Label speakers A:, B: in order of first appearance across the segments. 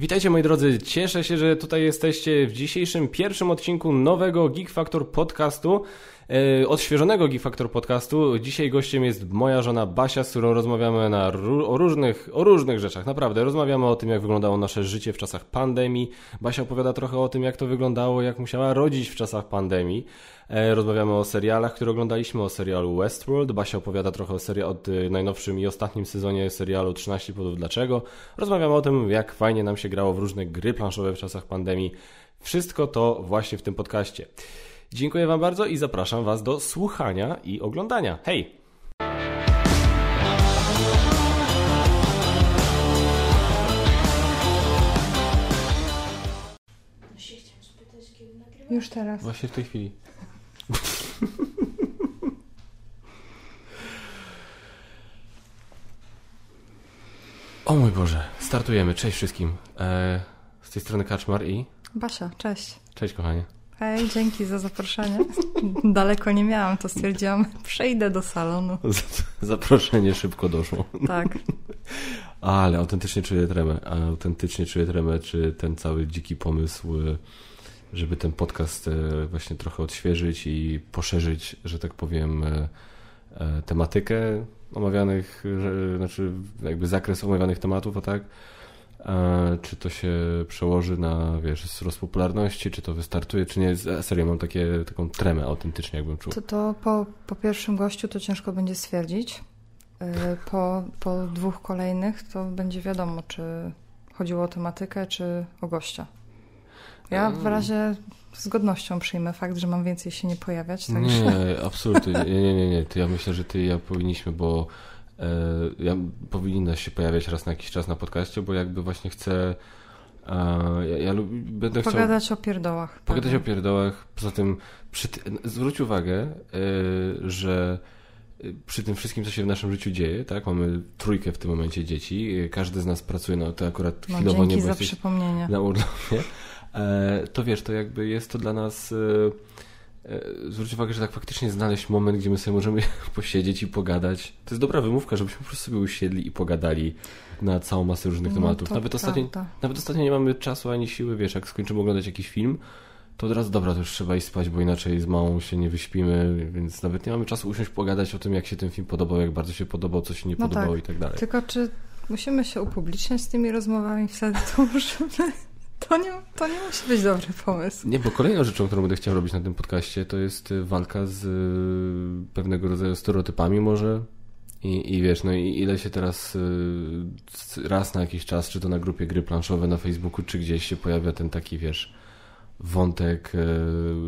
A: Witajcie moi drodzy, cieszę się, że tutaj jesteście w dzisiejszym pierwszym odcinku nowego Geek Factor podcastu, odświeżonego Geek Factor podcastu. Dzisiaj gościem jest moja żona Basia, z którą rozmawiamy na, o, różnych, o różnych rzeczach, naprawdę. Rozmawiamy o tym, jak wyglądało nasze życie w czasach pandemii. Basia opowiada trochę o tym, jak to wyglądało, jak musiała rodzić w czasach pandemii. E, rozmawiamy o serialach, które oglądaliśmy, o serialu Westworld. Basia opowiada trochę o serii od najnowszym i ostatnim sezonie serialu 13 powodów dlaczego. Rozmawiamy o tym, jak fajnie nam się grało w różne gry planszowe w czasach pandemii. Wszystko to właśnie w tym podcaście. Dziękuję Wam bardzo i zapraszam Was do słuchania i oglądania. Hej!
B: Już teraz.
A: Właśnie w tej chwili. O mój Boże, startujemy. Cześć wszystkim. E, z tej strony Kaczmar i...
B: Basia, cześć.
A: Cześć kochanie.
B: Hej, dzięki za zaproszenie. Daleko nie miałam, to stwierdziłam, przejdę do salonu.
A: Zaproszenie szybko doszło.
B: Tak.
A: Ale autentycznie czuję tremę. Autentycznie czuję tremę, czy ten cały dziki pomysł, e, żeby ten podcast e, właśnie trochę odświeżyć i poszerzyć, że tak powiem, e, tematykę omawianych, znaczy jakby zakres omawianych tematów, a tak? Czy to się przełoży na, wiesz, wzrost popularności, czy to wystartuje, czy nie? Serio, mam takie, taką tremę autentycznie, jakbym czuł.
B: To, to po, po pierwszym gościu to ciężko będzie stwierdzić. Y, po, po dwóch kolejnych to będzie wiadomo, czy chodziło o tematykę, czy o gościa. Ja w razie z godnością przyjmę fakt, że mam więcej się nie pojawiać.
A: Także... Nie, absolutnie. Nie, nie, nie, nie. To ja myślę, że ty i ja powinniśmy, bo e, ja powinna się pojawiać raz na jakiś czas na podcaście, bo jakby właśnie chcę ja, ja będę
B: pogadać chciał... o pierdołach.
A: Pogadać tak. o pierdołach. Poza tym przy, zwróć uwagę, e, że przy tym wszystkim, co się w naszym życiu dzieje, tak? Mamy trójkę w tym momencie dzieci. Każdy z nas pracuje, no to akurat
B: no,
A: chwilowo
B: nie
A: za
B: przypomnienie.
A: na urlopie. E, to wiesz, to jakby jest to dla nas e, e, zwróć uwagę, że tak faktycznie znaleźć moment, gdzie my sobie możemy posiedzieć i pogadać. To jest dobra wymówka, żebyśmy po prostu sobie usiedli i pogadali na całą masę różnych no, tematów. Nawet ostatnio, nawet ostatnio nie mamy czasu ani siły, wiesz, jak skończymy oglądać jakiś film, to od razu dobra, to już trzeba iść spać, bo inaczej z małą się nie wyśpimy, więc nawet nie mamy czasu usiąść pogadać o tym, jak się ten film podobał, jak bardzo się podobał, co się nie no podobało tak. i tak dalej.
B: Tylko czy musimy się upubliczniać z tymi rozmowami wtedy, to możemy to nie, to nie musi być dobry pomysł.
A: Nie, bo kolejną rzeczą, którą będę chciał robić na tym podcaście, to jest y, walka z y, pewnego rodzaju stereotypami może. I, I wiesz, no i ile się teraz y, raz na jakiś czas, czy to na grupie gry planszowe na Facebooku, czy gdzieś się pojawia ten taki, wiesz, wątek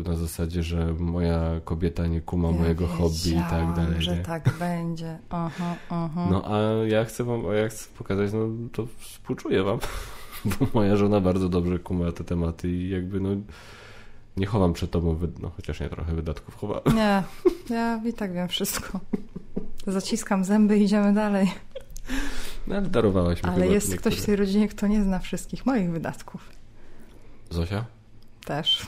A: na zasadzie, że moja kobieta nie kuma ja mojego hobby i tak dalej.
B: że nie? tak będzie. Aha, aha.
A: No a ja chcę wam, ja chcę pokazać, no to współczuję wam. bo moja żona bardzo dobrze kuma te tematy i jakby no nie chowam przed tobą, no chociaż nie trochę wydatków chowam.
B: Nie, ja i tak wiem wszystko. Zaciskam zęby i idziemy dalej.
A: No ale darowałaś mi
B: Ale jest niektóre. ktoś w tej rodzinie, kto nie zna wszystkich moich wydatków.
A: Zosia?
B: Też.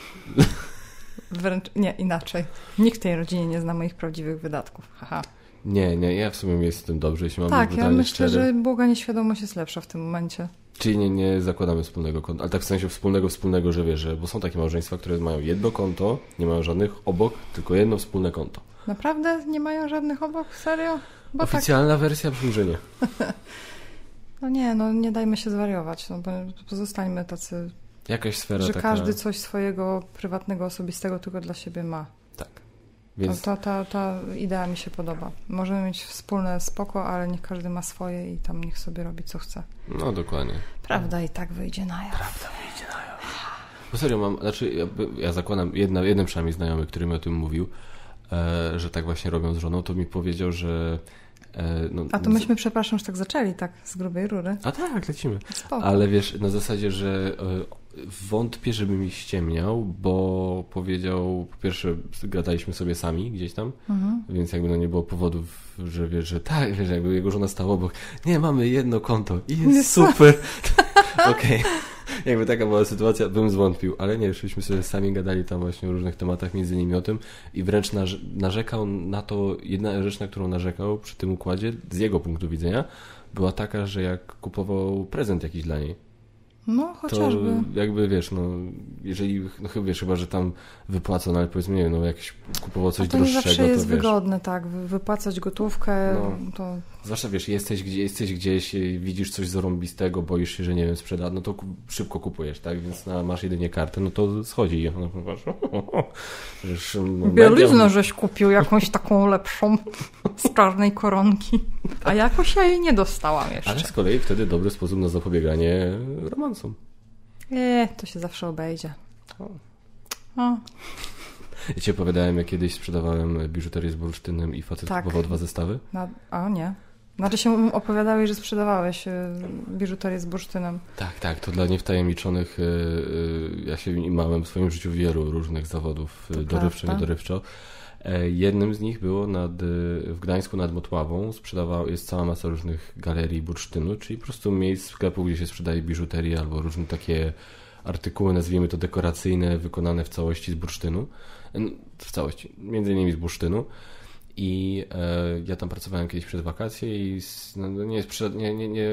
B: Wręcz, nie, inaczej. Nikt w tej rodzinie nie zna moich prawdziwych wydatków. Haha.
A: Nie, nie, ja w sumie jestem dobrze, jeśli mam
B: Tak, ja myślę, szczery. że Boga nieświadomość jest lepsza w tym momencie.
A: Czyli nie, nie zakładamy wspólnego konta, ale tak w sensie wspólnego, wspólnego, że wiesz, że, bo są takie małżeństwa, które mają jedno konto, nie mają żadnych obok, tylko jedno wspólne konto.
B: Naprawdę? Nie mają żadnych obok? Serio?
A: Bo tak. Oficjalna tak... wersja brzmi, że nie.
B: no nie, no nie dajmy się zwariować, no bo pozostańmy tacy...
A: Jakaś sfera
B: Że
A: taka...
B: każdy coś swojego prywatnego, osobistego tylko dla siebie ma.
A: Tak.
B: Więc... Ta, ta, ta idea mi się podoba. Możemy mieć wspólne spoko, ale niech każdy ma swoje i tam niech sobie robi co chce.
A: No dokładnie.
B: Prawda i tak wyjdzie na jaw.
A: Prawda wyjdzie na jaw. Bo serio mam, znaczy ja, ja zakładam, jedna, jeden przynajmniej znajomy, który mi o tym mówił, e, że tak właśnie robią z żoną, to mi powiedział, że
B: e, no, A to myśmy, przepraszam, że tak zaczęli, tak, z grubej rury.
A: A tak, lecimy. Spoko. Ale wiesz, na zasadzie, że e, wątpię, żeby mi ściemniał, bo powiedział, po pierwsze gadaliśmy sobie sami gdzieś tam, mhm. więc jakby no nie było powodów, że wiesz, że tak, wiesz, jakby jego żona stała obok, nie, mamy jedno konto i jest super. Okej. Okay. Jakby taka była sytuacja, bym zwątpił, ale nie, szliśmy sobie sami gadali tam właśnie o różnych tematach, między innymi o tym i wręcz narzekał na to, jedna rzecz, na którą narzekał przy tym układzie, z jego punktu widzenia, była taka, że jak kupował prezent jakiś dla niej,
B: No, chociażby.
A: To jakby wiesz, no jeżeli, no chyba wiesz, chyba, że tam wypłacą, no ale powiedzmy, nie wiem, no jakieś kupował coś
B: A to
A: droższego,
B: nie zawsze jest
A: to wiesz.
B: wygodne, tak, wy- wypłacać gotówkę,
A: No.
B: to
A: Zwłaszcza wiesz, jesteś, gdzie, jesteś gdzieś, widzisz coś zarąbistego, boisz się, że nie wiem, sprzeda, no to szybko kupujesz, tak? Więc na, masz jedynie kartę, no to schodzi. i No, masz, Przecież, no,
B: bieliznę żeś kupił, jakąś taką lepszą z czarnej koronki. A jakoś ja jej nie dostałam jeszcze.
A: Ale z kolei wtedy dobry sposób na zapobieganie romansom.
B: Nie, to się zawsze obejdzie.
A: O.
B: O,
A: Ja ci opowiadałem, jak kiedyś sprzedawałem biżuterię z bursztynem i facet
B: Tak.
A: kupował dwa zestawy?
B: na, a nie. Znaczy się opowiadałeś, że sprzedawałeś y, biżuterię z bursztynem.
A: Tak, tak, to dla niewtajemniczonych. y, y, Ja się imałem w swoim życiu wielu różnych zawodów,
B: To
A: dorywczo,
B: prawda.
A: niedorywczo. E, Jednym z nich było nad, w Gdańsku nad Motławą. Sprzedawał, jest cała masa różnych galerii bursztynu, czyli po prostu miejsc sklepów, gdzie się sprzedaje biżuterię albo różne takie artykuły, nazwijmy to dekoracyjne, wykonane w całości z bursztynu. W całości, między innymi z bursztynu. I e, ja tam pracowałem kiedyś przez wakacje i s- no, nie, nie, nie, nie,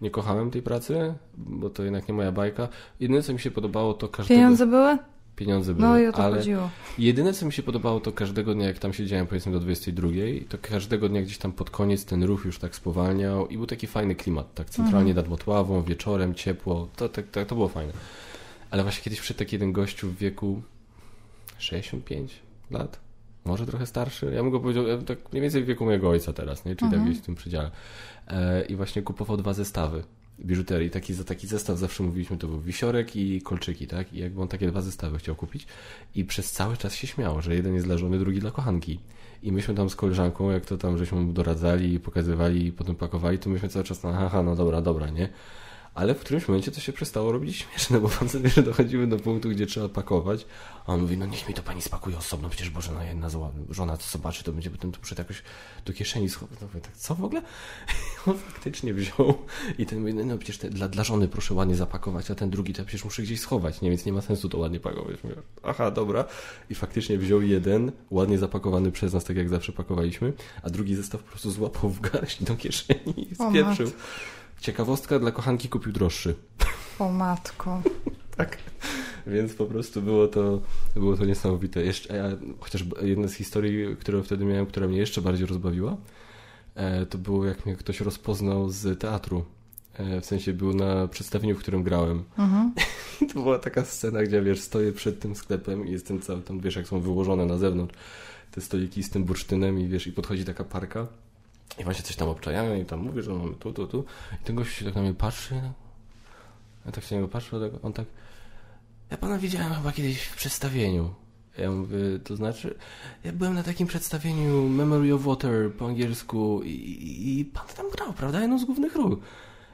A: nie kochałem tej pracy, bo to jednak nie moja bajka. Jedyne, co mi się podobało, to każdego...
B: Pieniądze były?
A: Pieniądze były,
B: No i o to
A: ale
B: chodziło.
A: jedyne, co mi się podobało, to każdego dnia, jak tam siedziałem powiedzmy do 22, to każdego dnia gdzieś tam pod koniec ten ruch już tak spowalniał i był taki fajny klimat, tak centralnie nad Motławą, wieczorem, ciepło, to, to, to, to było fajne. Ale właśnie kiedyś przyszedł taki jeden gościu w wieku 65 lat, może trochę starszy, ja bym go powiedział, ja tak mniej więcej w wieku mojego ojca teraz, nie? czyli tak gdzieś w tym przedziale. E, I właśnie kupował dwa zestawy biżuterii. Taki, za taki zestaw zawsze mówiliśmy, to był wisiorek i kolczyki, tak? I jakby on takie dwa zestawy chciał kupić i przez cały czas się śmiał, że jeden jest dla żony, drugi dla kochanki. I myśmy tam z koleżanką, jak to tam żeśmy mu doradzali i pokazywali i potem pakowali, to myśmy cały czas na haha, no dobra, dobra, nie? Ale w którymś momencie to się przestało robić śmieszne, bo pan sobie, że dochodzimy do punktu, gdzie trzeba pakować, a on mówi, no niech mi to pani spakuje osobno, przecież Boże, no jedna zła- żona to zobaczy, to będzie potem to muszę jakoś do kieszeni schować. No mówię, tak, co w ogóle? I on faktycznie wziął i ten mówi, no, no przecież te, dla, dla żony proszę ładnie zapakować, a ten drugi to ja przecież muszę gdzieś schować, nie, więc nie ma sensu to ładnie pakować. Mówię, Aha, dobra. I faktycznie wziął jeden, ładnie zapakowany przez nas, tak jak zawsze pakowaliśmy, a drugi zestaw po prostu złapał w garść do kieszeni i spieprzył. Ciekawostka, dla kochanki kupił droższy.
B: O matko.
A: Tak. Więc po prostu było to, było to niesamowite. Jeszcze, ja, chociaż jedna z historii, którą wtedy miałem, która mnie jeszcze bardziej rozbawiła, e, to było jak mnie ktoś rozpoznał z teatru. E, w sensie był na przedstawieniu, w którym grałem.
B: Mhm.
A: To była taka scena, gdzie wiesz, stoję przed tym sklepem i jestem cały tam, wiesz, jak są wyłożone na zewnątrz te stoliki z tym bursztynem i wiesz, i podchodzi taka parka i właśnie coś tam obczajają i tam mówię, że mamy tu, tu, tu i ten gość się tak na mnie patrzy no. ja tak się na niego patrzę, tak- on tak ja pana widziałem chyba kiedyś w przedstawieniu. Ja mówię, to znaczy, ja byłem na takim przedstawieniu Memory of Water po angielsku i, i, i pan tam grał, prawda? Jedną z głównych ról.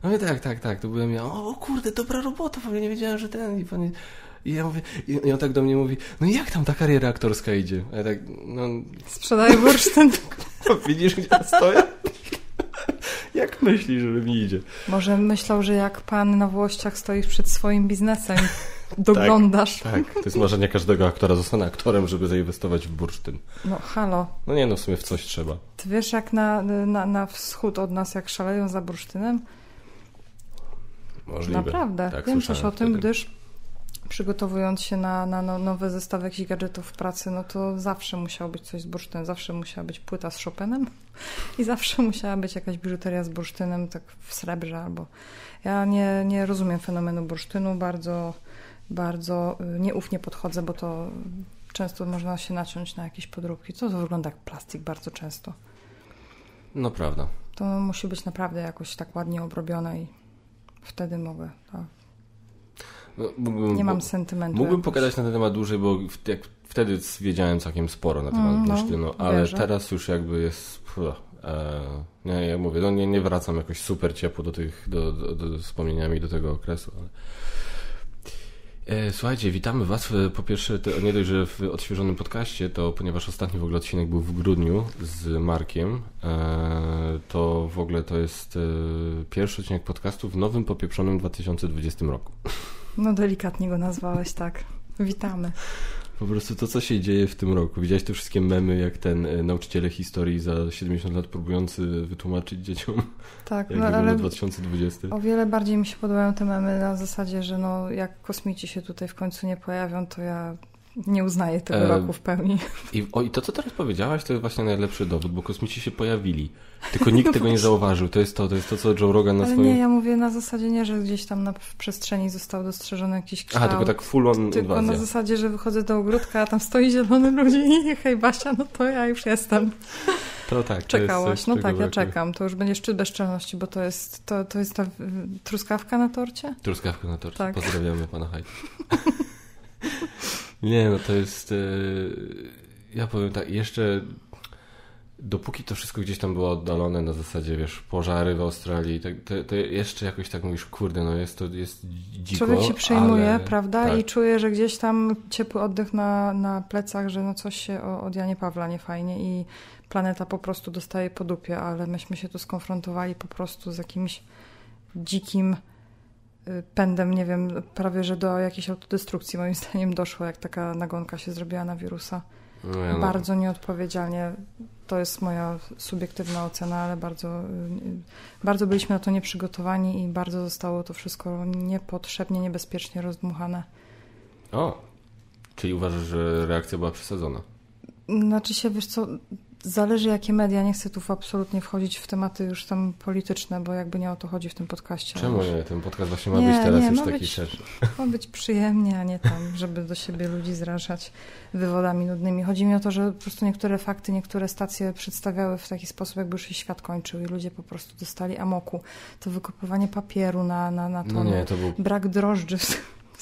A: Ja mówię, tak, tak, tak, to byłem ja. O, kurde, dobra robota, bo ja nie wiedziałem, że ten i pan... I ja mówię, i on tak do mnie mówi, no jak tam ta kariera aktorska idzie? A ja tak, no,
B: Sprzedaję bursztyn.
A: widzisz gdzie stoję? jak myślisz, że mi idzie?
B: Może myślał, że jak pan na Włościach stoisz przed swoim biznesem, doglądasz.
A: Tak, to jest marzenie każdego aktora, zostanę aktorem, żeby zainwestować w bursztyn.
B: No halo,
A: No nie, no w sumie w coś trzeba.
B: ty wiesz jak na, na, na wschód od nas, jak szaleją za bursztynem?
A: Możliwe.
B: Naprawdę.
A: Tak,
B: Wiem coś o tym,
A: wtedy.
B: gdyż przygotowując się na, na no, nowe zestawy jakichś gadżetów w pracy, no to zawsze musiało być coś z bursztynem, zawsze musiała być płyta z Chopinem i zawsze musiała być jakaś biżuteria z bursztynem, tak w srebrze albo... Ja nie, nie rozumiem fenomenu bursztynu, bardzo, bardzo y, nieufnie podchodzę, bo to często można się naciąć na jakieś podróbki. To, to wygląda jak plastik bardzo często.
A: No prawda.
B: To musi być naprawdę jakoś tak ładnie obrobione i wtedy mogę. Tak.
A: No, mógłbym,
B: Nie mam sentymentu.
A: Mógłbym
B: jakoś.
A: pogadać na ten temat dłużej, bo w, jak wtedy wiedziałem całkiem sporo na temat
B: Mm, no,
A: bursztynu, ale
B: wierzę.
A: teraz już jakby jest... Puh, e, nie, ja mówię, no nie, nie wracam jakoś super ciepło do tych, do, do, do wspomnieniami do tego okresu, ale... E, Słuchajcie, witamy Was. Po pierwsze, to nie dość, że w odświeżonym podcaście, to ponieważ ostatni w ogóle odcinek był w grudniu z Markiem, e, to w ogóle to jest e, pierwszy odcinek podcastu w nowym, popieprzonym 2020 roku.
B: No delikatnie go nazwałeś, tak. Witamy.
A: Po prostu to, co się dzieje w tym roku. Widziałeś te wszystkie memy, jak ten e, nauczyciele historii za 70 lat próbujący wytłumaczyć dzieciom,
B: Tak,
A: jak
B: no, ale
A: 2020.
B: o wiele bardziej mi się podobają te memy na zasadzie, że no, jak kosmici się tutaj w końcu nie pojawią, to ja nie uznaję tego
A: E,
B: roku w pełni.
A: I, o, I to, co teraz powiedziałaś, to jest właśnie najlepszy dowód, bo kosmici się pojawili. Tylko nikt tego nie zauważył. To jest to, to jest to, co Joe Rogan na
B: Ale
A: swoim...
B: nie, ja mówię na zasadzie nie, że gdzieś tam na, w przestrzeni został dostrzeżony jakiś kształt.
A: Aha, tylko tak full on
B: Tylko na
A: inwazja.
B: zasadzie, że wychodzę do ogródka, a tam stoi zielony ludzi i hej Basia, no to ja już jestem.
A: To tak.
B: Czekałaś. No tak, ja czekam. To już będzie szczyt bezczelności, bo to jest, to, to jest ta truskawka na torcie?
A: Truskawka na torcie.
B: Tak.
A: Pozdrawiamy pana Hajt. nie, no to jest... e, Ja powiem tak, jeszcze dopóki to wszystko gdzieś tam było oddalone na zasadzie, wiesz, pożary w Australii, to, to jeszcze jakoś tak mówisz, kurde, no jest to jest dziko,
B: Człowiek się przejmuje,
A: ale...
B: prawda?
A: tak.
B: I czuje, że gdzieś tam ciepły oddech na, na plecach, że no coś się od Janie Pawla nie fajnie i planeta po prostu dostaje po dupie, ale myśmy się tu skonfrontowali po prostu z jakimś dzikim pędem, nie wiem, prawie że do jakiejś autodestrukcji moim zdaniem doszło, jak taka nagonka się zrobiła na wirusa.
A: No, no.
B: Bardzo nieodpowiedzialnie. To jest moja subiektywna ocena, ale bardzo, y, bardzo byliśmy na to nieprzygotowani i bardzo zostało to wszystko niepotrzebnie, niebezpiecznie rozdmuchane.
A: O, czyli uważasz, że reakcja była przesadzona?
B: Znaczy się, wiesz co, zależy jakie media. Nie chcę tu absolutnie wchodzić w tematy już tam polityczne, bo jakby nie o to chodzi w tym podcaście.
A: Czemu nie? Ten podcast właśnie ma
B: Nie,
A: być teraz
B: nie,
A: już taki szerszy.
B: Ma być przyjemnie, a nie tam, żeby do siebie ludzi zrażać wywodami nudnymi. Chodzi mi o to, że po prostu niektóre fakty, niektóre stacje przedstawiały w taki sposób, jakby już się świat kończył i ludzie po prostu dostali amoku. To wykopywanie papieru na, na, na to,
A: No nie, to, był,
B: brak drożdży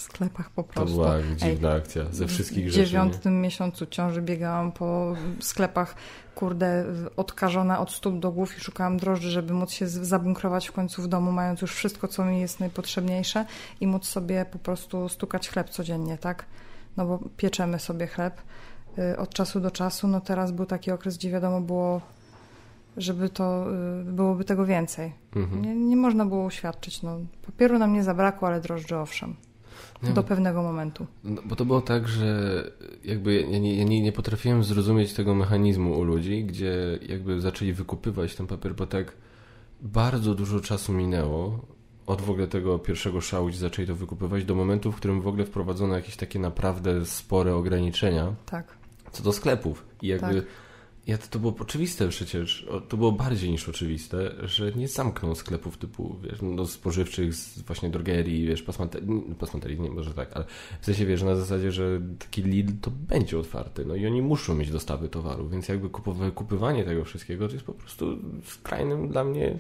B: sklepach po
A: to
B: prostu.
A: była dziwna akcja ze wszystkich
B: w
A: rzeczy. nie?
B: dziewiątym miesiącu ciąży biegałam po sklepach, kurde, odkażona od stóp do głów i szukałam drożdży, żeby móc się zabunkrować w końcu w domu, mając już wszystko, co mi jest najpotrzebniejsze i móc sobie po prostu stukać chleb codziennie, tak? No bo pieczemy sobie chleb y, od czasu do czasu. No teraz był taki okres, gdzie wiadomo było, żeby to, y, byłoby tego więcej.
A: Mhm.
B: Nie, nie można było uświadczyć. No, papieru nam nie zabrakło, ale drożdży owszem.
A: Nie,
B: Do pewnego momentu.
A: No, bo to było tak, że jakby ja nie, ja nie, nie potrafiłem zrozumieć tego mechanizmu u ludzi, gdzie jakby zaczęli wykupywać ten papier, bo tak bardzo dużo czasu minęło od w ogóle tego pierwszego szału, gdzie zaczęli to wykupywać, do momentu, w którym w ogóle wprowadzono jakieś takie naprawdę spore ograniczenia
B: Tak.
A: co do sklepów. I jakby
B: Tak.
A: Ja, to, to było oczywiste przecież, to było bardziej niż oczywiste, że nie zamkną sklepów typu, wiesz, no, spożywczych, z właśnie drogerii, wiesz, pasmaterii, nie może tak, ale w sensie, wiesz, na zasadzie, że taki Lidl to będzie otwarty, no i oni muszą mieć dostawy towaru, więc jakby kupywanie tego wszystkiego to jest po prostu skrajnym dla mnie,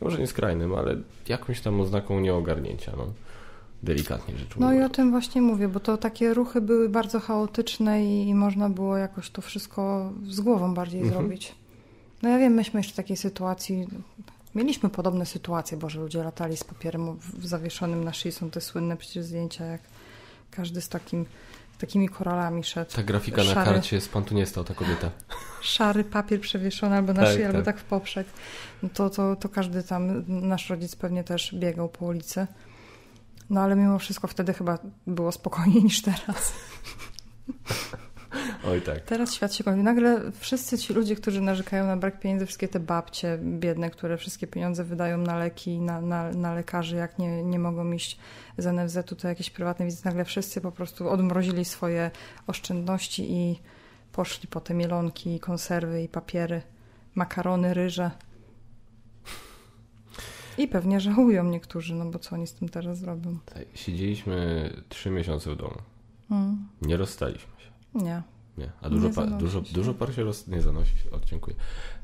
A: może nie skrajnym, ale jakąś tam oznaką nieogarnięcia, no. Delikatnie rzecz
B: No i
A: ujmując.
B: o tym właśnie mówię, bo to takie ruchy były bardzo chaotyczne i, można było jakoś to wszystko z głową bardziej
A: Mhm.
B: zrobić. No ja wiem, myśmy jeszcze w takiej sytuacji, mieliśmy podobne sytuacje, bo że ludzie latali z papierem zawieszonym na szyi, są te słynne przecież zdjęcia, jak każdy z takim, takimi koralami szedł.
A: Ta grafika na
B: Szary.
A: karcie z pantu nie stał, ta kobieta.
B: Szary papier przewieszony albo na
A: Tak,
B: szyję, albo
A: tak.
B: tak w poprzek. No to, to, to każdy tam, nasz rodzic pewnie też biegał po ulicy. No ale mimo wszystko wtedy chyba było spokojniej niż teraz.
A: Oj tak.
B: Teraz świat się kończy. Nagle wszyscy ci ludzie, którzy narzekają na brak pieniędzy, wszystkie te babcie biedne, które wszystkie pieniądze wydają na leki, na, na, na lekarzy, jak nie, nie mogą iść z NFZ-u, to jakieś prywatne wizyty, nagle wszyscy po prostu odmrozili swoje oszczędności i poszli po te mielonki, konserwy i papiery, makarony, ryże. I pewnie żałują niektórzy, no bo co oni z tym teraz zrobią?
A: Tak, Siedzieliśmy trzy miesiące w domu.
B: Mm,
A: Nie rozstaliśmy się.
B: nie.
A: Nie. A dużo,
B: Nie
A: pa, dużo,
B: się.
A: dużo par się roz... Nie zanosi się. O, dziękuję.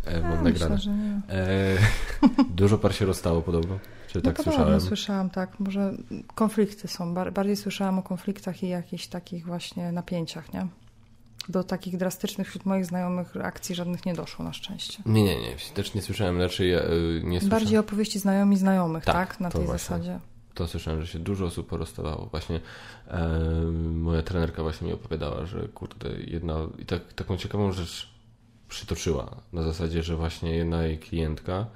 A: E,
B: A,
A: mam nagrane.
B: myślę, że nie.
A: E, dużo par się rozstało podobno. Czy tak
B: no podobno
A: słyszałem?
B: słyszałam, tak. Może konflikty są. Bar- bardziej słyszałam o konfliktach i jakichś takich właśnie napięciach, nie? Do takich drastycznych wśród moich znajomych akcji żadnych nie doszło na szczęście.
A: Nie, nie, nie. Też nie słyszałem. Raczej ja, y, nie słyszałem.
B: Bardziej opowieści znajomi znajomych,
A: Tak,
B: tak? Na tej
A: właśnie.
B: zasadzie.
A: To słyszałem, że się dużo osób porozstawało. Właśnie e, moja trenerka właśnie mi opowiadała, że kurde, jedna i tak, taką ciekawą rzecz przytoczyła. Na zasadzie, że właśnie jedna jej klientka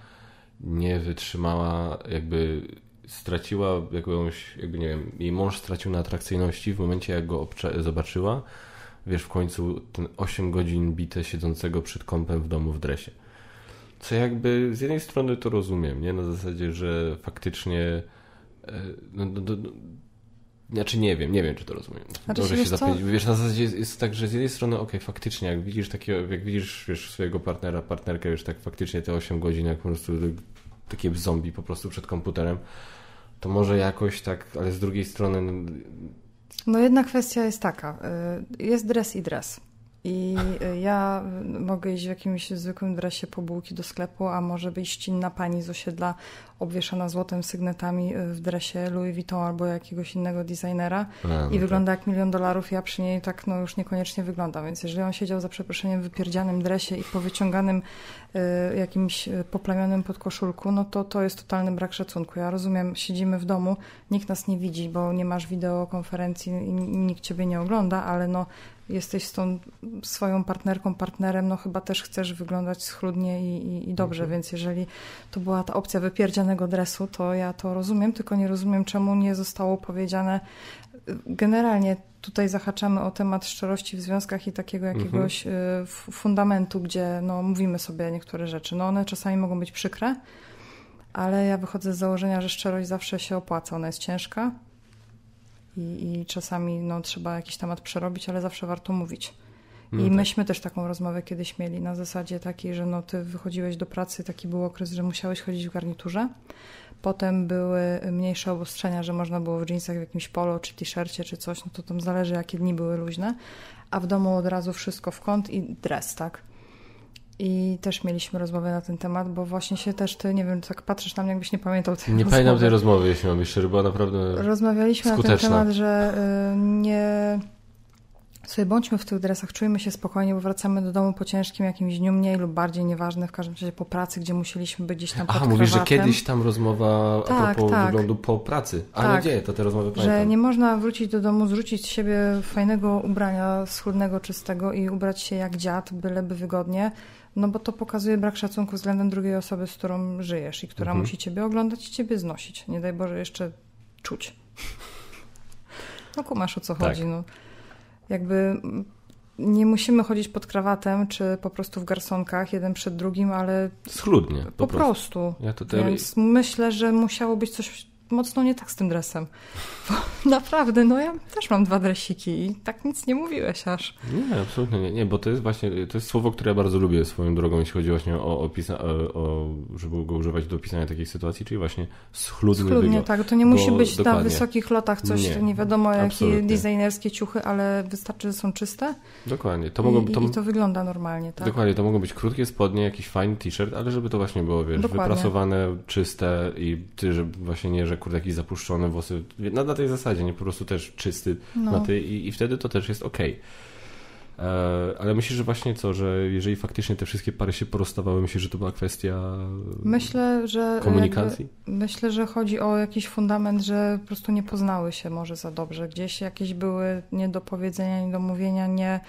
A: nie wytrzymała, jakby straciła jakąś, jakby nie wiem, jej mąż stracił na atrakcyjności w momencie, jak go zobaczyła wiesz, w końcu ten 8 godzin bite siedzącego przed kąpem w domu w dresie. Co jakby z jednej strony to rozumiem, nie? Na zasadzie, że faktycznie e, no, no, no, znaczy nie wiem, nie wiem, czy to rozumiem.
B: Znaczy, wiesz
A: się zapytać. Wiesz, na zasadzie jest, jest tak, że z jednej strony, okej, faktycznie, jak widzisz takiego, jak widzisz wiesz, swojego partnera, partnerkę, wiesz, tak faktycznie te 8 godzin, jak po prostu takie zombie po prostu przed komputerem, to może jakoś tak, ale z drugiej strony no,
B: jedna kwestia jest taka. y, Jest dres i dres. I y, ja mogę iść w jakimś zwykłym dresie po bułki do sklepu, a może być inna pani z osiedla obwieszona złotem sygnetami y, w dresie Louis Vuitton albo jakiegoś innego designera
A: A, no
B: i
A: tak.
B: wygląda jak milion dolarów, ja przy niej tak no już niekoniecznie wyglądam. Więc jeżeli on siedział za przeproszeniem w wypierdzianym dresie i po wyciąganym y, jakimś y, poplamionym podkoszulku, no to to jest totalny brak szacunku. Ja rozumiem, siedzimy w domu, nikt nas nie widzi, bo nie masz wideokonferencji i nikt ciebie nie ogląda, ale no jesteś z tą swoją partnerką, partnerem, no chyba też chcesz wyglądać schludnie i, i, i dobrze,
A: Mhm.
B: więc jeżeli to była ta opcja wypierdzianego dresu, to ja to rozumiem, tylko nie rozumiem, czemu nie zostało powiedziane generalnie tutaj zahaczamy o temat szczerości w związkach i takiego jakiegoś y, f- fundamentu, gdzie no, mówimy sobie niektóre rzeczy. No one czasami mogą być przykre, ale ja wychodzę z założenia, że szczerość zawsze się opłaca. Ona jest ciężka i, i czasami no, trzeba jakiś temat przerobić, ale zawsze warto mówić. I
A: No tak.
B: myśmy też taką rozmowę kiedyś mieli na zasadzie takiej, że no ty wychodziłeś do pracy, taki był okres, że musiałeś chodzić w garniturze. Potem były mniejsze obostrzenia, że można było w jeansach, w jakimś polo, czy t-shircie, czy coś, no to tam zależy, jakie dni były luźne. A w domu od razu wszystko w kąt i dres, tak? I też mieliśmy rozmowę na ten temat, bo właśnie się też ty, nie wiem, tak patrzysz na mnie, jakbyś nie pamiętał tej
A: Nie
B: rozmowy.
A: pamiętam tej rozmowy, jeśli mam być szczery, była naprawdę...
B: Rozmawialiśmy na ten
A: skuteczna.
B: temat, że y, nie. Sobie bądźmy w tych dresach, czujmy się spokojnie, bo wracamy do domu po ciężkim jakimś dniu, mniej lub bardziej nieważne, w każdym razie po pracy, gdzie musieliśmy być gdzieś tam pod
A: A, mówisz, że kiedyś tam rozmowa a
B: Tak,
A: propos
B: tak.
A: wyglądu po pracy. A
B: Tak.
A: nie, to te rozmowy
B: Że
A: pamiętam.
B: nie można wrócić do domu, zrzucić z siebie fajnego ubrania, schludnego, czystego i ubrać się jak dziad, byleby wygodnie, no bo to pokazuje brak szacunku względem drugiej osoby, z którą żyjesz i która
A: Mhm.
B: musi ciebie oglądać i ciebie znosić. Nie daj Boże jeszcze czuć. No kumasz o co
A: Tak.
B: chodzi. No. Jakby mm, nie musimy chodzić pod krawatem, czy po prostu w garsonkach, jeden przed drugim, ale
A: Schludnie, po,
B: po,
A: prostu.
B: prostu.
A: Ja to teorii...
B: Więc myślę, że musiało być coś mocno nie tak z tym dresem. Bo naprawdę, no ja też mam dwa dresiki i tak nic nie mówiłeś aż.
A: Nie, absolutnie nie, nie, bo to jest właśnie, to jest słowo, które ja bardzo lubię swoją drogą, jeśli chodzi właśnie o, opisa, o, o żeby go używać do opisania takich sytuacji, czyli właśnie schludny
B: Schludnie,
A: wygląd.
B: tak. To nie musi
A: Bo
B: być na
A: dokładnie.
B: wysokich lotach coś,
A: Nie,
B: nie, wiadomo jakie
A: absolutnie.
B: designerskie ciuchy, ale wystarczy, że są czyste
A: Dokładnie, to
B: i,
A: mogą, to,
B: i to wygląda normalnie, tak?
A: dokładnie, to mogą być krótkie spodnie, jakiś fajny t-shirt, ale żeby to właśnie było, wiesz,
B: Dokładnie.
A: wyprasowane, czyste i ty, żeby właśnie nie, że kurde jakieś zapuszczone włosy, na, na tej zasadzie, nie po prostu też czysty
B: No.
A: na ty i, i wtedy to też jest okej. E, Ale myślisz, że właśnie co, że jeżeli faktycznie te wszystkie pary się porozstawały, myślisz, że to była kwestia
B: Myślę, że
A: komunikacji?
B: Myślę, że chodzi o jakiś fundament, że po prostu nie poznały się może za dobrze. Gdzieś jakieś były niedopowiedzenia, niedomówienia, nie.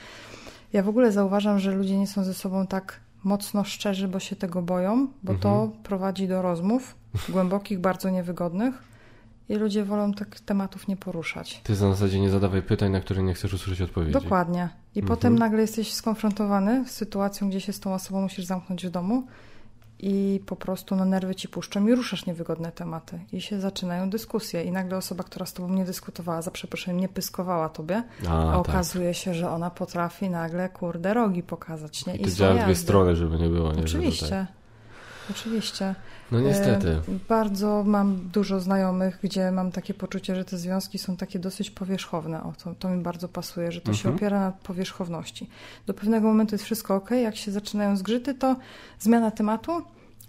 B: Ja w ogóle zauważam, że ludzie nie są ze sobą tak mocno szczerzy, bo się tego boją, bo to
A: Mhm.
B: prowadzi do rozmów głębokich, bardzo niewygodnych i ludzie wolą tych tematów nie poruszać.
A: Ty na zasadzie nie zadawaj pytań, na które nie chcesz usłyszeć odpowiedzi.
B: Dokładnie. I
A: Mhm.
B: potem nagle jesteś skonfrontowany z sytuacją, gdzie się z tą osobą musisz zamknąć w domu i po prostu no, nerwy ci puszczą i ruszasz niewygodne tematy. I się zaczynają dyskusje. I nagle osoba, która z tobą nie dyskutowała, za przeproszeniem nie pyskowała tobie,
A: A,
B: a
A: tak.
B: okazuje się, że ona potrafi nagle, kurde, rogi pokazać. Nie?
A: I to
B: złe
A: działa w dwie strony, żeby nie było. Nie?
B: Oczywiście.
A: tak.
B: Oczywiście.
A: No niestety.
B: E, Bardzo mam dużo znajomych, gdzie mam takie poczucie, że te związki są takie dosyć powierzchowne. O, to, to mi bardzo pasuje, że to się
A: Mhm.
B: opiera na powierzchowności. Do pewnego momentu jest wszystko ok, jak się zaczynają zgrzyty, to zmiana tematu.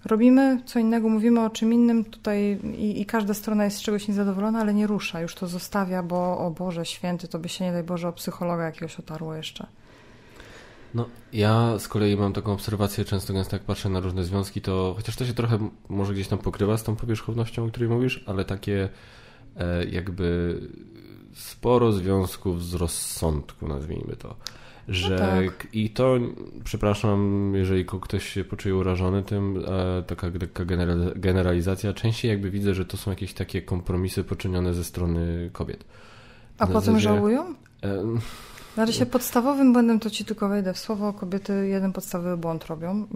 B: Robimy co innego, mówimy o czym innym tutaj i, i każda strona jest z czegoś niezadowolona, ale nie rusza, już to zostawia, bo o Boże święty, to by się nie daj Boże o psychologa jakiegoś otarło jeszcze.
A: No, ja z kolei mam taką obserwację, często gęsto jak patrzę na różne związki, to chociaż to się trochę może gdzieś tam pokrywa z tą powierzchownością, o której mówisz, ale takie e, jakby sporo związków z rozsądku, nazwijmy to. Że
B: tak.
A: i to, przepraszam, jeżeli ktoś się poczuje urażony tym, e, taka, taka genera- generalizacja, częściej jakby widzę, że to są jakieś takie kompromisy poczynione ze strony kobiet.
B: A
A: Na
B: potem
A: zasadzie-
B: żałują?
A: E,
B: Znaczy się podstawowym błędem, to ci tylko wejdę w słowo, kobiety jeden podstawowy błąd robią.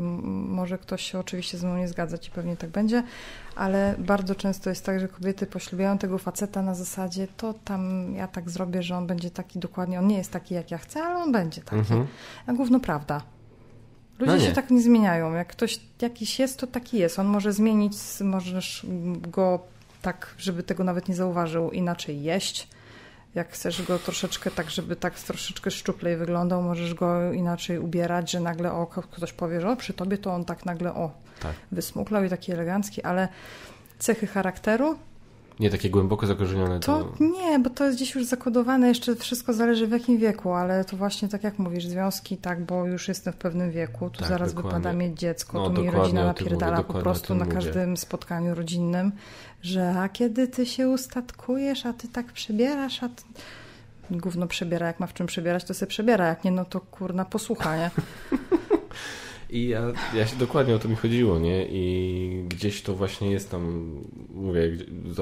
B: Może ktoś się oczywiście ze mną nie zgadzać i pewnie tak będzie, ale bardzo często jest tak, że kobiety poślubiają tego faceta na zasadzie, to tam ja tak zrobię, że on będzie taki dokładnie, on nie jest taki jak ja chcę, ale on będzie taki.
A: Mhm.
B: A gówno prawda. Ludzie
A: No
B: się tak nie zmieniają. Jak ktoś jakiś jest, to taki jest. On może zmienić, możesz go tak, żeby tego nawet nie zauważył, inaczej jeść. Jak chcesz go troszeczkę tak, żeby tak troszeczkę szczuplej wyglądał, możesz go inaczej ubierać, że nagle o, ktoś powie, że o, przy tobie to on tak nagle o,
A: Tak.
B: wysmuklał i taki elegancki, ale cechy charakteru
A: Nie takie głęboko zakorzenione to...
B: to nie, bo to jest gdzieś już zakodowane, jeszcze wszystko zależy w jakim wieku, ale to właśnie tak jak mówisz, związki tak, bo już jestem w pewnym wieku, tu
A: Tak,
B: zaraz
A: dokładnie.
B: wypada mieć dziecko,
A: No,
B: tu mi rodzina
A: tym mówię,
B: napierdala po prostu na
A: mówię.
B: każdym spotkaniu rodzinnym, że a kiedy ty się ustatkujesz, a ty tak przebierasz, a ty... Gówno przebiera, jak ma w czym przebierać, to se przebiera, jak nie, no to kurna posłucha, nie?
A: I ja, ja się dokładnie o to mi chodziło, nie? I gdzieś to właśnie jest tam, mówię,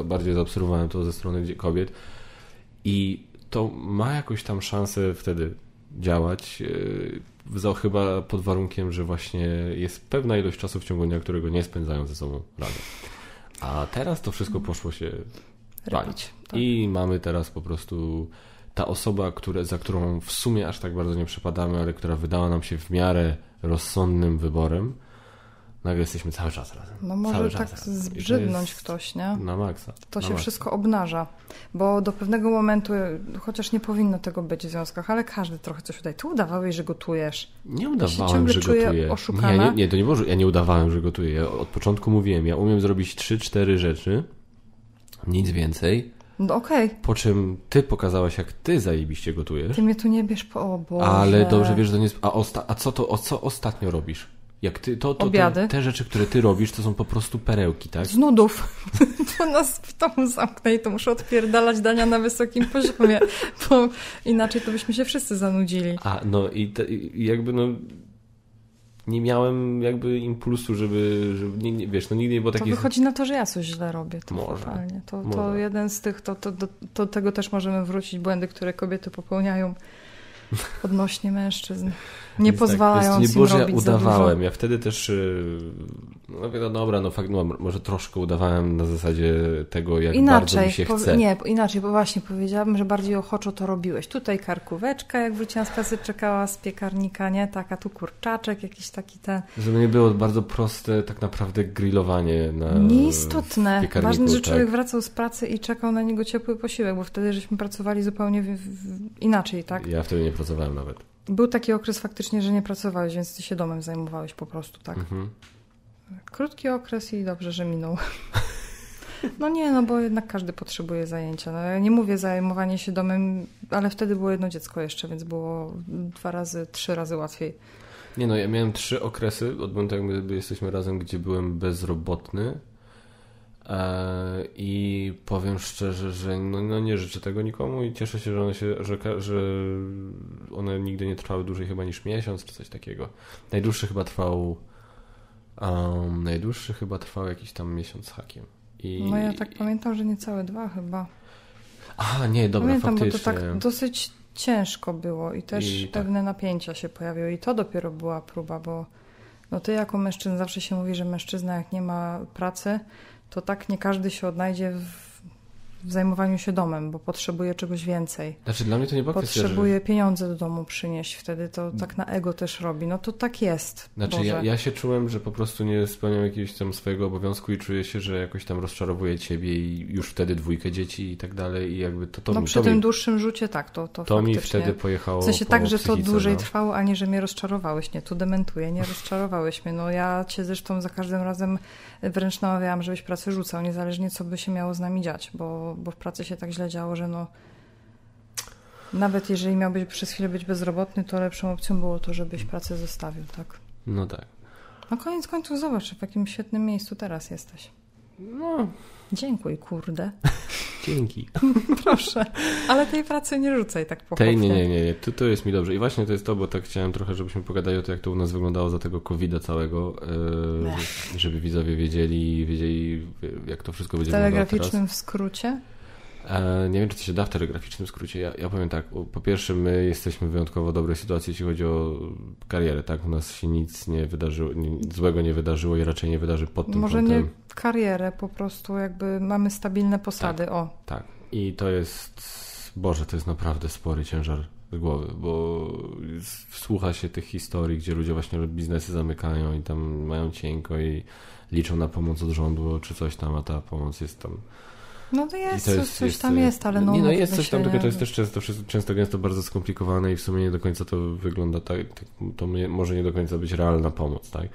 A: bardziej zaobserwowałem to ze strony kobiet i to ma jakąś tam szansę wtedy działać, yy, za, chyba pod warunkiem, że właśnie jest pewna ilość czasu w ciągu dnia, którego nie spędzają ze sobą razem. A teraz to wszystko poszło się walić.
B: Tak.
A: I mamy teraz po prostu ta osoba, które, za którą w sumie aż tak bardzo nie przepadamy, ale która wydała nam się w miarę rozsądnym wyborem, nagle jesteśmy cały czas razem.
B: No może tak
A: razem.
B: Zbrzydnąć ktoś, nie?
A: Na maksa.
B: To
A: na
B: się
A: maksa.
B: wszystko obnaża, bo do pewnego momentu, chociaż nie powinno tego być w związkach, ale każdy trochę coś udaje. Ty udawałeś, że gotujesz.
A: Nie udawałem, że gotuję.
B: oszukana.
A: Nie, nie, nie, to nie było, ja nie udawałem, że gotuję. Ja od początku mówiłem, ja umiem zrobić 3-4 rzeczy, nic więcej.
B: No okej,
A: Po czym ty pokazałaś, jak ty zajebiście gotujesz.
B: ty mnie tu nie bierz po o Boże.
A: Ale dobrze wiesz, że to nie jest. A, osta... A co to, o co ostatnio robisz? Jak ty, to, to,
B: Obiady.
A: te rzeczy, które ty robisz, to są po prostu perełki, tak?
B: Z nudów. to nas w domu zamknę i to muszę odpierdalać dania na wysokim poziomie, bo inaczej to byśmy się wszyscy zanudzili.
A: A no i, te, i jakby no. Nie miałem jakby impulsu, żeby. żeby nie, nie, wiesz, no nigdy nie było
B: To
A: takich.
B: wychodzi na to, że ja coś źle robię. To
A: Może.
B: To, to
A: Może.
B: jeden z tych, to, to, do, do tego też możemy wrócić, błędy, które kobiety popełniają odnośnie mężczyzn. Nie
A: Więc
B: pozwalając
A: tak, więc nie było, że ja udawałem. Ja wtedy też. yy, No no dobra, no fakt, no, może troszkę udawałem na zasadzie tego, jak bardzo
B: Inaczej,
A: mi się
B: po-
A: chce.
B: nie, inaczej, bo właśnie powiedziałabym, że bardziej ochoczo to robiłeś. Tutaj karkóweczka, jak wróciłam z pracy, czekała z piekarnika, nie? Tak, a tu kurczaczek, jakiś taki ten.
A: Żeby nie było bardzo proste tak naprawdę grillowanie na.
B: Nieistotne. Ważne, że
A: tak.
B: człowiek wracał z pracy i czekał na niego ciepły posiłek, bo wtedy żeśmy pracowali zupełnie w, w, inaczej, tak?
A: Ja wtedy nie pracowałem nawet.
B: Był taki okres faktycznie, że nie pracowałeś, więc ty się domem zajmowałeś po prostu, tak?
A: Mhm.
B: Krótki okres i dobrze, że minął. No nie, no bo jednak każdy potrzebuje zajęcia. No, ja nie mówię zajmowanie się domem, ale wtedy było jedno dziecko jeszcze, więc było dwa razy, trzy razy łatwiej.
A: Nie no, ja miałem trzy okresy od momentu, jak my jesteśmy razem, gdzie byłem bezrobotny. E, I powiem szczerze, że no, no nie życzę tego nikomu i cieszę się, że one, się, że, że one nigdy nie trwały dłużej chyba niż miesiąc czy coś takiego. Najdłuższy chyba trwał um, najdłuższy chyba trwał jakiś tam miesiąc z hakiem. I...
B: No ja tak pamiętam, że niecałe dwa chyba.
A: Aha, nie, dobra,
B: pamiętam, bo to
A: faktycznie.
B: tak dosyć ciężko było i też
A: I tak.
B: pewne napięcia się pojawiły i to dopiero była próba, bo no ty jako mężczyzna zawsze się mówi, że mężczyzna jak nie ma pracy, to tak nie każdy się odnajdzie w, w zajmowaniu się domem, bo potrzebuje czegoś więcej.
A: Znaczy dla mnie to nie była kwestia, że...
B: Potrzebuje pieniądze do domu przynieść, wtedy to tak na ego też robi. No to tak jest.
A: Znaczy ja, ja się czułem, że po prostu nie spełniam jakiegoś tam swojego obowiązku i czuję się, że jakoś tam rozczarowuję ciebie i już wtedy dwójkę dzieci i tak dalej i jakby to, to,
B: no
A: mi,
B: przy
A: to,
B: tym
A: mi,
B: dłuższym rzucie tak, to, to,
A: to mi wtedy pojechało
B: W sensie
A: po
B: tak, że to dłużej
A: no.
B: trwało, a nie, że mnie rozczarowałeś. Nie, tu dementuję, nie rozczarowałeś mnie. No ja cię zresztą za każdym razem wręcz namawiałam, żebyś pracę rzucał, niezależnie co by się miało z nami dziać, bo, bo w pracy się tak źle działo, że no nawet jeżeli miałbyś przez chwilę być bezrobotny, to lepszą opcją było to, żebyś pracę zostawił, tak?
A: No tak.
B: No koniec końców zobacz, w jakim świetnym miejscu teraz jesteś.
A: No,
B: Dziękuj, kurde.
A: dzięki.
B: Proszę. Ale tej pracy nie rzucaj tak po
A: Tej, nie, nie, nie, nie. To, to jest mi dobrze. I właśnie to jest to, bo tak chciałem trochę, żebyśmy pogadali o tym, jak to u nas wyglądało za tego covid całego, yy, żeby widzowie wiedzieli, wiedzieli, jak to wszystko
B: W
A: będzie wyglądało teraz.
B: telegraficznym skrócie.
A: E, nie wiem, czy to się da w telegraficznym skrócie. Ja, ja powiem tak, po pierwsze my jesteśmy w wyjątkowo dobrej sytuacji, jeśli chodzi o karierę, tak? U nas się nic nie wydarzyło, nic złego nie wydarzyło i raczej nie wydarzy pod tym
B: Może
A: kątem.
B: nie karierę, po prostu jakby mamy stabilne posady, o.
A: Tak. I to jest, Boże, to jest naprawdę spory ciężar z głowy, bo słucha się tych historii, gdzie ludzie właśnie biznesy zamykają i tam mają cienko i liczą na pomoc od rządu czy coś tam, a ta pomoc jest tam
B: no to jest, to jest coś jest, tam jest, ale no.
A: Nie, no jest coś tam, tylko to jest też często, często gęsto bardzo skomplikowane i w sumie nie do końca to wygląda tak, tak to może nie do końca być realna pomoc, tak?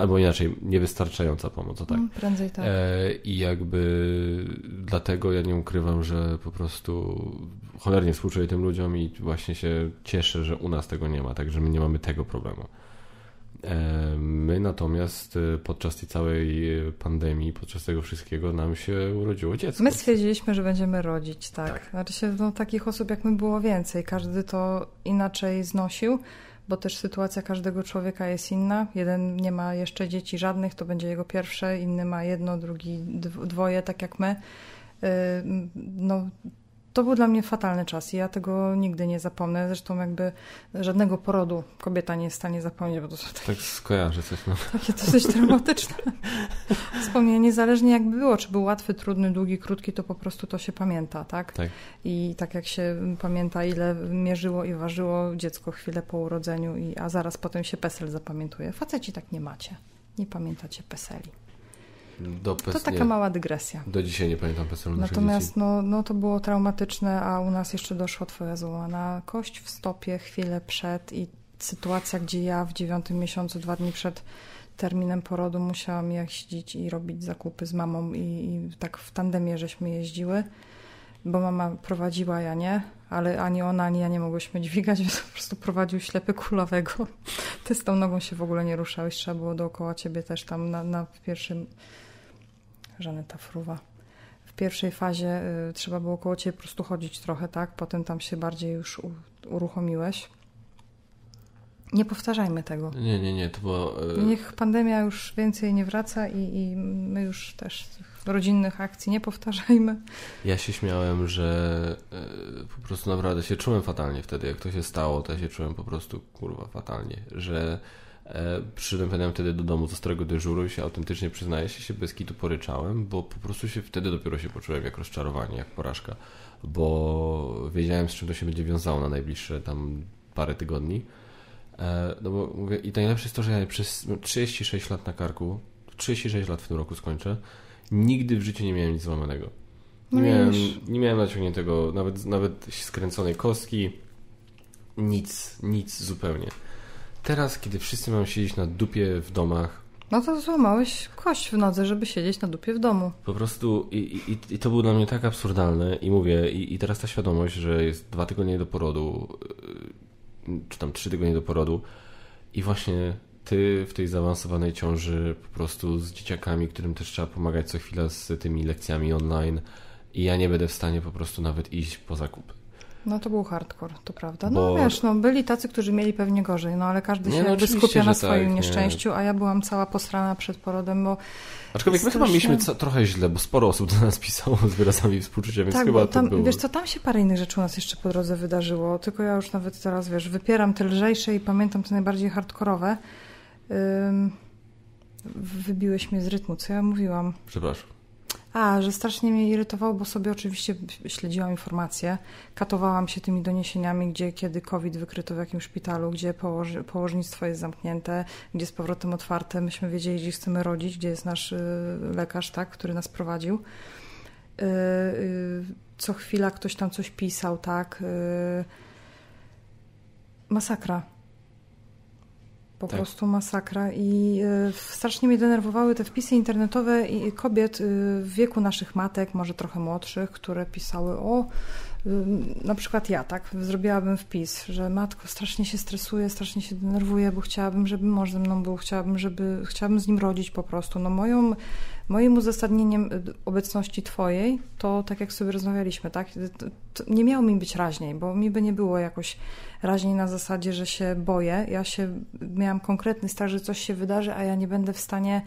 A: Albo inaczej, niewystarczająca pomoc, tak? Mm,
B: prędzej tak.
A: E, I jakby dlatego ja nie ukrywam, że po prostu cholernie współczuję tym ludziom i właśnie się cieszę, że u nas tego nie ma, tak, że my nie mamy tego problemu. My natomiast e, podczas tej całej pandemii, podczas tego wszystkiego nam się urodziło dziecko.
B: My stwierdziliśmy, że będziemy rodzić, tak. tak. Znaczy się, no, takich osób jak my było więcej. Każdy to inaczej znosił, bo też sytuacja każdego człowieka jest inna. Jeden nie ma jeszcze dzieci żadnych, to będzie jego pierwsze, inny ma jedno, drugi dwoje, tak jak my. E, no, to był dla mnie fatalny czas i ja tego nigdy nie zapomnę. Zresztą jakby żadnego porodu kobieta nie jest w stanie zapomnieć, bo to są takie,
A: tak skojarzę coś, no.
B: takie dosyć traumatyczne wspomnienia. Niezależnie jakby było, czy był łatwy, trudny, długi, krótki, to po prostu to się pamięta, tak?
A: tak?
B: I tak jak się pamięta, ile mierzyło i ważyło dziecko chwilę po urodzeniu, i, a zaraz potem się PESEL zapamiętuje. Faceci tak nie macie. Nie pamiętacie PESELi.
A: Do
B: to taka mała dygresja.
A: Do dzisiaj nie pamiętam PESEL
B: Natomiast no, no to było traumatyczne, a u nas jeszcze doszła twoja złamana kość w stopie chwilę przed i sytuacja, gdzie ja w dziewiątym miesiącu, dwa dni przed terminem porodu musiałam jeździć i robić zakupy z mamą i, i tak w tandemie żeśmy jeździły, bo mama prowadziła, ja nie, ale ani ona, ani ja nie mogłyśmy dźwigać, więc po prostu prowadził ślepy kulawego. Ty z tą nogą się w ogóle nie ruszałeś, trzeba było dookoła ciebie też tam na, na pierwszym Żaneta Fruwa. W pierwszej fazie y, trzeba było koło ciebie po prostu chodzić trochę, tak? Potem tam się bardziej już uruchomiłeś. Nie powtarzajmy tego.
A: Nie, nie, nie, to było...
B: Y... Niech pandemia już więcej nie wraca i, i my już też rodzinnych akcji nie powtarzajmy.
A: Ja się śmiałem, że y, po prostu naprawdę się czułem fatalnie wtedy. Jak to się stało, to ja się czułem po prostu kurwa fatalnie, że E, przyszedłem wtedy do domu ze starego dyżuru i się autentycznie przyznaję się, się bez kitu poryczałem, bo po prostu się wtedy dopiero się poczułem jak rozczarowanie, jak porażka, bo wiedziałem z czym to się będzie wiązało na najbliższe tam parę tygodni. E, no bo mówię, i najlepsze jest to, że ja przez 36 lat na karku, 36 lat w tym roku skończę, nigdy w życiu nie miałem nic złamanego. Nie, no miałem, nie miałem naciągniętego, nawet, nawet skręconej kostki, nic, nic zupełnie. Teraz, kiedy wszyscy mają siedzieć na dupie w domach.
B: No to złamałeś kość w nodze, żeby siedzieć na dupie w domu.
A: Po prostu i, i, i to było dla mnie tak absurdalne i mówię, i, i teraz ta świadomość, że jest dwa tygodnie do porodu, yy, czy tam trzy tygodnie do porodu i właśnie ty w tej zaawansowanej ciąży po prostu z dzieciakami, którym też trzeba pomagać co chwila z tymi lekcjami online i ja nie będę w stanie po prostu nawet iść po zakupy.
B: No to był hardcore, to prawda. No Bo... wiesz, no byli tacy, którzy mieli pewnie gorzej, no ale każdy się
A: no,
B: skupia na swoim tak, nieszczęściu, nie. a ja byłam cała posrana przed porodem, bo...
A: Aczkolwiek my chyba mieliśmy co, trochę źle, bo sporo osób do nas pisało z wyrazami współczucia, więc
B: tak,
A: chyba
B: tam,
A: to było...
B: Wiesz co, tam się parę innych rzeczy u nas jeszcze po drodze wydarzyło, tylko ja już nawet teraz, wiesz, wypieram te lżejsze i pamiętam te najbardziej hardkorowe. Ym... Wybiłeś mnie z rytmu, co ja mówiłam?
A: Przepraszam.
B: A, że strasznie mnie irytowało, bo sobie oczywiście śledziłam informacje, katowałam się tymi doniesieniami, gdzie kiedy COVID wykryto w jakimś szpitalu, gdzie położnictwo jest zamknięte, gdzie z powrotem otwarte. Myśmy wiedzieli, gdzie chcemy rodzić, gdzie jest nasz y, lekarz, tak, który nas prowadził. Y, y, co chwila ktoś tam coś pisał, tak. Y, masakra po tak. prostu masakra i y, strasznie mnie denerwowały te wpisy internetowe i kobiet y, w wieku naszych matek, może trochę młodszych, które pisały o na przykład ja, tak, zrobiłabym wpis, że matko, strasznie się stresuję, strasznie się denerwuję, bo chciałabym, żeby mąż ze mną był, chciałabym, żeby, chciałabym z nim rodzić po prostu. No moją, moim uzasadnieniem obecności twojej, to tak jak sobie rozmawialiśmy, tak, nie miało mi być raźniej, bo mi by nie było jakoś raźniej na zasadzie, że się boję. Ja się miałam konkretny strach, że coś się wydarzy, a ja nie będę w stanie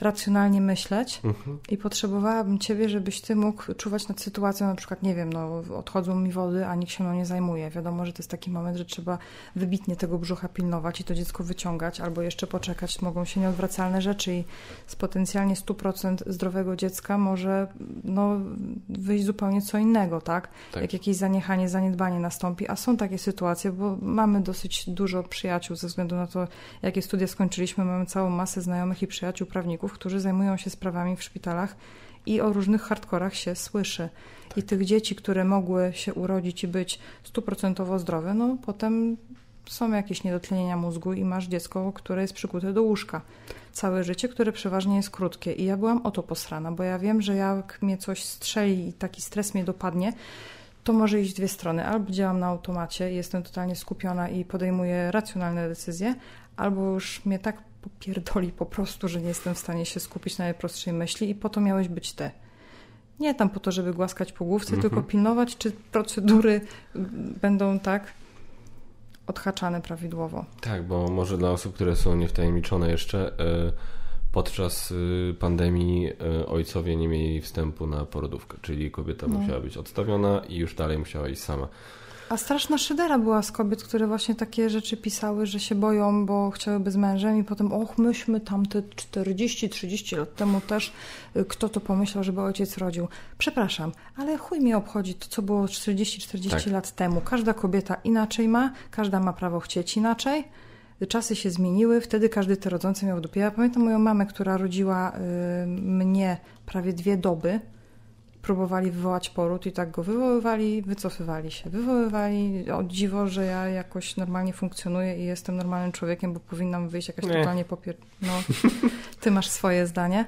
B: racjonalnie myśleć mhm. i potrzebowałabym ciebie, żebyś ty mógł czuwać nad sytuacją, na przykład, nie wiem, no odchodzą mi wody, a nikt się mną nie zajmuje. Wiadomo, że to jest taki moment, że trzeba wybitnie tego brzucha pilnować i to dziecko wyciągać, albo jeszcze poczekać. Mogą się nieodwracalne rzeczy i z potencjalnie 100% zdrowego dziecka może no, wyjść zupełnie co innego, tak? tak? Jak jakieś zaniechanie, zaniedbanie nastąpi, a są takie sytuacje, bo mamy dosyć dużo przyjaciół ze względu na to, jakie studia skończyliśmy. Mamy całą masę znajomych i przyjaciół prawników, którzy zajmują się sprawami w szpitalach i o różnych hardkorach się słyszy. I tych dzieci, które mogły się urodzić i być stuprocentowo zdrowe, no potem są jakieś niedotlenienia mózgu i masz dziecko, które jest przykute do łóżka. Całe życie, które przeważnie jest krótkie. I ja byłam o to posrana, bo ja wiem, że jak mnie coś strzeli i taki stres mnie dopadnie, to może iść dwie strony. Albo działam na automacie, jestem totalnie skupiona i podejmuję racjonalne decyzje, albo już mnie tak popierdoli po prostu, że nie jestem w stanie się skupić na najprostszej myśli i po to miałeś być ty. Nie tam po to, żeby głaskać po główce, mhm. tylko pilnować, czy procedury będą tak odhaczane prawidłowo.
A: Tak, bo może dla osób, które są niewtajemniczone jeszcze, e, podczas y, pandemii y, ojcowie nie mieli wstępu na porodówkę, czyli kobieta no. musiała być odstawiona i już dalej musiała iść sama.
B: A straszna szydera była z kobiet, które właśnie takie rzeczy pisały, że się boją, bo chciałyby z mężem i potem, och, myśmy tamte 40-30 lat temu też, y, kto to pomyślał, żeby ojciec rodził. Przepraszam, ale chuj mnie obchodzi to, co było 40-40 tak. lat temu. Każda kobieta inaczej ma, każda ma prawo chcieć inaczej. Czasy się zmieniły, wtedy każdy te rodzący miał dupie. Ja pamiętam moją mamę, która rodziła y, mnie prawie dwie doby próbowali wywołać poród i tak go wywoływali, wycofywali się, wywoływali. O dziwo, że ja jakoś normalnie funkcjonuję i jestem normalnym człowiekiem, bo powinnam wyjść jakaś Nie. totalnie popier... No, ty masz swoje zdanie.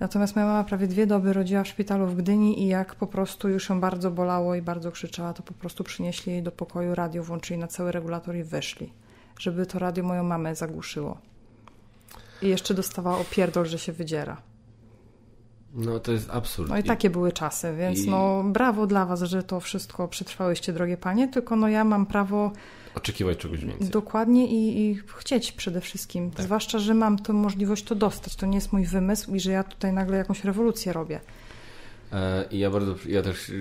B: Natomiast moja mama prawie dwie doby rodziła w szpitalu w Gdyni i jak po prostu już ją bardzo bolało i bardzo krzyczała, to po prostu przynieśli jej do pokoju radio, włączyli na cały regulator i wyszli, żeby to radio moją mamę zagłuszyło. I jeszcze dostawała opierdol, że się wydziera.
A: No to jest absurd.
B: No i takie były czasy, więc I... no brawo dla was, że to wszystko przetrwałyście, drogie panie, tylko no ja mam prawo
A: oczekiwać czegoś więcej.
B: Dokładnie i, i chcieć przede wszystkim. Tak. Zwłaszcza, że mam tę możliwość to dostać. To nie jest mój wymysł i że ja tutaj nagle jakąś rewolucję robię.
A: E, I ja bardzo, ja też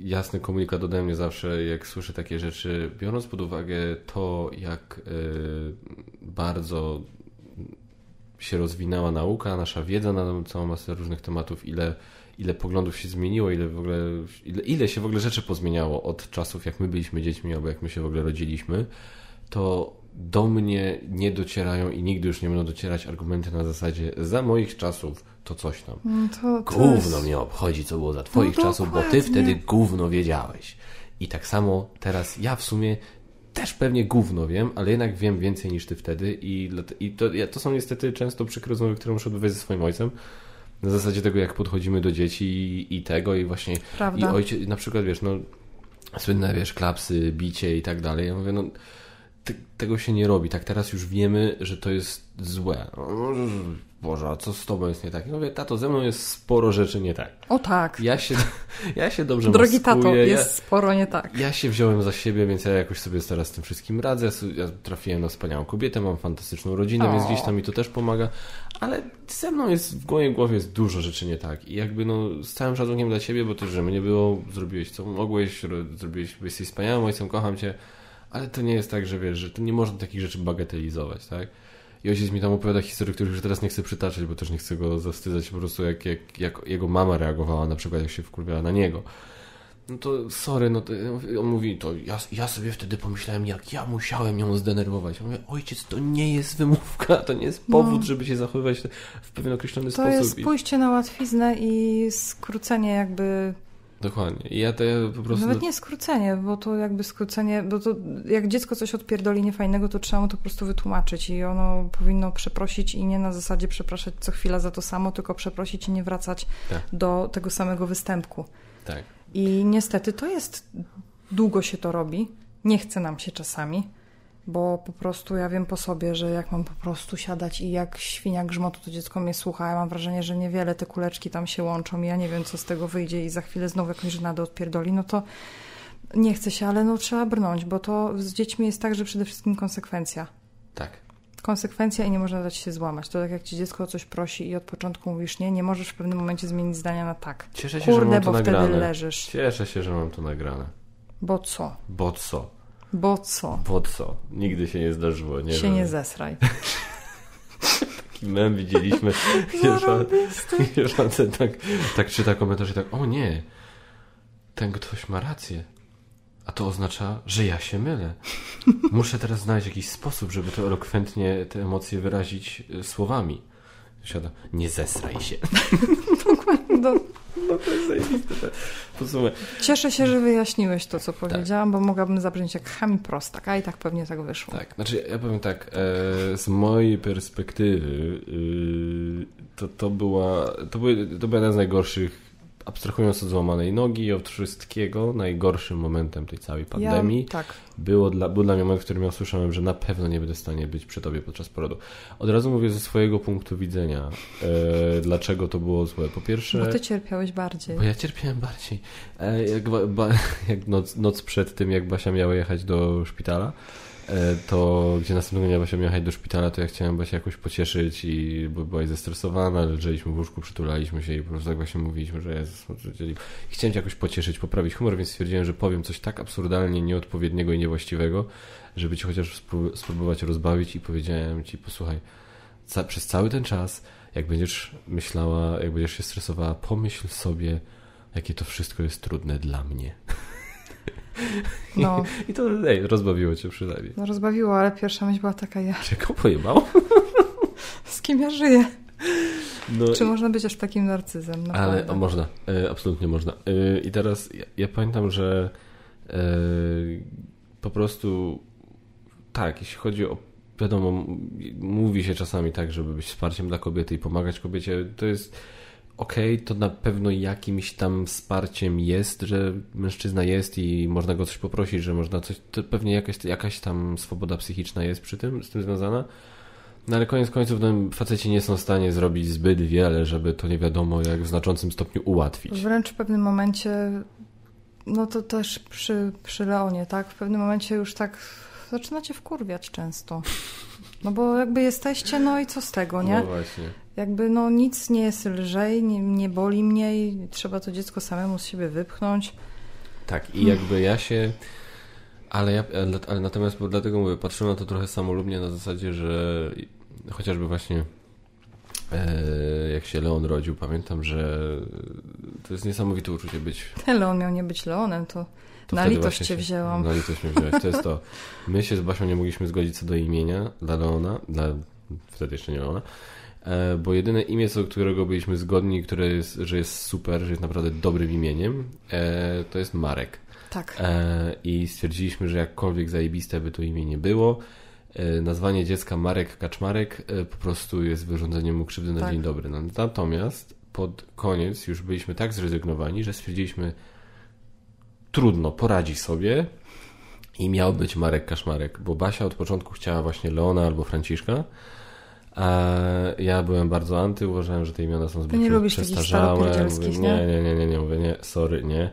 A: jasny komunikat ode mnie zawsze, jak słyszę takie rzeczy, biorąc pod uwagę to, jak e, bardzo się rozwinęła nauka, nasza wiedza na całą masę różnych tematów, ile, ile poglądów się zmieniło, ile, w ogóle, ile, ile się w ogóle rzeczy pozmieniało od czasów, jak my byliśmy dziećmi, albo jak my się w ogóle rodziliśmy, to do mnie nie docierają i nigdy już nie będą docierać argumenty na zasadzie za moich czasów to coś tam. No to, to gówno jest... mnie obchodzi, co było za twoich no czasów, bo ty wtedy gówno wiedziałeś. I tak samo teraz ja w sumie też pewnie gówno wiem, ale jednak wiem więcej niż ty wtedy i, i to, to są niestety często przykre rozmowy, które muszę odbywać ze swoim ojcem. Na zasadzie tego, jak podchodzimy do dzieci i, i tego i właśnie Prawda. i ojciec, na przykład wiesz, no słynne wiesz, klapsy, bicie i tak dalej. Ja mówię, no tego się nie robi. Tak teraz już wiemy, że to jest złe. Boże, a co z tobą jest nie tak? Ja mówię, tato, ze mną jest sporo rzeczy nie tak.
B: O tak.
A: Ja się, ja się dobrze
B: Drogi
A: maskuję.
B: tato, jest ja, sporo nie tak.
A: Ja się wziąłem za siebie, więc ja jakoś sobie teraz z tym wszystkim radzę. Ja trafiłem na wspaniałą kobietę, mam fantastyczną rodzinę, o. więc gdzieś tam mi to też pomaga. Ale ze mną jest, w mojej głowie jest dużo rzeczy nie tak. I jakby no, z całym szacunkiem dla ciebie, bo też, że mnie było, zrobiłeś co mogłeś, zrobiłeś, jesteś wspaniałym ojcem, kocham cię. Ale to nie jest tak, że wiesz, że to nie można takich rzeczy bagatelizować, tak? I ojciec mi tam opowiada historię, których już teraz nie chcę przytaczać, bo też nie chcę go zawstydzać po prostu, jak, jak, jak jego mama reagowała, na przykład jak się wkurwiała na niego. No to sorry, no to on mówi, to ja, ja sobie wtedy pomyślałem, jak ja musiałem ją zdenerwować. Ja mówię, ojciec, to nie jest wymówka, to nie jest powód, no. żeby się zachowywać w pewien określony
B: to
A: sposób.
B: To jest pójście na łatwiznę i skrócenie jakby
A: Dokładnie. I ja to ja po prostu...
B: Nawet nie skrócenie, bo to jakby skrócenie, bo to jak dziecko coś odpierdoli niefajnego, to trzeba mu to po prostu wytłumaczyć i ono powinno przeprosić i nie na zasadzie przepraszać co chwila za to samo, tylko przeprosić i nie wracać tak. do tego samego występku.
A: Tak.
B: I niestety to jest długo się to robi, nie chce nam się czasami, bo po prostu ja wiem po sobie, że jak mam po prostu siadać i jak świnia grzmotu to dziecko mnie słucha, ja mam wrażenie, że niewiele te kuleczki tam się łączą i ja nie wiem, co z tego wyjdzie i za chwilę znowu jakąś żenadę odpierdoli, no to nie chce się, ale no trzeba brnąć, bo to z dziećmi jest tak, że przede wszystkim konsekwencja.
A: Tak.
B: Konsekwencja i nie można dać się złamać. To tak jak ci dziecko o coś prosi i od początku mówisz nie, nie możesz w pewnym momencie zmienić zdania na tak.
A: Cieszę się,
B: Kurde,
A: że mam to
B: bo
A: nagrane.
B: wtedy leżysz.
A: Cieszę się, że mam to nagrane.
B: Bo co?
A: Bo co?
B: Bo co?
A: Bo co? Nigdy się nie zdarzyło. Nie
B: się
A: wiem.
B: nie zesraj.
A: Taki mem widzieliśmy. Wierzący tak, tak czyta komentarz i tak, o nie, ten ktoś ma rację. A to oznacza, że ja się mylę. Muszę teraz znaleźć jakiś sposób, żeby to elokwentnie te emocje wyrazić y, słowami. Siada, nie zesraj się.
B: Dokładnie.
A: No to jest zajebiste. Posłuchaj.
B: Cieszę się, że wyjaśniłeś to, co powiedziałam, bo mogłabym zabrzmieć jak chami prostak, a i tak pewnie tak wyszło.
A: Tak, znaczy ja powiem tak, e, z mojej perspektywy y, to, to była to, były, to była jedna z najgorszych, abstrahując od złamanej nogi i od wszystkiego, najgorszym momentem tej całej pandemii.
B: Ja, tak.
A: Było dla, był dla mnie moment, w którym ja usłyszałem, że na pewno nie będę w stanie być przy tobie podczas porodu. Od razu mówię ze swojego punktu widzenia, e, dlaczego to było złe. Po pierwsze...
B: Bo ty cierpiałeś bardziej.
A: Bo ja cierpiałem bardziej. E, jak, ba, jak noc, noc przed tym, jak Basia miała jechać do szpitala, to gdzie następnego dnia Basia miała jechać do szpitala, to ja chciałem Basię jakoś pocieszyć i bo była zestresowana, leżeliśmy w łóżku, przytulaliśmy się i po prostu tak właśnie mówiliśmy, że jest... Chciałem cię jakoś pocieszyć, poprawić humor, więc stwierdziłem, że powiem coś tak absurdalnie nieodpowiedniego i niewłaściwego, żeby ci chociaż spró- spróbować rozbawić i powiedziałem ci, posłuchaj, ca- przez cały ten czas, jak będziesz myślała, jak będziesz się stresowała, pomyśl sobie, jakie to wszystko jest trudne dla mnie.
B: No,
A: I to ej, rozbawiło cię przynajmniej.
B: no rozbawiło, ale pierwsza myśl była taka, ja
A: Czy go
B: z kim ja żyję?
A: No,
B: Czy można być aż takim narcyzem?
A: ale
B: Naprawdę.
A: o, można, e, absolutnie można. E, I teraz ja, ja pamiętam, że e, po prostu tak, jeśli chodzi o wiadomo, mówi się czasami tak, żeby być wsparciem dla kobiety i pomagać kobiecie, to jest okej, to na pewno jakimś tam wsparciem jest, że mężczyzna jest i można go coś poprosić, że można coś, to pewnie jakaś, jakaś tam swoboda psychiczna jest przy tym, z tym związana. No ale koniec końców no, faceci nie są w stanie zrobić zbyt wiele, żeby to nie wiadomo jak w znaczącym stopniu ułatwić.
B: Wręcz w pewnym momencie, no to też przy, przy Leonie, tak? W pewnym momencie już tak zaczynacie wkurwiać często. No bo jakby jesteście, no i co z tego, nie?
A: No właśnie.
B: Jakby no nic nie jest lżej, nie, nie boli mnie i trzeba to dziecko samemu z siebie wypchnąć.
A: Tak, i jakby ja się. Ale ja, ale, natomiast dlatego mówię, patrzyłem na to trochę samolubnie na zasadzie, że chociażby właśnie e, jak się Leon rodził, pamiętam, że to jest niesamowite uczucie być.
B: Leon miał nie być Leonem, to,
A: To
B: na litość cię
A: się-
B: wzięłam.
A: Na litość mnie wziąłeś. To jest to. My się z Basią nie mogliśmy zgodzić co do imienia dla Leona, dla wtedy jeszcze nie Leona, bo jedyne imię, co do którego byliśmy zgodni, które jest, że jest super, że jest naprawdę dobrym imieniem, e, to jest Marek.
B: Tak.
A: E, I stwierdziliśmy, że jakkolwiek zajebiste by to imię nie było, e, nazwanie dziecka Marek Kaczmarek e, po prostu jest wyrządzeniem mu krzywdy na
B: Tak.
A: dzień dobry. No, natomiast pod koniec już byliśmy tak zrezygnowani, że stwierdziliśmy trudno, poradzi sobie i miał być Marek Kaszmarek, bo Basia od początku chciała właśnie Leona albo Franciszka, ja byłem bardzo anty, uważałem, że te imiona są zbyt
B: nie lubisz
A: przestarzałe. Mówię,
B: nie?
A: nie, nie, nie, nie, mówię, nie, sorry, nie.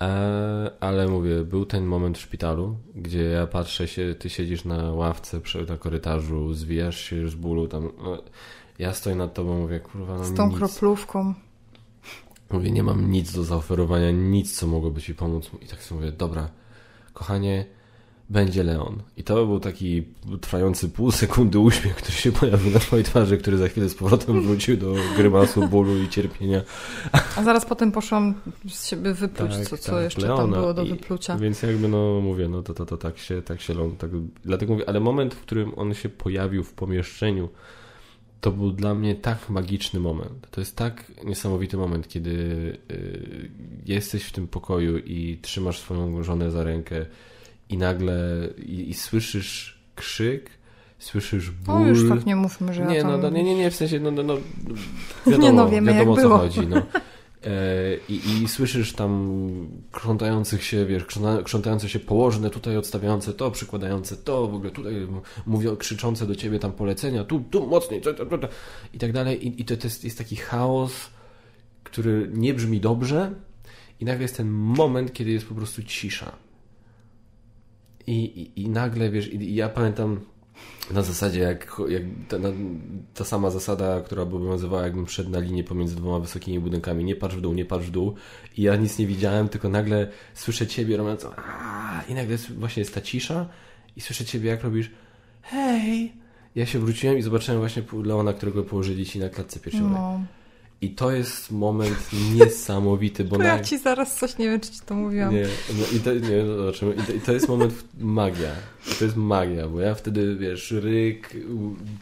A: E, ale mówię, był ten moment w szpitalu, gdzie ja patrzę się, ty siedzisz na ławce przy, na korytarzu, zwijasz się z bólu tam. No, ja stoję nad tobą, mówię, kurwa, no
B: Z tą
A: nic.
B: kroplówką.
A: Mówię, nie mam nic do zaoferowania, nic, co mogłoby ci pomóc. I tak sobie mówię, dobra, kochanie, będzie Leon. I to był taki trwający pół sekundy uśmiech, który się pojawił na twojej twarzy, który za chwilę z powrotem wrócił do grymasu bólu i cierpienia.
B: A zaraz potem poszłam z siebie wypluć, co, co
A: tak,
B: jeszcze tam
A: Leona.
B: było do
A: I-
B: wyplucia.
A: Więc jakby, no mówię, no to, to, to tak się, tak się Leon, tak, dlatego mówię, ale moment, w którym on się pojawił w pomieszczeniu, to był dla mnie tak magiczny moment. To jest tak niesamowity moment, kiedy y, jesteś w tym pokoju i trzymasz swoją żonę za rękę i nagle i, i słyszysz krzyk, słyszysz ból.
B: No już tak nie mówmy, że
A: nie,
B: ja tam...
A: no, no, nie, nie, nie, w sensie, no, no, no wiadomo,
B: Nie no, wiemy,
A: wiadomo co
B: było.
A: chodzi, no. E, I, I słyszysz tam krzątających się, wiesz, krzątające się położne, tutaj odstawiające to, przykładające to, w ogóle tutaj mówią, krzyczące do ciebie tam polecenia, tu, tu mocniej, to, to, to, i tak dalej. I, i to, to jest, jest taki chaos, który nie brzmi dobrze, i nagle jest ten moment, kiedy jest po prostu cisza. I, i, i nagle, wiesz, i, i ja pamiętam na zasadzie, jak, jak ta, na, ta, sama zasada, która obowiązywała, jakbym szedł na linię pomiędzy dwoma wysokimi budynkami, nie patrz w dół, nie patrz w dół. I ja nic nie widziałem, tylko nagle słyszę ciebie robiąc i nagle właśnie jest ta cisza i słyszę ciebie, jak robisz hej. Ja się wróciłem i zobaczyłem właśnie Leona, którego położyli ci na klatce piersiowej. No. I to jest moment niesamowity, bo...
B: Ja ci zaraz coś, nie wiem, czy ci to mówiłam.
A: Nie, no i to, nie, no zobaczymy. I to, I to jest moment magia. To jest magia, bo ja wtedy, wiesz, ryk,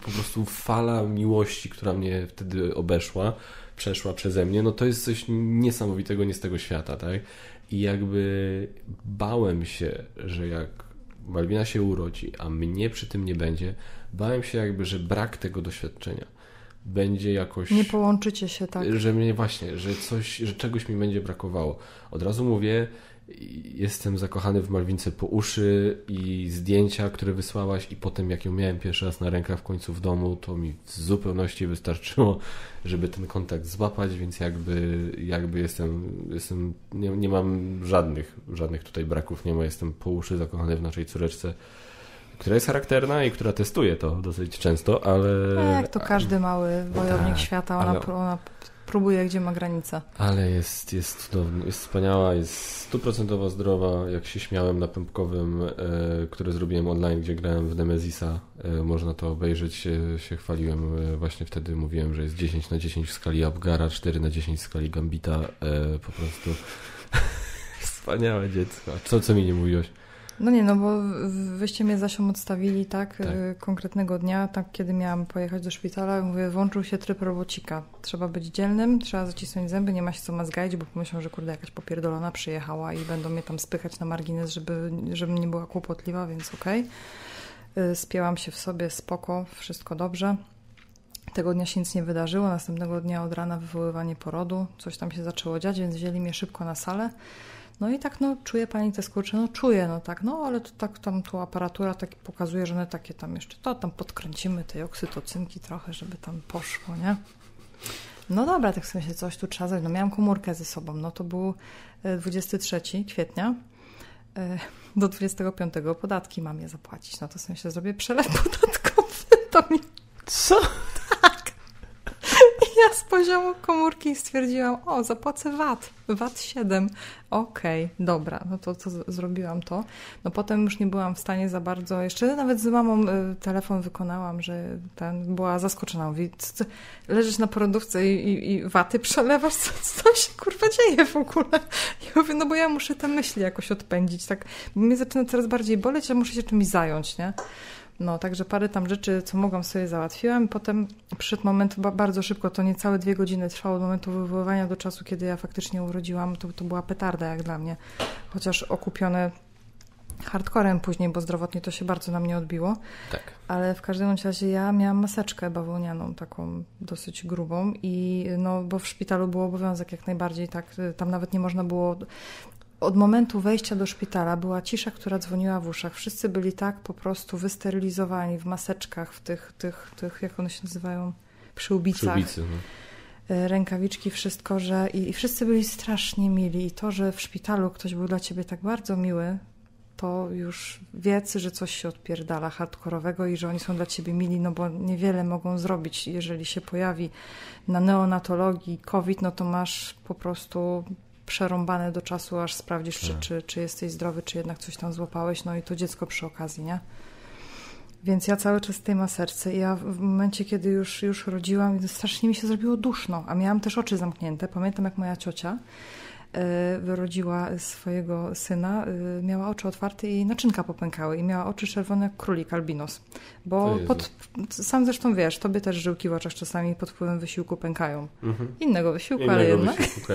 A: po prostu fala miłości, która mnie wtedy obeszła, przeszła przeze mnie, no to jest coś niesamowitego, nie z tego świata, tak? I jakby bałem się, że jak Malwina się urodzi, a mnie przy tym nie będzie, bałem się jakby, że brak tego doświadczenia będzie jakoś.
B: Nie połączycie się tak.
A: Że mnie właśnie, że coś, że czegoś mi będzie brakowało. Od razu mówię, jestem zakochany w Malwince po uszy i zdjęcia, które wysłałaś, i potem jak ją miałem pierwszy raz na rękach w końcu w domu, to mi w zupełności wystarczyło, żeby ten kontakt złapać, więc jakby, jakby jestem, jestem nie, nie mam żadnych, żadnych tutaj braków, nie ma, jestem po uszy zakochany w naszej córeczce która jest charakterna i która testuje to dosyć często, ale...
B: Jak to każdy mały wojownik tak, świata, ona, ale... ona próbuje, gdzie ma granica.
A: Ale jest, jest cudowna, jest wspaniała, jest stuprocentowo zdrowa. Jak się śmiałem na pępkowym, e, które zrobiłem online, gdzie grałem w Nemezisa, e, można to obejrzeć, się, się chwaliłem. E, właśnie wtedy mówiłem, że jest 10 na 10 w skali Abgara, 4 na 10 w skali Gambita. E, po prostu wspaniałe dziecko. Co, co mi nie mówiłeś?
B: No nie, no bo wyście mnie zasią odstawili tak, tak. Y, konkretnego dnia, tak kiedy miałam pojechać do szpitala, mówię, włączył się tryb robocika. Trzeba być dzielnym, trzeba zacisnąć zęby, nie ma się co mazgać, bo pomyślą, że kurde jakaś popierdolona przyjechała i będą mnie tam spychać na margines, żeby, żebym nie była kłopotliwa, więc okej. Okay. Spięłam się w sobie, spoko, wszystko dobrze. Tego dnia się nic nie wydarzyło, następnego dnia od rana wywoływanie porodu, coś tam się zaczęło dziać, więc wzięli mnie szybko na salę. No i tak, no, czuje pani te skurcze? No, czuję, no tak, no, ale to tak tam tu aparatura tak pokazuje, że one takie tam jeszcze, to tam podkręcimy tej oksytocynki trochę, żeby tam poszło, nie? No dobra, tak sobie coś tu trzeba zrobić. No miałam komórkę ze sobą, no to był 23 e, kwietnia. E, do 25 podatki mam je zapłacić. No to sobie się zrobię przelew podatkowy. To mi...
A: Co?
B: Ja z poziomu komórki stwierdziłam, o, zapłacę VAT, VAT 7. Okej, okay, dobra, no to, to zrobiłam to. No potem już nie byłam w stanie za bardzo, jeszcze nawet z mamą y, telefon wykonałam, że ten, była zaskoczona. Mówi, co, leżysz na porodówce i, i, i waty przelewasz, co, co się kurwa dzieje w ogóle? Ja mówię, no bo ja muszę te myśli jakoś odpędzić, tak, bo mnie zaczyna coraz bardziej boleć, a muszę się czymś zająć, nie? No, także parę tam rzeczy, co mogłam sobie załatwiłam. Potem przyszedł moment, bardzo szybko, to niecałe dwie godziny trwało od momentu wywoływania do czasu, kiedy ja faktycznie urodziłam. To, to była petarda jak dla mnie. Chociaż okupione hardcorem później, bo zdrowotnie to się bardzo na mnie odbiło.
A: Tak.
B: Ale w każdym razie ja miałam maseczkę bawełnianą, taką dosyć grubą i no, bo w szpitalu był obowiązek jak najbardziej, tak, tam nawet nie można było od momentu wejścia do szpitala była cisza, która dzwoniła w uszach. Wszyscy byli tak po prostu wysterylizowani w maseczkach, w tych, tych, tych jak one się nazywają, przyłbicach. Przyłbicy, no. E, rękawiczki, wszystko, że i, i wszyscy byli strasznie mili i to, że w szpitalu ktoś był dla ciebie tak bardzo miły, to już wiedz, że coś się odpierdala hardkorowego i że oni są dla ciebie mili, no bo niewiele mogą zrobić. Jeżeli się pojawi na neonatologii COVID, no to masz po prostu przerąbane do czasu, aż sprawdzisz, czy, tak. czy, czy jesteś zdrowy, czy jednak coś tam złapałeś, no i to dziecko przy okazji, nie? Więc ja cały czas tej ma serce i ja w momencie, kiedy już, już rodziłam, strasznie mi się zrobiło duszno, a miałam też oczy zamknięte. Pamiętam, jak moja ciocia y, wyrodziła swojego syna, y, miała oczy otwarte i naczynka popękały i miała oczy czerwone jak królik albinos. Bo pod, sam zresztą wiesz, tobie też żyłki w oczach czasami pod wpływem wysiłku pękają. Mhm. Innego wysiłku, Innego ale jednak. Wysiłku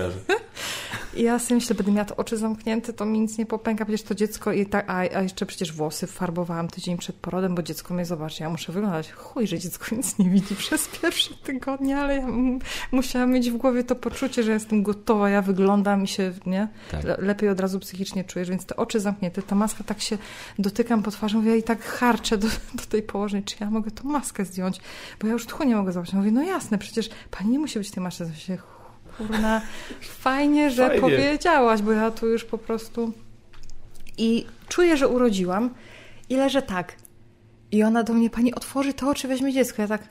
B: I ja sobie myślę, będę miała oczy zamknięte, to mi nic nie popęka, przecież to dziecko i tak, a, a jeszcze przecież włosy farbowałam tydzień przed porodem, bo dziecko mnie zobaczy, ja muszę wyglądać. Chuj, że dziecko nic nie widzi przez pierwsze tygodnie, ale ja musiałam mieć w głowie to poczucie, że jestem gotowa, ja wyglądam i się, nie? Tak. lepiej od razu psychicznie czujesz, więc te oczy zamknięte, ta maska tak się dotykam po twarzy, mówię, i tak harczę do, do tej położnej, czy ja mogę tą maskę zdjąć, bo ja już tchu nie mogę zobaczyć. Mówię, no jasne, przecież pani nie musi być tej masce. Się, kurna, fajnie, że fajnie. powiedziałaś, bo ja tu już po prostu... I czuję, że urodziłam i leżę tak. I ona do mnie, pani otworzy te oczy, weźmie dziecko. Ja tak,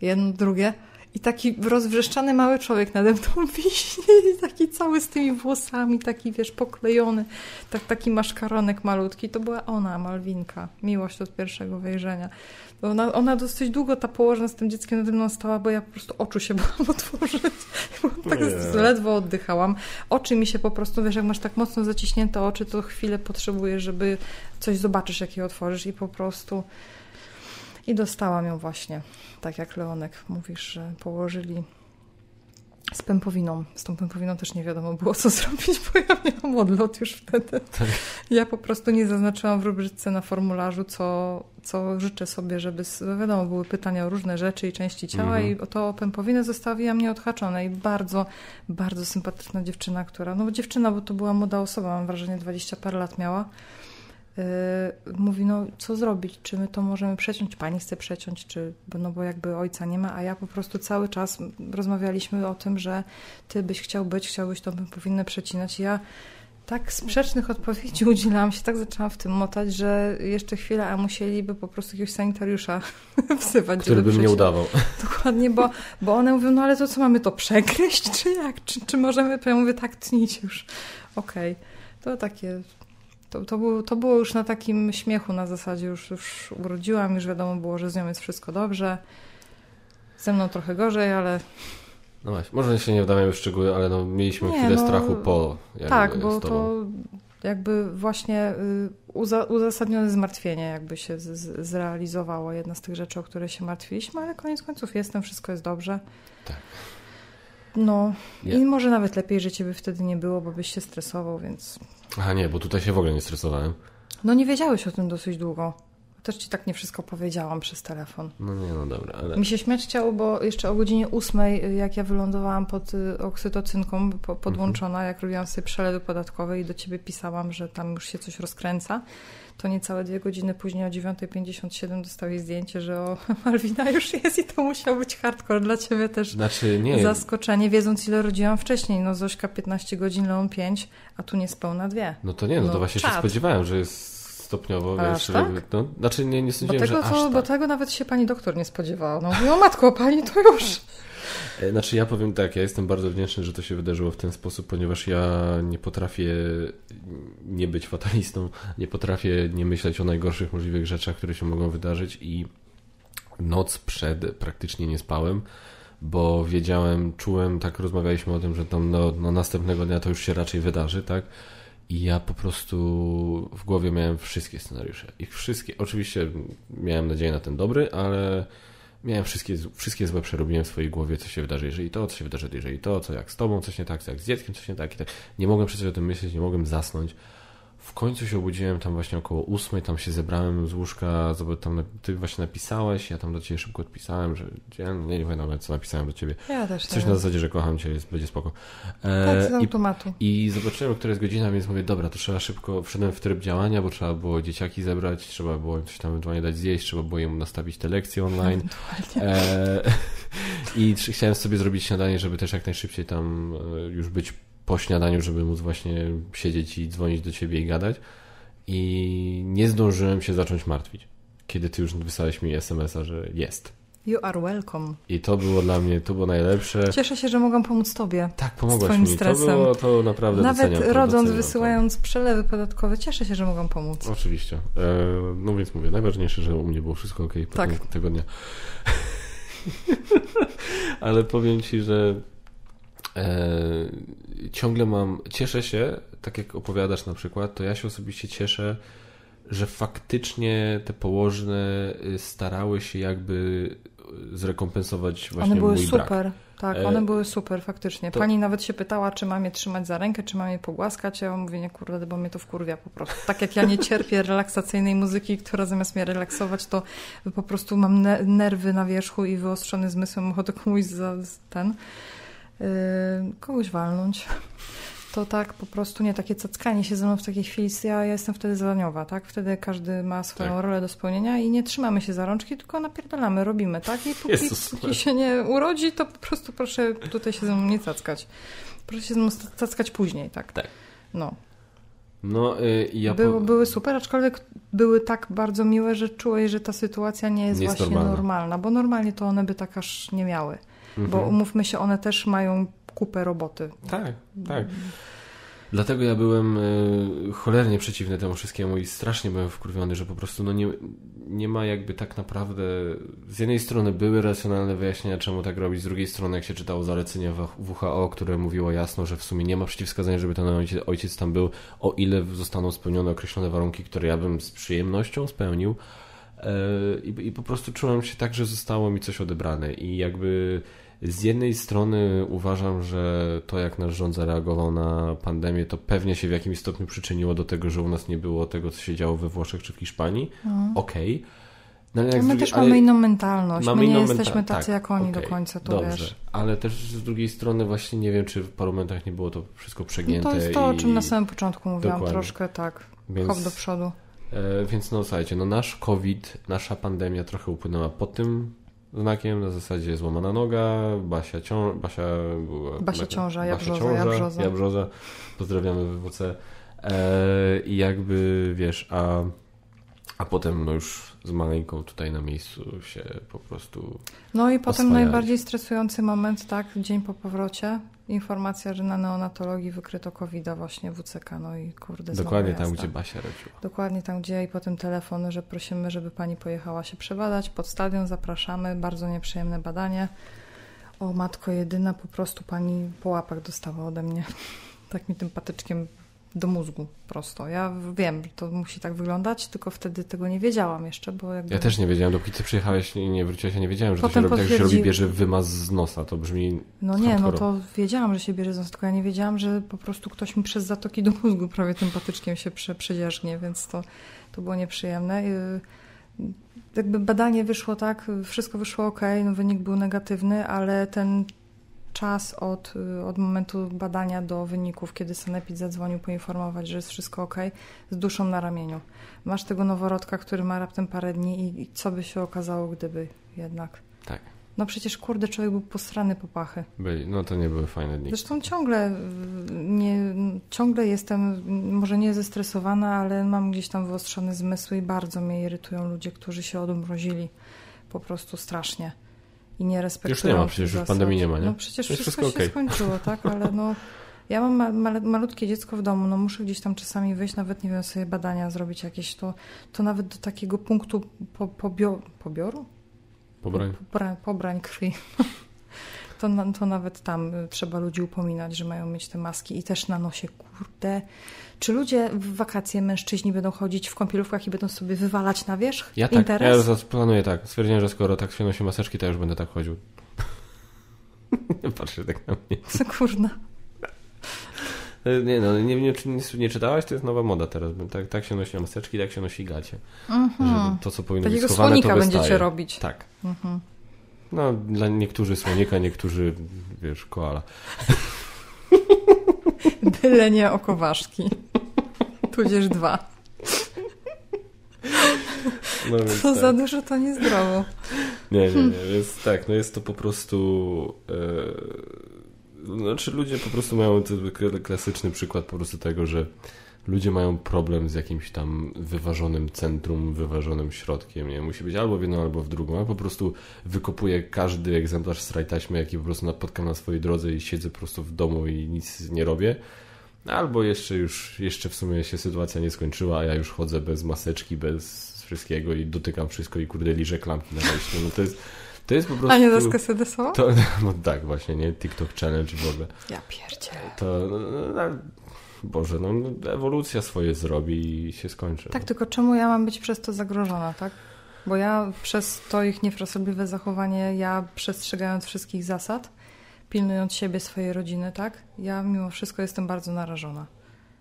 B: jedno, drugie. I taki rozwrzeszczany mały człowiek nade mną wisi, taki cały z tymi włosami, taki wiesz, poklejony, tak, taki maszkaronek malutki. To była ona, Malwinka, miłość od pierwszego wejrzenia. Ona, ona dosyć długo ta położona z tym dzieckiem nade mną stała, bo ja po prostu oczu się bałam otworzyć. tak yeah. ledwo oddychałam. Oczy mi się po prostu, wiesz, jak masz tak mocno zaciśnięte oczy, to chwilę potrzebujesz, żeby coś zobaczysz, jak je otworzysz i po prostu... I dostałam ją właśnie, tak jak Leonek mówisz, że położyli z pępowiną. Z tą pępowiną też nie wiadomo było, co zrobić, bo ja miałam odlot już wtedy. Tak. Ja po prostu nie zaznaczyłam w rubryce na formularzu, co, co życzę sobie, żeby, wiadomo, były pytania o różne rzeczy i części ciała mhm. i to pępowinę zostawiłam nieodhaczone i bardzo, bardzo sympatyczna dziewczyna, która, no dziewczyna, bo to była młoda osoba, mam wrażenie 20 parę lat miała, mówi, no co zrobić, czy my to możemy przeciąć, pani chce przeciąć, czy, no bo jakby ojca nie ma, a ja po prostu cały czas rozmawialiśmy o tym, że ty byś chciał być, chciałbyś, to bym powinny przecinać. Ja tak sprzecznych odpowiedzi udzielałam się, tak zaczęłam w tym motać, że jeszcze chwilę, a musieliby po prostu jakiegoś sanitariusza wzywać.
A: Który by mnie udawał.
B: Dokładnie, bo, bo one mówią, no ale to co, mamy to przegryźć, czy jak? Czy, czy możemy, to ja mówię, tak, tnijcie już. Okej. Okay. To takie to, to, było, to było już na takim śmiechu na zasadzie, już, już urodziłam, już wiadomo było, że z nią jest wszystko dobrze. Ze mną trochę gorzej, ale...
A: No właśnie, może się nie wdawajmy w szczegóły, ale no, mieliśmy nie, chwilę no, strachu po.
B: Tak, bo to jakby właśnie y, uza, uzasadnione zmartwienie jakby się z, z, zrealizowało. Jedna z tych rzeczy, o które się martwiliśmy, ale koniec końców jestem, wszystko jest dobrze. Tak. No i może nawet lepiej, że ciebie wtedy nie było, bo byś się stresował, więc
A: Aha, nie, bo tutaj się w ogóle nie stresowałem.
B: No nie wiedziałeś o tym dosyć długo. Też ci tak nie wszystko powiedziałam przez telefon.
A: No nie, no dobra, ale...
B: Mi się śmiać chciało, bo jeszcze o godzinie ósmej, jak ja wylądowałam pod y, oksytocynką podłączona, mhm. jak robiłam sobie przelewy podatkowe i do ciebie pisałam, że tam już się coś rozkręca, to niecałe dwie godziny później o 9.57 dostałeś zdjęcie, że o Malwina już jest i to musiał być hardcore dla ciebie też znaczy, nie. zaskoczenie, wiedząc ile rodziłam wcześniej. No Zośka 15 godzin, Leon 5, a tu niespełna dwie.
A: No to nie, no, no to właśnie czad. się spodziewałem, że jest stopniowo,
B: A wiesz, tak?
A: no, znaczy nie, nie sądziłem, bo tego, że aż
B: to,
A: tak.
B: Bo tego nawet się pani doktor nie spodziewała. No mówię, o matko, pani to już...
A: E, znaczy ja powiem tak, ja jestem bardzo wdzięczny, że to się wydarzyło w ten sposób, ponieważ ja nie potrafię nie być fatalistą, nie potrafię nie myśleć o najgorszych możliwych rzeczach, które się mogą wydarzyć i noc przed praktycznie nie spałem, bo wiedziałem, czułem, tak rozmawialiśmy o tym, że tam no, no następnego dnia to już się raczej wydarzy, tak? I ja po prostu w głowie miałem wszystkie scenariusze. Ich wszystkie, oczywiście miałem nadzieję na ten dobry, ale miałem wszystkie, wszystkie złe przerobiłem w swojej głowie, co się wydarzy, jeżeli to, co się wydarzy, jeżeli to, co jak z tobą coś nie tak, co jak z dzieckiem coś nie tak i tak. Nie mogłem przecież o tym myśleć, nie mogłem zasnąć w końcu się obudziłem tam właśnie około ósmej, tam się zebrałem z łóżka, tam ty właśnie napisałeś, ja tam do ciebie szybko odpisałem, że nie, nie pamiętam co napisałem do ciebie.
B: Ja też
A: Coś na zasadzie, że kocham cię, jest, będzie spoko.
B: E, tak, z automatu.
A: I, I zobaczyłem, która jest godzina, więc mówię, dobra, to trzeba szybko, wszedłem w tryb działania, bo trzeba było dzieciaki zebrać, trzeba było im coś tam ewentualnie dać zjeść, trzeba było im nastawić te lekcje online. E, I chciałem sobie zrobić śniadanie, żeby też jak najszybciej tam e, już być po śniadaniu, żeby móc właśnie siedzieć i dzwonić do ciebie i gadać. I nie zdążyłem się zacząć martwić, kiedy ty już wysłałeś mi SMS-a, że jest.
B: You are welcome.
A: I to było dla mnie, to było najlepsze.
B: Cieszę się, że mogłam pomóc tobie.
A: Tak, pomogłaś mi. Stresem. To było to naprawdę
B: Nawet
A: doceniam,
B: rodząc, wysyłając to. przelewy podatkowe, cieszę się, że mogłam pomóc.
A: Oczywiście. E, no więc mówię, najważniejsze, że u mnie było wszystko ok tak. tego dnia. Ale powiem ci, że e, ciągle mam, cieszę się, tak jak opowiadasz na przykład, to ja się osobiście cieszę, że faktycznie te położne y, starały się jakby zrekompensować właśnie
B: One były
A: mój
B: super.
A: brak.
B: Tak,
A: E,
B: one były super, faktycznie.
A: to-
B: Pani nawet się pytała, czy mam je trzymać za rękę, czy mam je pogłaskać. Ja mówię, nie kurde, bo mnie to wkurwia po prostu. Tak jak ja nie cierpię relaksacyjnej muzyki, która zamiast mnie relaksować, to po prostu mam ne- nerwy na wierzchu i wyostrzony zmysł, mam ochotę komuś za ten, kogoś walnąć. To tak po prostu nie, takie cackanie się ze mną w takiej chwili, ja, ja jestem wtedy zadaniowa, tak? Wtedy każdy ma swoją
A: Tak.
B: rolę do spełnienia i nie trzymamy się za rączki, tylko napierdalamy, robimy, tak? I póki,
A: Jezus
B: póki się nie urodzi, to po prostu proszę tutaj się ze mną nie cackać. Proszę się ze mną cackać później, tak?
A: Tak.
B: No.
A: No y, ja
B: Było,
A: po...
B: były super, aczkolwiek były tak bardzo miłe, że czułeś, że ta sytuacja nie jest
A: Nie jest
B: właśnie
A: normalna.
B: normalna, bo normalnie to one by tak aż nie miały.
A: Mhm.
B: Bo umówmy się, one też mają kupę roboty.
A: Tak, tak. Dlatego ja byłem y, cholernie przeciwny temu wszystkiemu i strasznie byłem wkurwiony, że po prostu no nie, nie ma jakby tak naprawdę... Z jednej strony były racjonalne wyjaśnienia, czemu tak robić, z drugiej strony jak się czytało zalecenia w- WHO, które mówiło jasno, że w sumie nie ma przeciwwskazań, żeby ten ojciec, ojciec tam był, o ile zostaną spełnione określone warunki, które ja bym z przyjemnością spełnił. E, I, I po prostu czułem się tak, że zostało mi coś odebrane i jakby z jednej strony uważam, że to jak nasz rząd zareagował na pandemię, to pewnie się w jakimś stopniu przyczyniło do tego, że u nas nie było tego, co się działo we Włoszech czy w Hiszpanii. Okej. No, ale
B: My
A: drugiej-
B: też
A: ale
B: mamy inną mentalność.
A: mamy
B: My nie jesteśmy tacy
A: tak,
B: jak oni
A: okej,
B: do końca, to
A: Dobrze,
B: wiesz.
A: ale też z drugiej strony właśnie nie wiem, czy w paru momentach nie było to wszystko
B: No
A: przegięte.
B: to jest to, o
A: i...
B: czym na samym początku mówiłam.
A: Dokładnie.
B: Troszkę tak,
A: Więc-
B: hop do przodu.
A: E, więc no słuchajcie, no nasz COVID, nasza pandemia trochę upłynęła pod tym znakiem, na zasadzie złamana noga, Basia, cią... Basia, była...
B: Basia ciąża, ja brzoza,
A: ciąża,
B: ja brzoza.
A: ja brzoza. Pozdrawiamy WWC. E, I jakby, wiesz, a, a potem no już z maleńką tutaj na miejscu się po prostu...
B: No i potem
A: oswajali.
B: najbardziej stresujący moment, tak, dzień po powrocie. Informacja, że na neonatologii wykryto covid właśnie WCK, no i kurde
A: Dokładnie tam, gdzie Basia rodziła.
B: Dokładnie tam, gdzie i potem telefon, że prosimy, żeby pani pojechała się przebadać pod stadion, zapraszamy, bardzo nieprzyjemne badanie. O matko jedyna, po prostu pani po łapach dostała ode mnie. Tak mi tym patyczkiem do mózgu prosto. Ja wiem, to musi tak wyglądać, tylko wtedy tego nie wiedziałam jeszcze, bo jakby...
A: Ja też nie wiedziałem, dopóki ty przyjechałeś i nie wróciłeś, ja nie wiedziałem, że to się
B: Potem
A: robi, tak, że się robi, bierze wymaz z nosa, to brzmi...
B: No nie, no to wiedziałam, że się bierze z nos, tylko ja nie wiedziałam, że po prostu ktoś mi przez zatoki do mózgu prawie tym patyczkiem się prze, przedzierzgnie, więc to, to było nieprzyjemne. Jakby badanie wyszło tak, wszystko wyszło ok, no wynik był negatywny, ale ten czas od, y, od momentu badania do wyników, kiedy Sanepid zadzwonił poinformować, że jest wszystko ok, z duszą na ramieniu. Masz tego noworodka, który ma raptem parę dni i, i co by się okazało, gdyby jednak...
A: Tak,
B: No przecież kurde, człowiek był posrany po pachy.
A: byli, no to nie były fajne dni.
B: Zresztą ciągle, y, nie, ciągle jestem, może nie zestresowana, ale mam gdzieś tam wyostrzone zmysły i bardzo mnie irytują ludzie, którzy się odmrozili po prostu strasznie i nie respektują
A: Już nie ma, przecież już pandemii nie ma, nie?
B: No przecież wszystko,
A: wszystko
B: się
A: okej.
B: skończyło, tak, ale no ja mam ma, male, malutkie dziecko w domu, no muszę gdzieś tam czasami wyjść, nawet nie wiem, sobie badania zrobić jakieś, to, to nawet do takiego punktu po, pobio, pobioru?
A: Pobrań.
B: Pobra, pobrań krwi. To, to nawet tam y, trzeba ludzi upominać, że mają mieć te maski i też na nosie, kurde. Czy ludzie w wakacje mężczyźni będą chodzić w kąpielówkach i będą sobie wywalać na wierzch?
A: Ja tak,
B: Interes?
A: ja planuję tak. Stwierdziłem, że skoro tak się nosi maseczki, to już będę tak chodził. Patrzcie tak na mnie.
B: Co kurna.
A: E, Nie no, nie, nie, nie, nie czytałaś? To jest nowa moda teraz. Tak, tak się nosi maseczki, tak się nosi gacie. Żeby to, co powinno
B: Takiego
A: być schowane,
B: słonika
A: to
B: będziecie
A: wystaje.
B: robić.
A: Tak.
B: Mhm.
A: No, dla niektórzy słonika, niektórzy, wiesz, koala.
B: Byle nie okoważki. Tudzież dwa.
A: No,
B: To
A: tak.
B: za dużo, to niezdrowo.
A: Nie, nie, nie, więc tak, no jest to po prostu... E, znaczy ludzie po prostu mają klasyczny przykład po prostu tego, że ludzie mają problem z jakimś tam wyważonym centrum, wyważonym środkiem, nie? Musi być albo w jedną, albo w drugą. Ja po prostu wykopuję każdy egzemplarz z rajtaśmy, jaki po prostu napotkam na swojej drodze i siedzę po prostu w domu i nic nie robię. Albo jeszcze już, jeszcze w sumie się sytuacja nie skończyła, a ja już chodzę bez maseczki, bez wszystkiego i dotykam wszystko i kurde liżę klamki na wejściu. No to jest, to jest po prostu...
B: A nie sedesowo?
A: To, no tak, właśnie, nie? TikTok Challenge w ogóle.
B: Ja pierdzielę.
A: To, no, no, Boże, no ewolucja swoje zrobi i się skończy.
B: Tak, tylko czemu ja mam być przez to zagrożona, tak? Bo ja przez to ich niefrasobliwe zachowanie, ja przestrzegając wszystkich zasad, pilnując siebie, swojej rodziny, tak? Ja mimo wszystko jestem bardzo narażona.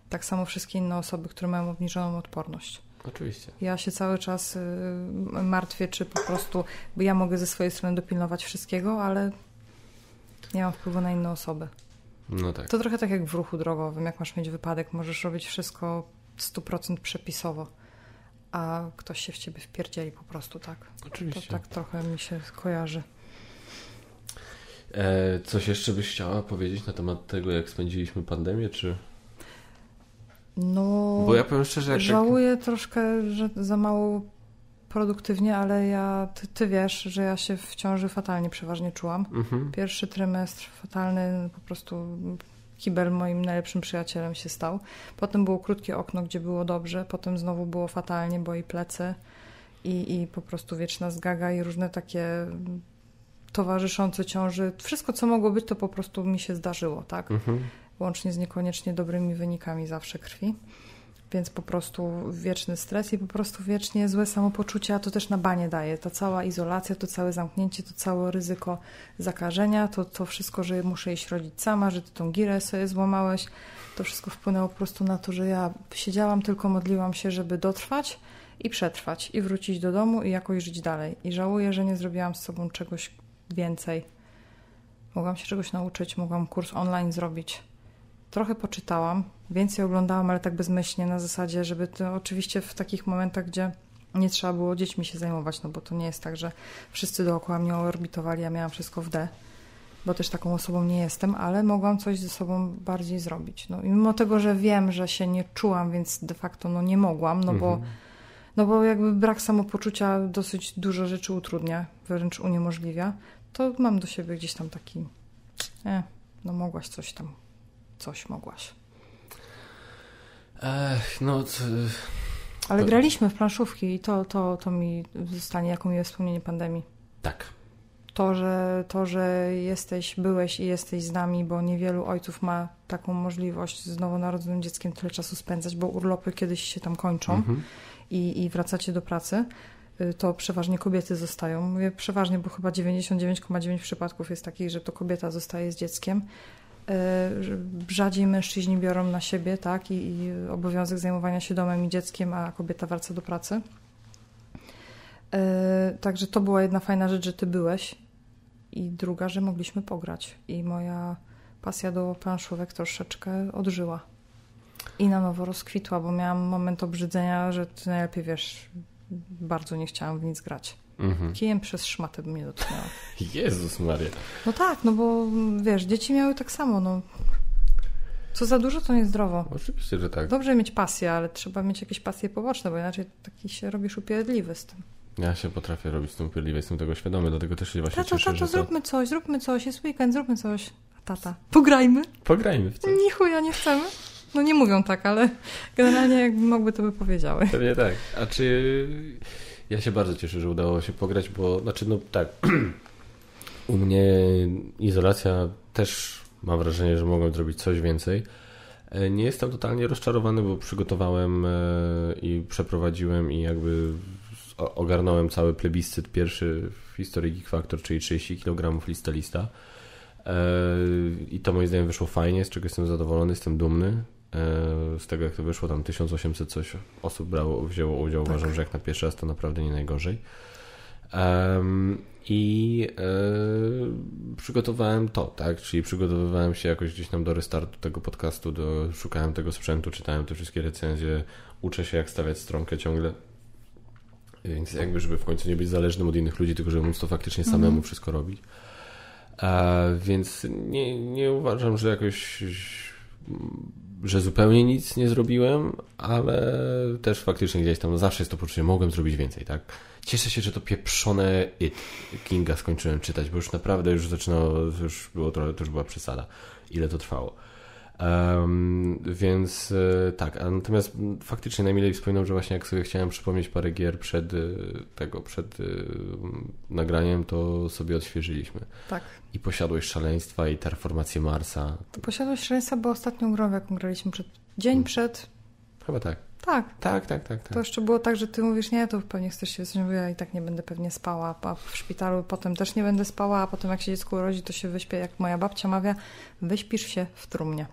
B: Tak samo wszystkie inne osoby, które mają obniżoną odporność.
A: Oczywiście.
B: Ja się cały czas y, martwię, czy po prostu, bo ja mogę ze swojej strony dopilnować wszystkiego, ale nie mam wpływu na inne osoby.
A: No tak.
B: To trochę tak jak w ruchu drogowym. Jak masz mieć wypadek, możesz robić wszystko 100% przepisowo, a ktoś się w ciebie wpierdzieli po prostu, tak?
A: Oczywiście.
B: To tak trochę mi się kojarzy.
A: E, coś jeszcze byś chciała powiedzieć na temat tego, jak spędziliśmy pandemię, czy...
B: No,
A: Bo ja powiem szczerze, jak tak...
B: żałuję troszkę, że za mało produktywnie, ale ja, ty, ty wiesz, że ja się w ciąży fatalnie przeważnie czułam.
A: Mhm.
B: Pierwszy trymestr fatalny, po prostu kibel moim najlepszym przyjacielem się stał. Potem było krótkie okno, gdzie było dobrze, potem znowu było fatalnie, bo i plecy i, i po prostu wieczna zgaga i różne takie towarzyszące ciąży. Wszystko, co mogło być, to po prostu mi się zdarzyło, tak?
A: Mhm.
B: Łącznie z niekoniecznie dobrymi wynikami zawsze krwi. Więc po prostu wieczny stres i po prostu wiecznie złe samopoczucie, a to też na banie daje. Ta cała izolacja, to całe zamknięcie, to całe ryzyko zakażenia, to, to wszystko, że muszę iść rodzić sama, że ty tą girę sobie złamałeś, to wszystko wpłynęło po prostu na to, że ja siedziałam, tylko modliłam się, żeby dotrwać i przetrwać i wrócić do domu i jakoś żyć dalej. I żałuję, że nie zrobiłam z sobą czegoś więcej. Mogłam się czegoś nauczyć, mogłam kurs online zrobić. Trochę poczytałam, więcej oglądałam, ale tak bezmyślnie na zasadzie, żeby to oczywiście w takich momentach, gdzie nie trzeba było dziećmi się zajmować, no bo to nie jest tak, że wszyscy dookoła mnie orbitowali, ja miałam wszystko w D, bo też taką osobą nie jestem, ale mogłam coś ze sobą bardziej zrobić. No i mimo tego, że wiem, że się nie czułam, więc de facto no nie mogłam, no bo
A: Mhm.
B: no bo jakby brak samopoczucia dosyć dużo rzeczy utrudnia, wręcz uniemożliwia, to mam do siebie gdzieś tam taki, e, no mogłaś coś tam, coś mogłaś.
A: Ech, no... To...
B: Ale graliśmy w planszówki i to, to, to mi zostanie jako miłe wspomnienie pandemii.
A: Tak.
B: To że, to, że jesteś, byłeś i jesteś z nami, bo niewielu ojców ma taką możliwość z nowonarodzonym dzieckiem tyle czasu spędzać, bo urlopy kiedyś się tam kończą.
A: Mhm.
B: i, i wracacie do pracy, y, to przeważnie kobiety zostają. Mówię przeważnie, bo chyba 99,9 przypadków jest takich, że to kobieta zostaje z dzieckiem. Y, Rzadziej mężczyźni biorą na siebie, tak, i, i obowiązek zajmowania się domem i dzieckiem, a kobieta wraca do pracy. Y, Także to była jedna fajna rzecz, że ty byłeś. I druga, że mogliśmy pograć. I moja pasja do planszówek troszeczkę odżyła. I na nowo rozkwitła, bo miałam moment obrzydzenia, że ty najlepiej wiesz, bardzo nie chciałam w nic grać.
A: Mhm.
B: Kijem przez szmatę mnie dotknęła.
A: Jezus Maria.
B: No tak, no bo wiesz, dzieci miały tak samo, no. Co za dużo, to niezdrowo.
A: Oczywiście, że tak.
B: Dobrze mieć pasję, ale trzeba mieć jakieś pasje poboczne, bo inaczej taki się robisz upierdliwy z tym.
A: Ja się potrafię robić z tym upierdliwie, jestem tego świadomy, dlatego też się właśnie
B: Tato,
A: cieszę,
B: tato,
A: że to...
B: zróbmy coś, zróbmy coś, jest weekend, zróbmy coś. A tata, pograjmy.
A: Pograjmy w to.
B: Ni chuja nie chcemy. No nie mówią tak, ale generalnie jakby mogły, to by powiedziały.
A: Pewnie tak. A czy... Ja się bardzo cieszę, że udało się pograć, bo... Znaczy, no tak... U mnie izolacja też mam wrażenie, że mogłem zrobić coś więcej. E, Nie jestem totalnie rozczarowany, bo przygotowałem e, i przeprowadziłem i jakby ogarnąłem cały plebiscyt pierwszy w historii Geek Factor, czyli 30 kg lista lista. I to moim zdaniem wyszło fajnie, z czego jestem zadowolony, jestem dumny. E, Z tego jak to wyszło, tam 1800 coś osób brało, wzięło udział.
B: Tak.
A: Uważam, że jak na pierwszy raz to naprawdę nie najgorzej. Em, I e, przygotowałem to, tak? Czyli przygotowywałem się jakoś gdzieś tam do restartu tego podcastu, do, szukałem tego sprzętu, czytałem te wszystkie recenzje, uczę się jak stawiać stronkę ciągle. Więc jakby, żeby w końcu nie być zależnym od innych ludzi, tylko żeby móc to faktycznie samemu
B: Mhm.
A: wszystko robić. E, więc nie, nie uważam, że jakoś że zupełnie nic nie zrobiłem, ale też faktycznie gdzieś tam zawsze jest to poczucie, mogłem zrobić więcej, tak? Cieszę się, że to pieprzone It Kinga skończyłem czytać, bo już naprawdę już zaczynało, już było trochę, to już była przesada, ile to trwało. Em, więc e, tak, a natomiast faktycznie najmilej wspominam, że właśnie jak sobie chciałem przypomnieć parę gier przed e, tego, przed e, nagraniem, to sobie odświeżyliśmy.
B: Tak.
A: I Posiadłość Szaleństwa i Terraformację Marsa.
B: Posiadłość szaleństwa była ostatnią grą, jaką graliśmy przed... dzień
A: Hmm.
B: przed
A: Chyba tak.
B: Tak.
A: Tak, tak, tak.
B: To
A: tak.
B: jeszcze było tak, że ty mówisz, nie, to pewnie chcesz się wyspać. Ja i tak nie będę pewnie spała, a w szpitalu potem też nie będę spała, a potem jak się dziecko urodzi, to się wyśpię, jak moja babcia mawia, wyśpisz się w trumnie.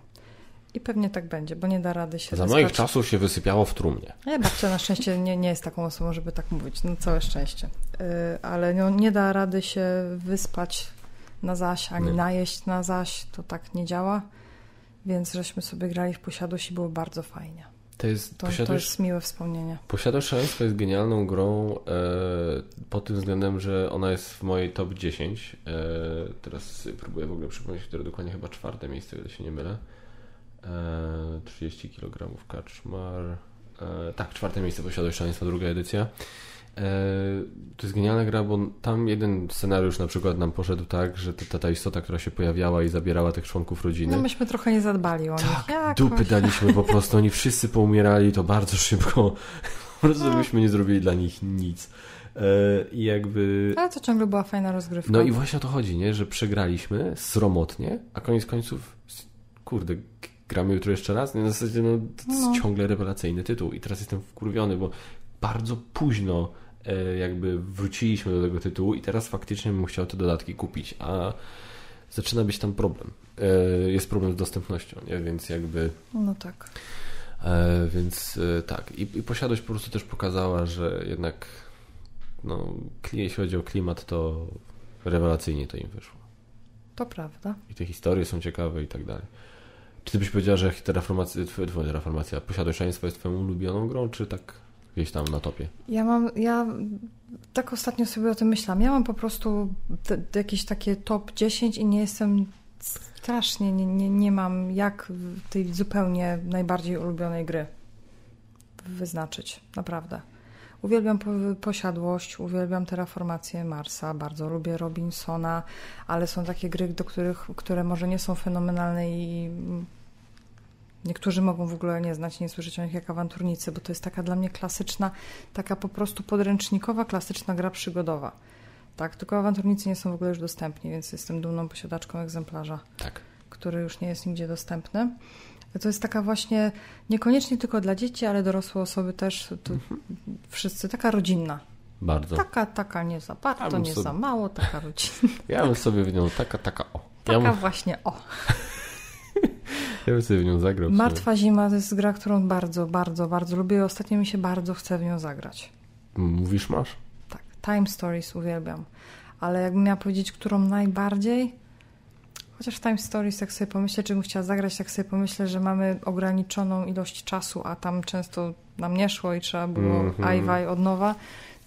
B: I pewnie tak będzie, bo nie da rady się
A: Za moich czasów się wysypiało w trumnie.
B: Nie, babcia na szczęście nie, nie jest taką osobą, żeby tak mówić. No całe szczęście. Yy, ale no, nie da rady się wyspać na zaś, ani
A: Nie.
B: najeść na zaś. To tak nie działa. Więc żeśmy sobie grali w posiadłość i było bardzo fajnie.
A: To jest,
B: To, to jest miłe wspomnienie.
A: posiadasz szaleństwo jest genialną grą e, pod tym względem, że ona jest w mojej top 10. E, teraz próbuję w ogóle przypomnieć, które dokładnie chyba czwarte miejsce, gdy się nie mylę. E, 30 kg kaczmar. E, tak, czwarte miejsce posiadłość szaleństwa, druga edycja. E, to jest genialna gra, bo tam jeden scenariusz na przykład nam poszedł tak, że ta, ta istota, która się pojawiała i zabierała tych członków rodziny.
B: No myśmy trochę nie zadbali o nich.
A: Tak,
B: Jakoś.
A: dupy daliśmy po prostu, oni wszyscy poumierali to bardzo szybko. Po prostu
B: No.
A: byśmy nie zrobili dla nich nic. E, I jakby...
B: Ale to ciągle była fajna rozgrywka.
A: No i właśnie o to chodzi, nie? Że przegraliśmy sromotnie, a koniec końców, kurde, gramy jutro jeszcze raz? Nie, w zasadzie no, to jest
B: No.
A: ciągle rewelacyjny tytuł i teraz jestem wkurwiony, bo bardzo późno e, jakby wróciliśmy do tego tytułu i teraz faktycznie bym chciał te dodatki kupić, a zaczyna być tam problem. E, jest problem z dostępnością, nie? Więc jakby...
B: No tak.
A: E, więc tak. I, I posiadłość po prostu też pokazała, że jednak no, jeśli chodzi o klimat, to rewelacyjnie to im wyszło.
B: To prawda.
A: I te historie są ciekawe i tak dalej. Czy ty byś powiedziała, że terraformacja, twoja terraformacja, posiadłość szaleństwa jest twoją ulubioną grą, czy tak gdzieś tam na topie?
B: Ja mam, ja tak ostatnio sobie o tym myślałam. Ja mam po prostu jakieś takie top 10 i nie jestem strasznie, nie, nie, nie mam jak tej zupełnie najbardziej ulubionej gry wyznaczyć. Naprawdę. Uwielbiam po, posiadłość, uwielbiam terraformację Marsa, bardzo lubię Robinsona, ale są takie gry, do których, które może nie są fenomenalne i niektórzy mogą w ogóle nie znać, nie słyszeć o nich jak awanturnicy, bo to jest taka dla mnie klasyczna, taka po prostu podręcznikowa, klasyczna gra przygodowa. Tak, tylko awanturnicy nie są w ogóle już dostępni, więc jestem dumną posiadaczką egzemplarza
A: Tak.
B: który już nie jest nigdzie dostępny. To jest taka właśnie, niekoniecznie tylko dla dzieci, ale dorosłe osoby też, to wszyscy, taka rodzinna.
A: Bardzo.
B: Taka, taka nie za
A: Ja
B: bardzo,
A: bym
B: nie
A: sobie-
B: za mało, taka rodzinna.
A: Ja bym sobie w nią taka, taka o. Ja
B: Taka
A: bym,
B: właśnie, o.
A: ja bym sobie w nią zagrał. w.
B: Martwa Zima to jest gra, którą bardzo, bardzo, bardzo lubię. Ostatnio mi się bardzo chce w nią zagrać.
A: Mówisz, masz?
B: Tak, Time Stories uwielbiam. Ale jakbym miała powiedzieć, którą najbardziej... Chociaż Time Stories, jak sobie pomyślę, czy bym chciała zagrać, tak sobie pomyślę, że mamy ograniczoną ilość czasu, a tam często nam nie szło i trzeba było
A: Mhm.
B: ajwaj od nowa,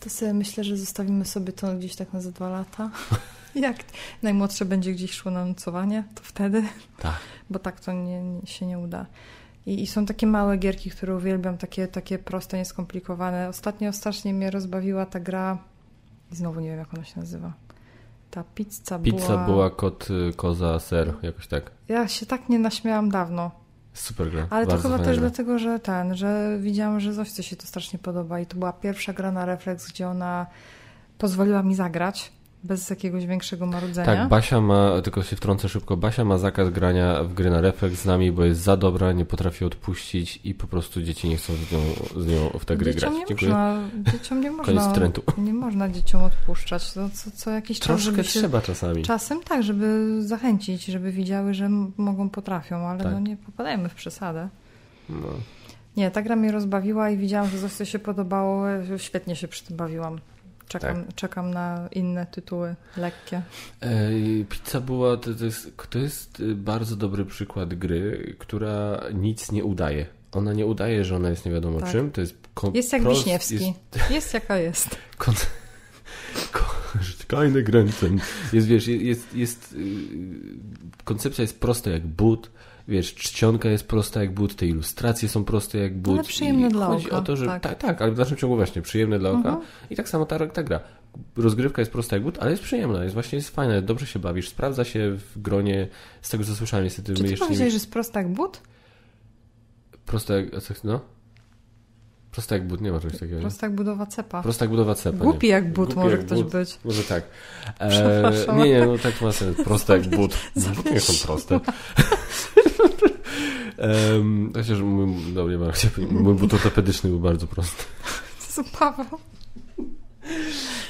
B: to sobie myślę, że zostawimy sobie to gdzieś tak na za dwa lata. jak najmłodsze będzie gdzieś szło na nocowanie, to wtedy,
A: Tak.
B: bo tak to nie, nie, się nie uda. I, I są takie małe gierki, które uwielbiam, takie, takie proste, nieskomplikowane. Ostatnio strasznie mnie rozbawiła ta gra, i znowu nie wiem, jak ona się nazywa. Ta pizza,
A: Pizza
B: była...
A: była kot, y, koza, ser, jakoś tak.
B: Ja się tak nie naśmiałam dawno.
A: Super gra.
B: Ale to chyba też
A: gra.
B: dlatego, że ten, że widziałam, że Zośce się to strasznie podoba i to była pierwsza gra na refleks, gdzie ona pozwoliła mi zagrać bez jakiegoś większego marudzenia.
A: Tak, Basia ma, tylko się wtrącę szybko, Basia ma zakaz grania w gry na refleks z nami, bo jest za dobra, nie potrafi odpuścić i po prostu dzieci nie chcą z nią, z nią w te gry
B: dzieciom
A: grać.
B: nie
A: Dziękuję.
B: można, dzieciom nie
A: Koniec
B: można,
A: trendu.
B: nie można dzieciom odpuszczać. To co, co jakiś czas,
A: Troszkę
B: się,
A: trzeba czasami.
B: czasem tak, żeby zachęcić, żeby widziały, że mogą, potrafią, ale
A: Tak.
B: no nie popadajmy w przesadę.
A: No.
B: Nie, ta gra mnie rozbawiła i widziałam, że Zośce się podobało. Świetnie się przy tym bawiłam. Czekam,
A: Tak.
B: czekam na inne tytuły lekkie.
A: Ej, Pizza była, to, to, jest, to jest y, bardzo dobry przykład gry, która nic nie udaje. Ona nie udaje, że ona jest nie wiadomo
B: Tak.
A: czym. To jest kom-
B: Jest jak
A: prost-
B: Wiśniewski.
A: Jest,
B: Jest jaka jest.
A: kon- ko- keine Grenzen. Jest, wiesz, jest, jest, yy, koncepcja jest prosta jak but. Wiesz, czcionka jest prosta jak but, te ilustracje są proste jak but.
B: Ale przyjemne dla
A: chodzi
B: oka,
A: o to, że tak,
B: tak.
A: tak, ale w dalszym ciągu właśnie przyjemne dla oka.
B: Mhm.
A: I tak samo ta, ta gra. Rozgrywka jest prosta jak but, ale jest przyjemna, jest właśnie jest fajna, dobrze się bawisz, sprawdza się w gronie, z tego co słyszałem niestety
B: Czy
A: my
B: ty
A: jeszcze nie
B: powiedziałeś, że jest prosta jak but?
A: Prosta jak, no? Prosta jak but, nie ma czegoś takiego. nie?
B: Prosta jak budowa cepa.
A: Prosta jak budowa cepa. nie?
B: Głupi jak but
A: Głupi
B: może
A: jak
B: ktoś
A: but.
B: być.
A: Może tak. E, nie, nie, no tak ma sens. Proste jak but. Nie są proste. Um, chociaż mój, no nie mój but ortopedyczny był bardzo prosty.
B: Co Paweł?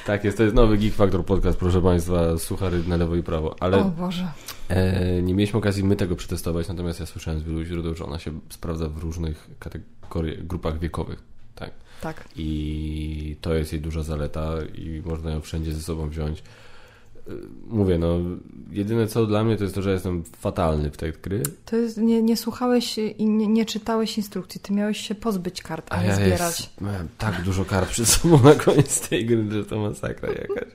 A: Tak jest, to jest nowy Geek Factor podcast, proszę Państwa, suchary na lewo i prawo, ale...
B: O Boże.
A: E, nie mieliśmy okazji my tego przetestować, natomiast ja słyszałem z wielu źródeł, że ona się sprawdza w różnych kategoriach, grupach wiekowych. Tak.
B: Tak.
A: I to jest jej duża zaleta i można ją wszędzie ze sobą wziąć mówię, no, jedyne co dla mnie to jest to, że jestem fatalny w tej gry.
B: To jest, nie, nie słuchałeś i nie, nie, czytałeś instrukcji, ty miałeś się pozbyć kart, a, a nie ja zbierać. Jest,
A: miałem tak dużo kart przed sobą na koniec tej gry, że to masakra jakaś.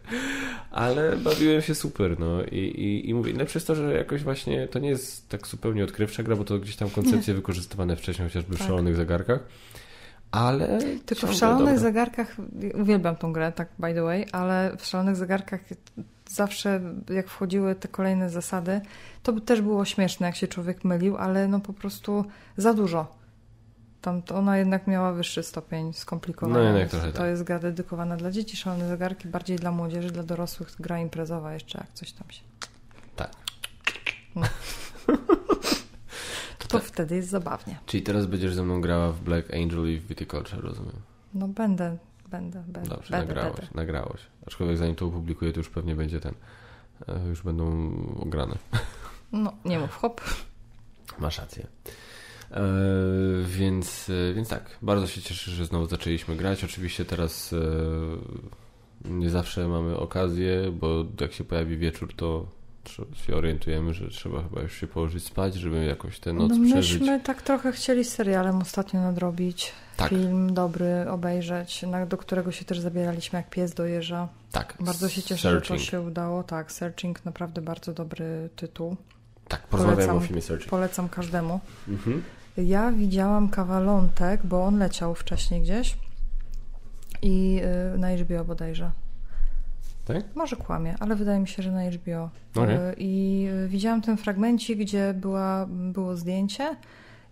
A: Ale bawiłem się super, no i, i, i mówię, lepsze jest to, że jakoś właśnie to nie jest tak zupełnie odkrywcza gra, bo to gdzieś tam koncepcje nie. wykorzystywane wcześniej, chociażby w tak. szalonych zegarkach. Ale.
B: Tylko w szalonych dobre. zegarkach, uwielbiam tą grę, tak by the way, ale w szalonych zegarkach zawsze jak wchodziły te kolejne zasady, to też było śmieszne, jak się człowiek mylił, ale no po prostu za dużo. Tam to ona jednak miała wyższy stopień skomplikowania. No jednak trochę To tak. jest gra dedykowana dla dzieci, szalone zegarki, bardziej dla młodzieży, dla dorosłych gra imprezowa jeszcze, jak coś tam się...
A: Tak.
B: No. to, tak. wtedy jest zabawnie.
A: Czyli teraz będziesz ze mną grała w Black Angel i w Viticulture, rozumiem?
B: No będę, będę, będę.
A: Dobrze, będę, nagrałaś, będę. nagrałaś. Aczkolwiek zanim to opublikuję, to już pewnie będzie ten, e, już będą ograne.
B: No, nie mów hop.
A: Masz rację. E, więc, e, więc tak, bardzo się cieszę, że znowu zaczęliśmy grać. Oczywiście teraz e, nie zawsze mamy okazję, bo jak się pojawi wieczór, to się orientujemy, że trzeba chyba już się położyć spać, żeby jakoś tę noc no, przeżyć.
B: Myśmy tak trochę chcieli serialem ostatnio nadrobić. Tak. Film dobry obejrzeć, do którego się też zabieraliśmy jak pies do jeża.
A: Tak.
B: Bardzo się cieszę, Searching. że to się udało. Tak, Searching, naprawdę bardzo dobry tytuł.
A: Tak, porozmawiamy o filmie Searching.
B: Polecam każdemu. Mhm. Ja widziałam kawalątek, bo on leciał wcześniej gdzieś i y, na HBO bodajże.
A: Tak?
B: Może kłamie, ale wydaje mi się, że na HBO. Okay. I widziałam ten fragmencik, gdzie była, było zdjęcie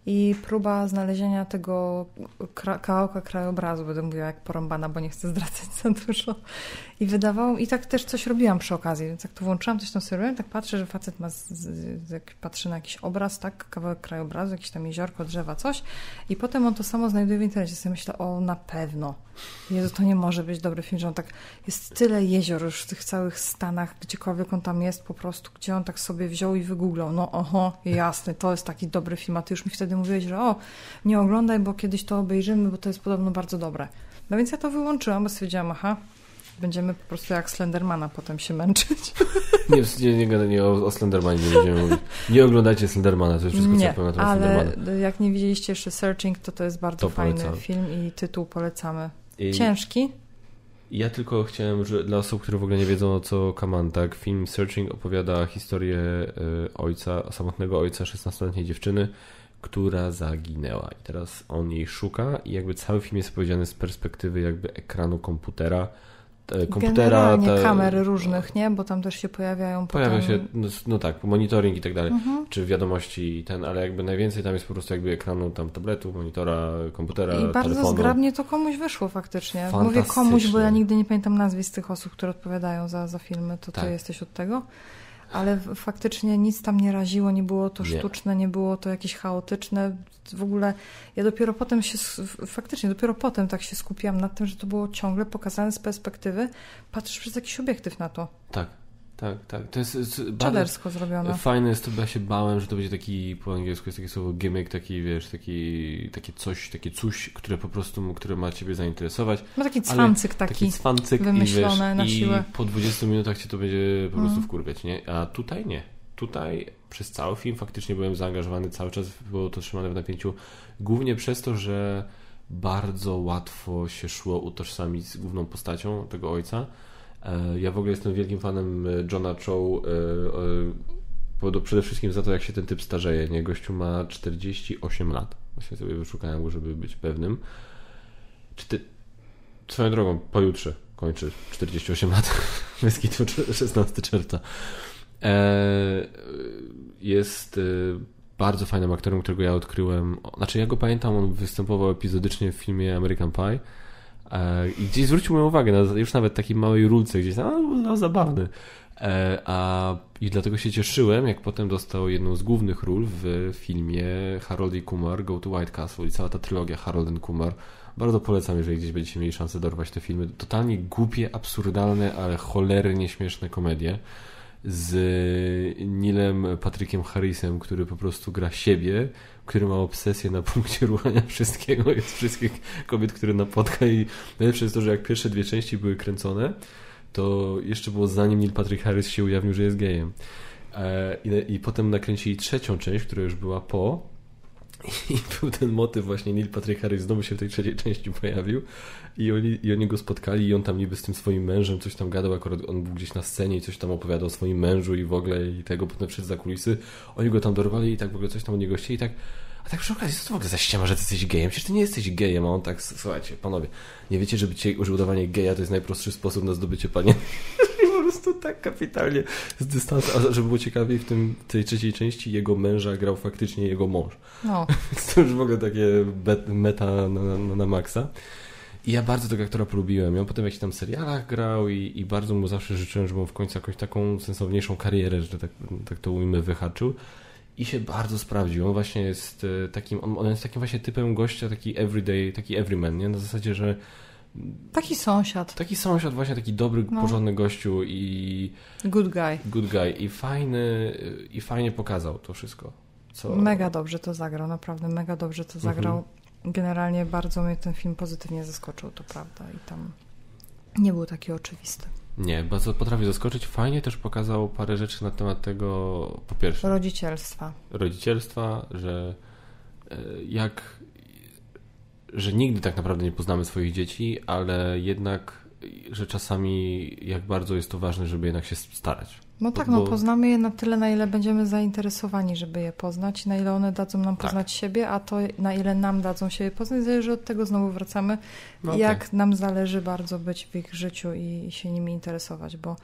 B: i próba znalezienia tego kra kawałka krajobrazu, będę mówiła jak porąbana, bo nie chcę zdradzać za dużo. I wydawało, i tak też coś robiłam przy okazji, więc jak tu włączyłam coś tam sobie tak patrzę, że facet ma, z, z, jak patrzy na jakiś obraz, tak, kawałek krajobrazu, jakieś tam jeziorko, drzewa, coś i potem on to samo znajduje w internecie. Sobie myślę, o na pewno. Jezu, to nie może być dobry film, że on tak, jest tyle jezior już w tych całych Stanach, gdziekolwiek on tam jest po prostu, gdzie on tak sobie wziął i wygooglał. No oho, jasne, to jest taki dobry film, a ty już mi wtedy mówiłeś, że o, nie oglądaj, bo kiedyś to obejrzymy, bo to jest podobno bardzo dobre. No więc ja to wyłączyłam, bo stwierdziłam, aha, będziemy po prostu jak Slendermana potem się męczyć.
A: Nie, nie, nie, nie o, o Slendermanie nie będziemy mówić. Nie oglądajcie Slendermana, to jest wszystko, nie, co powiem na temat
B: ale
A: Slendermana.
B: jak nie widzieliście jeszcze Searching, to to jest bardzo to fajny polecam. film i tytuł polecamy. I... Ciężki,
A: ja tylko chciałem, że dla osób, które w ogóle nie wiedzą o co Kaman, tak, film Searching opowiada historię y, ojca, samotnego ojca 16-letniej dziewczyny, która zaginęła. I teraz on jej szuka i jakby cały film jest opowiedziany z perspektywy jakby ekranu komputera, komputera.
B: Te, kamer różnych, nie? Bo tam też się pojawiają
A: Pojawia potem... się, no, no, tak, monitoring i tak dalej, mhm. czy wiadomości ten, ale jakby najwięcej tam jest po prostu jakby ekranu tam tabletu, monitora, komputera, I
B: bardzo
A: telefonu.
B: zgrabnie to komuś wyszło faktycznie. Mówię komuś, bo ja nigdy nie pamiętam nazwisk tych osób, które odpowiadają za, za filmy, to tak. ty jesteś od tego ale faktycznie nic tam nie raziło, nie było to nie. sztuczne, nie było to jakieś chaotyczne. W ogóle ja dopiero potem się, faktycznie dopiero potem tak się skupiłam na tym, że to było ciągle pokazane z perspektywy, patrzysz przez jakiś obiektyw na to.
A: Tak. Tak, tak. To jest,
B: Czadersko zrobione.
A: Fajne jest to, bo ja się bałem, że to będzie taki, po angielsku jest takie słowo gimmick, taki, wiesz, taki, takie coś, takie coś, które po prostu, które ma ciebie zainteresować.
B: Ma taki cwancyk taki, taki cwancyk wymyślony i, wiesz, na siłę.
A: I po 20 minutach cię to będzie po prostu mm. wkurwiać, nie? A tutaj nie. Tutaj przez cały film faktycznie byłem zaangażowany, cały czas było to trzymane w napięciu, głównie przez to, że bardzo łatwo się szło utożsamić z główną postacią tego ojca, ja w ogóle jestem wielkim fanem e, Johna Cho e, przede wszystkim za to, jak się ten typ starzeje. Nie? Gościu ma 48 lat. Właśnie sobie wyszukałem go, żeby być pewnym. Czy ty... Swoją drogą, pojutrze kończy 48 lat. Wyski 16 czerwca. Jest bardzo fajnym aktorem, którego ja odkryłem. Znaczy, ja go pamiętam, on występował epizodycznie w filmie American Pie E, I gdzieś zwrócił moją uwagę, na, już nawet takiej małej rulce gdzieś, no, no zabawny. E, a i dlatego się cieszyłem, jak potem dostał jedną z głównych ról w filmie Harold i Kumar Go to White Castle i cała ta trylogia Harold and Kumar. Bardzo polecam, jeżeli gdzieś będziecie mieli szansę dorwać te filmy. Totalnie głupie, absurdalne, ale cholernie śmieszne komedie z Nilem Patrykiem Harrisem, który po prostu gra siebie, który ma obsesję na punkcie ruchania wszystkiego, jest wszystkich kobiet, które napotka i najlepsze jest to, że jak pierwsze dwie części były kręcone, to jeszcze było zanim Neil Patrick Harris się ujawnił, że jest gejem. E, I, I potem nakręcili trzecią część, która już była po i był ten motyw właśnie Neil Patrick Harris znowu się w tej trzeciej części pojawił i oni, i oni go spotkali i on tam niby z tym swoim mężem coś tam gadał, akurat on był gdzieś na scenie i coś tam opowiadał o swoim mężu i w ogóle i tego, potem przed zakulisy oni go tam dorwali i tak w ogóle coś tam od niego chcieli i tak a tak przy okazji, co to w ogóle za ściema, że ty jesteś gejem? Przecież ty nie jesteś gejem, a on tak, słuchajcie, panowie, nie wiecie, że bycie, że udawanie geja to jest najprostszy sposób na zdobycie panie? po prostu tak kapitalnie z dystansu, a żeby było ciekawiej, w tym, tej trzeciej części jego męża grał faktycznie jego mąż. No. to już w ogóle takie meta na, na, na maksa. I ja bardzo tego aktora polubiłem. Ja on potem w jakichś tam serialach grał i, i bardzo mu zawsze życzyłem, żeby on w końcu jakąś taką sensowniejszą karierę, że tak, tak to ujmę, wyhaczył i się bardzo sprawdził. On właśnie jest e, takim, on, on jest takim właśnie typem gościa, taki everyday, taki everyman, nie? Na zasadzie, że
B: Taki sąsiad.
A: Taki sąsiad, właśnie taki dobry, no. porządny gościu i...
B: Good guy.
A: Good guy. I fajny, i fajnie pokazał to wszystko.
B: Co... Mega dobrze to zagrał, naprawdę mega dobrze to zagrał. Mhm. Generalnie bardzo mnie ten film pozytywnie zaskoczył, to prawda. I tam nie był taki oczywisty.
A: Nie, bardzo potrafi zaskoczyć. Fajnie też pokazał parę rzeczy na temat tego, po pierwsze...
B: Rodzicielstwa.
A: Rodzicielstwa, że e, jak... że nigdy tak naprawdę nie poznamy swoich dzieci, ale jednak, że czasami jak bardzo jest to ważne, żeby jednak się starać.
B: No tak, no poznamy je na tyle, na ile będziemy zainteresowani, żeby je poznać, na ile one dadzą nam tak. poznać tak. siebie, a to na ile nam dadzą siebie poznać, zależy od tego, znowu wracamy, no jak nam zależy bardzo być w ich życiu i się nimi interesować, bo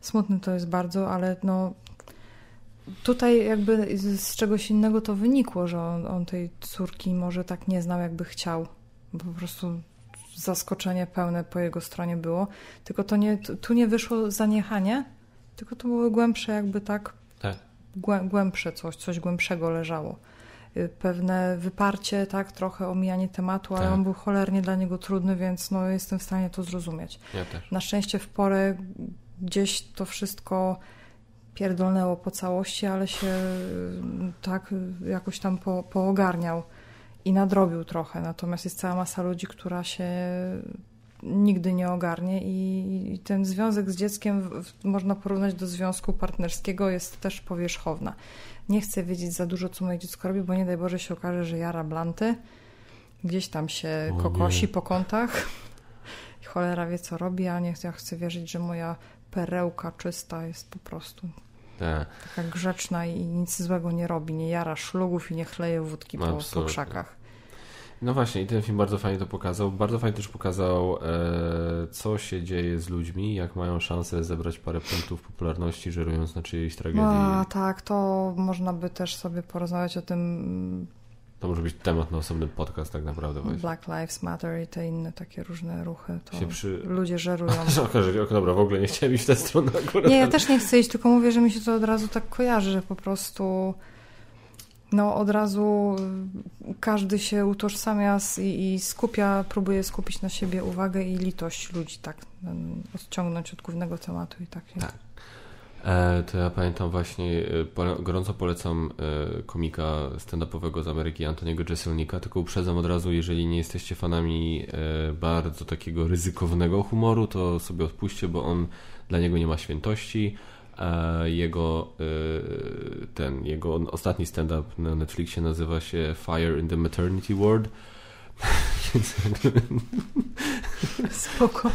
B: smutny to jest bardzo, ale no tutaj jakby z czegoś innego to wynikło, że on, on tej córki może tak nie znał, jakby chciał, bo po prostu zaskoczenie pełne po jego stronie było, tylko to nie, tu nie wyszło zaniechanie, tylko to było głębsze jakby tak, tak. głębsze coś, coś głębszego leżało. Y, pewne wyparcie, tak, trochę omijanie tematu, ale tak. on był cholernie dla niego trudny, więc no, jestem w stanie to zrozumieć.
A: Ja też.
B: Na szczęście w porę gdzieś to wszystko pierdolnęło po całości, ale się y, tak jakoś tam po, poogarniał i nadrobił trochę. Natomiast jest cała masa ludzi, która się nigdy nie ogarnie i, i ten związek z dzieckiem w, można porównać do związku partnerskiego, jest też powierzchowna. Nie chcę wiedzieć za dużo, co moje dziecko robi, bo nie daj Boże się okaże, że jara blanty, gdzieś tam się o kokosi nie. po kątach i cholera wie, co robi, a nie ja chcę wierzyć, że moja perełka czysta jest po prostu tak. taka grzeczna i nic złego nie robi, nie jara szlugów i nie chleje wódki po, po krzakach.
A: No właśnie, i ten film bardzo fajnie to pokazał. Bardzo fajnie też pokazał, e, co się dzieje z ludźmi, jak mają szansę zebrać parę punktów popularności, żerując na czyjejś tragedii.
B: A, tak, to można by też sobie porozmawiać o tym.
A: To może być temat na osobny podcast, tak naprawdę. Właśnie.
B: Black Lives Matter i te inne takie różne ruchy. To przy... ludzie żerują.
A: dobra, w ogóle nie chciałem iść w tę stronę akurat.
B: Nie, ja też nie chcę iść, tylko mówię, że mi się to od razu tak kojarzy, że po prostu no od razu każdy się utożsamia z, i, i, skupia, próbuje skupić na siebie uwagę i litość ludzi, tak, odciągnąć od głównego tematu i tak. Tak.
A: E, to ja pamiętam właśnie, e, gorąco polecam e, komika stand-upowego z Ameryki Antoniego Jeselnika, tylko uprzedzam od razu, jeżeli nie jesteście fanami bardzo takiego ryzykownego humoru, to sobie odpuśćcie, bo on, dla niego nie ma świętości, jego ten, jego ostatni stand-up na Netflixie nazywa się Fire in the Maternity Ward.
B: Spoko.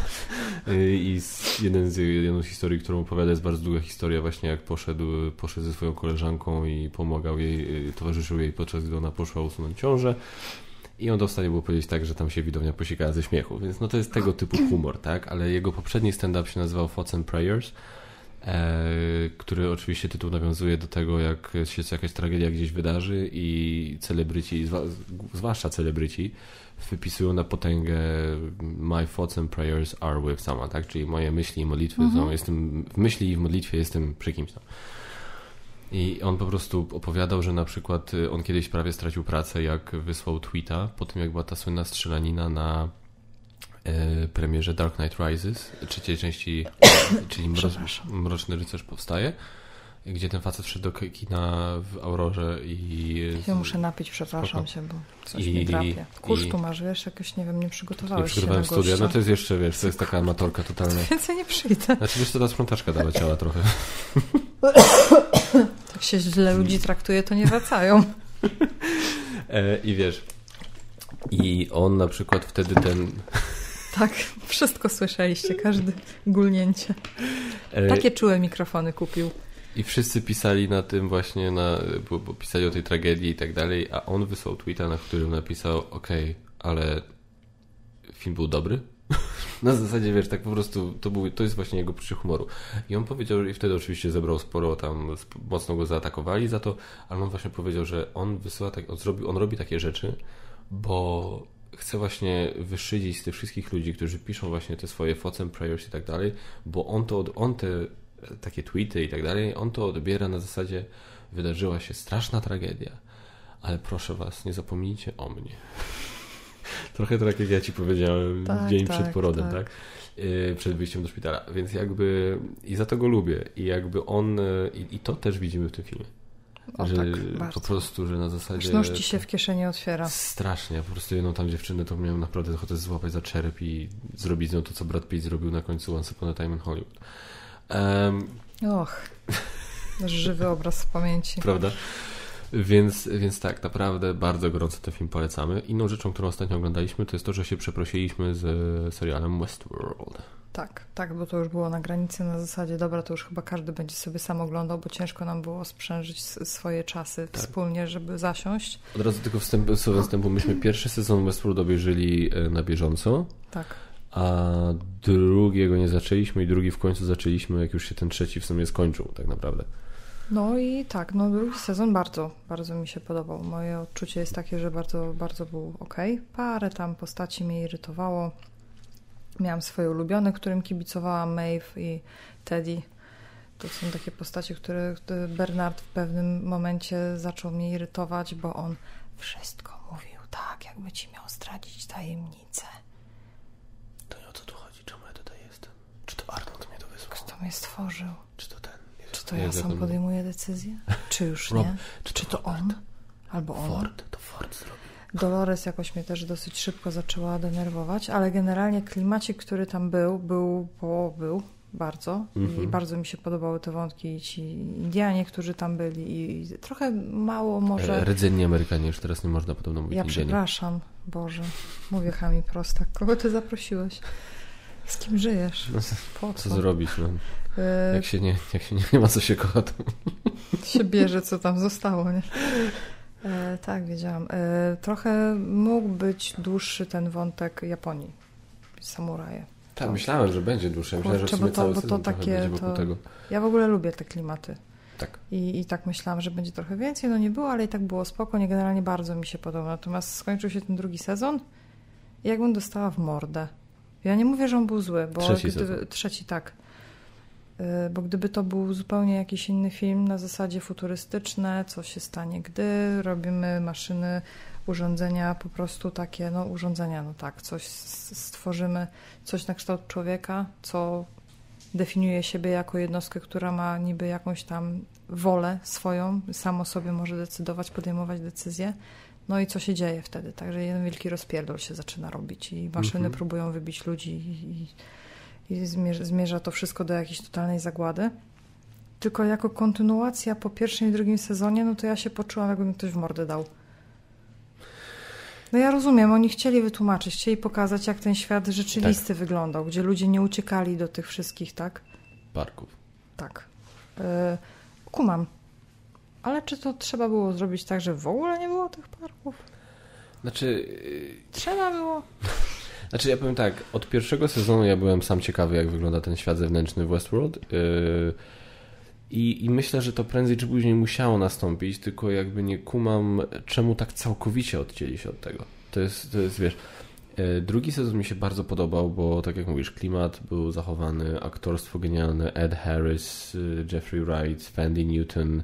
A: Y, I jeden z, jedną z historii, którą opowiada, jest bardzo długa historia, właśnie jak poszedł, poszedł ze swoją koleżanką i pomagał jej, y, towarzyszył jej podczas gdy ona poszła usunąć ciążę. I on to w stanie było powiedzieć tak, że tam się widownia posikała ze śmiechu. Więc no to jest tego typu humor, tak? Ale jego poprzedni stand-up się nazywał Thoughts and Prayers e, który oczywiście tytuł nawiązuje do tego, jak się jakaś tragedia gdzieś wydarzy i celebryci, zwłaszcza celebryci, wypisują na potęgę My thoughts and prayers are with someone, tak? Czyli moje myśli i modlitwy
B: Mhm.
A: są, jestem w myśli i w modlitwie jestem przy kimś tam. I on po prostu opowiadał, że na przykład y, on kiedyś prawie stracił pracę, jak wysłał tweeta po tym, jak była ta słynna strzelanina na e, premierze Dark Knight Rises, trzeciej części, czyli. Mroczny Rycerz powstaje, gdzie ten facet wszedł do kina w Aurorze i...
B: Ja muszę napić, przepraszam
A: Spoko.
B: się, bo coś
A: I-
B: mi drapie. Kurz
A: i-
B: tu masz, wiesz, jakoś, nie wiem, nie
A: nie
B: przygotowałeś
A: przygotowałem
B: się
A: studia,
B: gościa.
A: no to jest jeszcze, wiesz, to jest taka amatorka totalna.
B: Więcej nie przyjdę.
A: Znaczy, wiesz, to ta sprzątaczka dała ciała trochę.
B: Jak się źle ludzi traktuje, to nie wracają.
A: E, I wiesz, i on na przykład wtedy ten...
B: Tak, wszystko słyszeliście, każde gulnięcie.
A: e,
B: Takie czułe mikrofony kupił.
A: I wszyscy pisali na tym właśnie, na, bo, bo pisali o tej tragedii i tak dalej, a on wysłał tweeta, na którym napisał, okej, ale film był dobry? na zasadzie, wiesz, tak po prostu, to, był, to jest właśnie jego poczucie humoru. I on powiedział, i wtedy oczywiście zebrał sporo tam, mocno go zaatakowali za to, ale on właśnie powiedział, że on wysyła, tak, on, zrobi, on robi takie rzeczy, bo chce właśnie wyszydzić z tych wszystkich ludzi, którzy piszą właśnie te swoje thoughts and prayers i tak dalej, bo on to, on te takie tweety i tak dalej, on to odbiera na zasadzie wydarzyła się straszna tragedia, ale proszę was, nie zapomnijcie o mnie. Trochę tak jak ja ci powiedziałem
B: Tak,
A: dzień
B: tak,
A: przed porodem,
B: tak.
A: tak? Yy, Przed wyjściem do szpitala. Więc jakby i za to go lubię. I jakby on, yy, i, i to też widzimy w tym filmie.
B: O
A: że
B: tak,
A: po prostu, że na zasadzie...
B: Aż ci się w kieszeni otwiera.
A: Strasznie. Po prostu jedną tam dziewczynę to miałem naprawdę ochotę złapać za czerep i zrobić z nią to, co Brad Pitt zrobił na końcu Once Upon a Time in Hollywood. Em,
B: Och, żywy obraz w pamięci.
A: prawda? Więc, więc tak, naprawdę bardzo gorąco ten film polecamy. Inną rzeczą, którą ostatnio oglądaliśmy, to jest to, że się przeprosiliśmy z serialem Westworld.
B: Tak, tak, bo to już było na granicy na zasadzie, dobra, to już chyba każdy będzie sobie sam oglądał, bo ciężko nam było sprzężyć swoje czasy
A: Tak.
B: wspólnie, żeby zasiąść.
A: Od razu tylko wstęp, słowo wstępu, myśmy pierwszy sezon Westworld obejrzeli e, na bieżąco,
B: Tak.
A: A drugiego nie zaczęliśmy i drugi w końcu zaczęliśmy, jak już się ten trzeci w sumie skończył, tak naprawdę.
B: No i tak, no drugi sezon bardzo, bardzo mi się podobał. Moje odczucie jest takie, że bardzo, bardzo był ok. Parę tam postaci mnie irytowało. Miałam swoje ulubione, którym kibicowałam, Maeve i Teddy. To są takie postacie, które które Bernard w pewnym momencie zaczął mnie irytować, bo on wszystko mówił tak, jakby ci miał zdradzić tajemnicę.
A: To nie o co tu chodzi, czemu ja tutaj jestem? Czy to Arnold mnie to wysłał?
B: Kto mnie stworzył?
A: Czy to ten?
B: Czy to ja sam podejmuję decyzję? Czy już
A: Rob-
B: nie?
A: Czy,
B: Czy to on? Albo on?
A: Ford, to Ford zrobił.
B: Dolores jakoś mnie też dosyć szybko zaczęła denerwować, ale generalnie klimacik, który tam był, był, bo był bardzo i
A: Mhm.
B: bardzo mi się podobały te wątki ci Indianie, którzy tam byli i trochę mało może...
A: E, Rdzenni Amerykanie, już teraz nie można podobno mówić
B: Ja
A: Indianie.
B: przepraszam, Boże, mówię chami prostak. Kogo ty zaprosiłeś? Z kim żyjesz?
A: No,
B: Po
A: Co
B: co?
A: zrobić, no?
B: Y,
A: Jak się nie, jak się nie, nie ma co się kocha, to...
B: się bierze, co tam zostało, nie? E, tak, wiedziałam. E, trochę mógł być dłuższy ten wątek Japonii. Samuraje.
A: Tak, myślałem, że będzie dłuższe. Myślałem, że w
B: Kurczę,
A: sumie
B: bo to-
A: cały
B: bo to takie- to-
A: tego.
B: Ja w ogóle lubię te klimaty.
A: Tak.
B: I, I tak myślałam, że będzie trochę więcej. No nie było, ale i tak było spoko. Nie, generalnie bardzo mi się podoba. Natomiast skończył się ten drugi sezon i jakbym dostała w mordę. Ja nie mówię, że on był zły, bo
A: Trzeci
B: gdyby, trzeci tak. Y, Bo gdyby to był zupełnie jakiś inny film na zasadzie futurystyczne, co się stanie, gdy robimy maszyny, urządzenia, po prostu takie, no urządzenia, no tak, coś stworzymy, coś na kształt człowieka, co definiuje siebie jako jednostkę, która ma niby jakąś tam wolę swoją, samo sobie może decydować, podejmować decyzje. No i co się dzieje wtedy? Także jeden wielki rozpierdol się zaczyna robić i maszyny
A: Mhm.
B: próbują wybić ludzi i, i, zmierza, zmierza to wszystko do jakiejś totalnej zagłady. Tylko jako kontynuacja po pierwszym i drugim sezonie, no to ja się poczułam, jakby mi ktoś w mordę dał. No ja rozumiem, oni chcieli wytłumaczyć, chcieli pokazać, jak ten świat rzeczywisty wyglądał, gdzie ludzie nie uciekali do tych wszystkich, tak?
A: Parków.
B: Tak. Yy, kumam. Ale czy to trzeba było zrobić tak, że w ogóle nie było tych parków?
A: Znaczy, yy,
B: Trzeba było.
A: Znaczy ja powiem tak, od pierwszego sezonu ja byłem sam ciekawy, jak wygląda ten świat zewnętrzny w Westworld. Yy, i, I myślę, że to prędzej czy później musiało nastąpić, tylko jakby nie kumam, czemu tak całkowicie odcięli się od tego. To jest, to jest wiesz, e, drugi sezon mi się bardzo podobał, bo tak jak mówisz, klimat był zachowany, aktorstwo genialne, Ed Harris, Jeffrey Wright, Fandy Newton,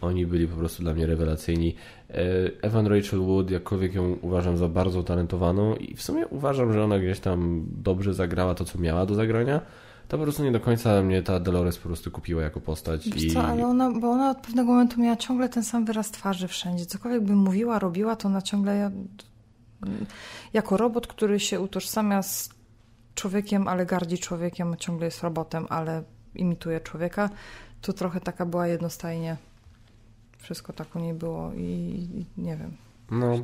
A: oni byli po prostu dla mnie rewelacyjni. E, Evan Rachel Wood, jakkolwiek ją uważam za bardzo talentowaną i w sumie uważam, że ona gdzieś tam dobrze zagrała to, co miała do zagrania to po prostu nie do końca mnie ta Dolores po prostu kupiła jako postać.
B: Wiesz i... co, ale ona, bo ona od pewnego momentu miała ciągle ten sam wyraz twarzy wszędzie. Cokolwiek by mówiła, robiła, to ona ciągle jako robot, który się utożsamia z człowiekiem, ale gardzi człowiekiem, ciągle jest robotem, ale imituje człowieka. Tu trochę taka była jednostajnie. Wszystko tak u niej było i, i nie wiem.
A: No.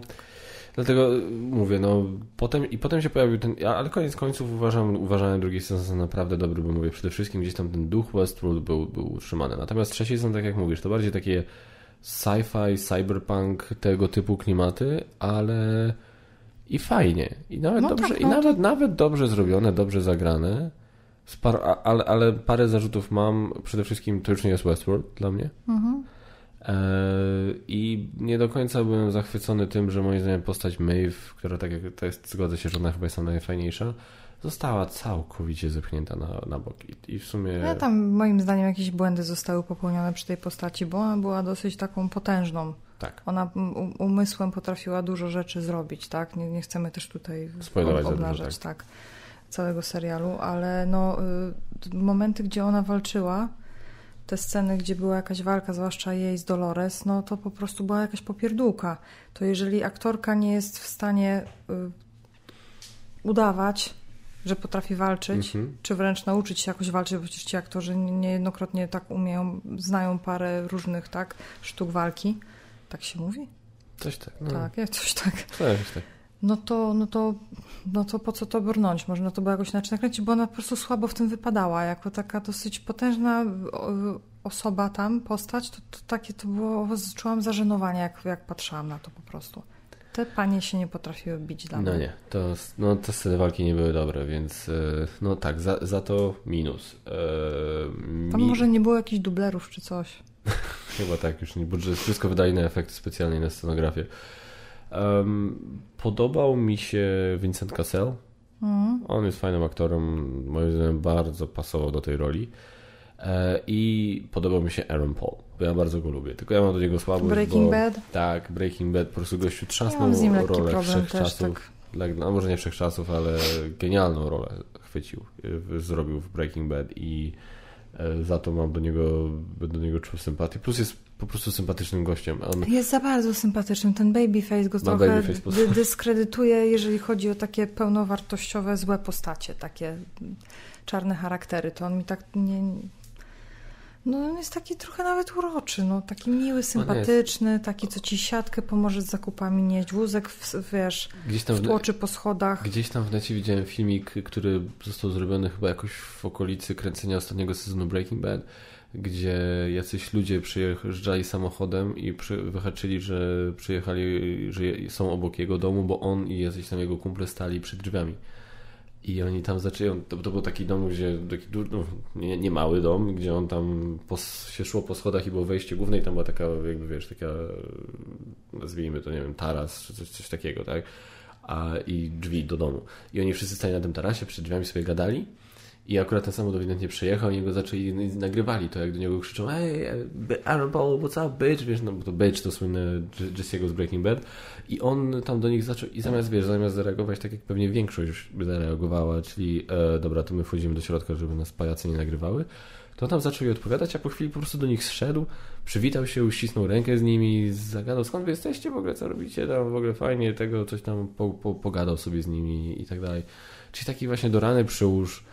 A: Dlatego mówię, no potem i potem się pojawił ten, ale koniec końców uważam, uważałem drugi sezon za naprawdę dobry, bo mówię, przede wszystkim gdzieś tam ten duch Westworld był, był utrzymany. Natomiast trzeci sezon, tak jak mówisz, to bardziej takie sci-fi, cyberpunk, tego typu klimaty, ale i fajnie. I nawet no dobrze, tak, no i nawet, to... nawet dobrze zrobione, dobrze zagrane. Par, ale, ale parę zarzutów mam. Przede wszystkim to już nie jest Westworld dla mnie. Mhm. E, I nie do końca byłem zachwycony tym, że moim zdaniem postać Maeve, która tak jak to jest, zgodzę się, że ona chyba jest najfajniejsza, została całkowicie zepchnięta na, na bok. I, I, w sumie.
B: Ja tam moim zdaniem jakieś błędy zostały popełnione przy tej postaci, bo ona była dosyć taką potężną.
A: Tak.
B: Ona umysłem potrafiła dużo rzeczy zrobić, tak? Nie, nie chcemy też tutaj Spoilować obnażać tak. tak. całego serialu, ale no, y, momenty, gdzie ona walczyła te sceny, gdzie była jakaś walka, zwłaszcza jej z Dolores, no to po prostu była jakaś popierdółka. To jeżeli aktorka nie jest w stanie y, udawać, że potrafi walczyć, mhm. czy wręcz nauczyć się jakoś walczyć, bo przecież ci aktorzy niejednokrotnie tak umieją, znają parę różnych tak sztuk walki. Tak się mówi?
A: Coś tak. No.
B: Tak, jak coś tak.
A: Coś tak
B: no to, no to, no to po co to brnąć? Można to było jakoś inaczej nakręcić, bo ona po prostu słabo w tym wypadała. Jako taka dosyć potężna osoba tam, postać, to, to takie to było, czułam zażenowanie, jak, jak patrzyłam na to po prostu. Te panie się nie potrafiły bić dla
A: no mnie. No nie, to, no, te sceny walki nie były dobre, więc e, no tak, za, za to minus.
B: Eee, Tam mi... może nie było jakichś dublerów czy coś.
A: Chyba tak, już nie, bo wszystko wydaje na efekty specjalne na scenografię. Um, podobał mi się Vincent Cassel. Mm. On jest fajnym aktorem, moim zdaniem bardzo pasował do tej roli. E, I podobał mi się Aaron Paul, bo ja bardzo go lubię. Tylko ja mam do niego słabość.
B: Breaking
A: bo,
B: Bad?
A: Tak, Breaking Bad. Po prostu gościu trzasnął ja rolę wszechczasów. Tak. No może nie wszechczasów, ale genialną rolę chwycił, zrobił w Breaking Bad i e, za to mam do niego, do niego czuł sympatię. Plus jest po prostu sympatycznym gościem.
B: On... Jest za bardzo sympatycznym. Ten babyface go trochę babyface dyskredytuje, jeżeli chodzi o takie pełnowartościowe, złe postacie, takie czarne charaktery. To on mi tak nie... No on jest taki trochę nawet uroczy, no taki miły, sympatyczny, taki co ci siatkę pomoże z zakupami nieść, wózek, w, wiesz, gdzieś tam wtłoczy po schodach.
A: Gdzieś tam w necie widziałem filmik, który został zrobiony chyba jakoś w okolicy kręcenia ostatniego sezonu Breaking Bad gdzie jacyś ludzie przyjeżdżali samochodem i przy, wyhaczyli, że przyjechali, że są obok jego domu, bo on i jacyś tam jego kumple stali przed drzwiami. I oni tam zaczęli, to, to był taki dom, gdzie, taki no, nie, nie, mały dom, gdzie on tam po, się szło po schodach i było wejście główne i tam była taka, jakby wiesz, taka, nazwijmy to, nie wiem, taras, czy coś, coś takiego, tak? A, I drzwi do domu. I oni wszyscy stali na tym tarasie, przed drzwiami sobie gadali i akurat ten samochód ewidentnie przejechał i go zaczęli nagrywali to, jak do niego krzyczą Hey, Aaron Paul, what's up, bitch? Wiesz, no bo to bitch to słynne Jesse'ego z Breaking Bad. I on tam do nich zaczął, i zamiast, wiesz, zamiast zareagować tak, jak pewnie większość by zareagowała, czyli e, dobra, to my wchodzimy do środka, żeby nas pajacy nie nagrywały, to on tam zaczął jej odpowiadać, a po chwili po prostu do nich zszedł, przywitał się, uścisnął rękę z nimi, zagadał, skąd wy jesteście w ogóle, co robicie tam, w ogóle fajnie, tego, coś tam po, po, pogadał sobie z nimi i tak dalej. Czyli taki właśnie do rany przyłóż,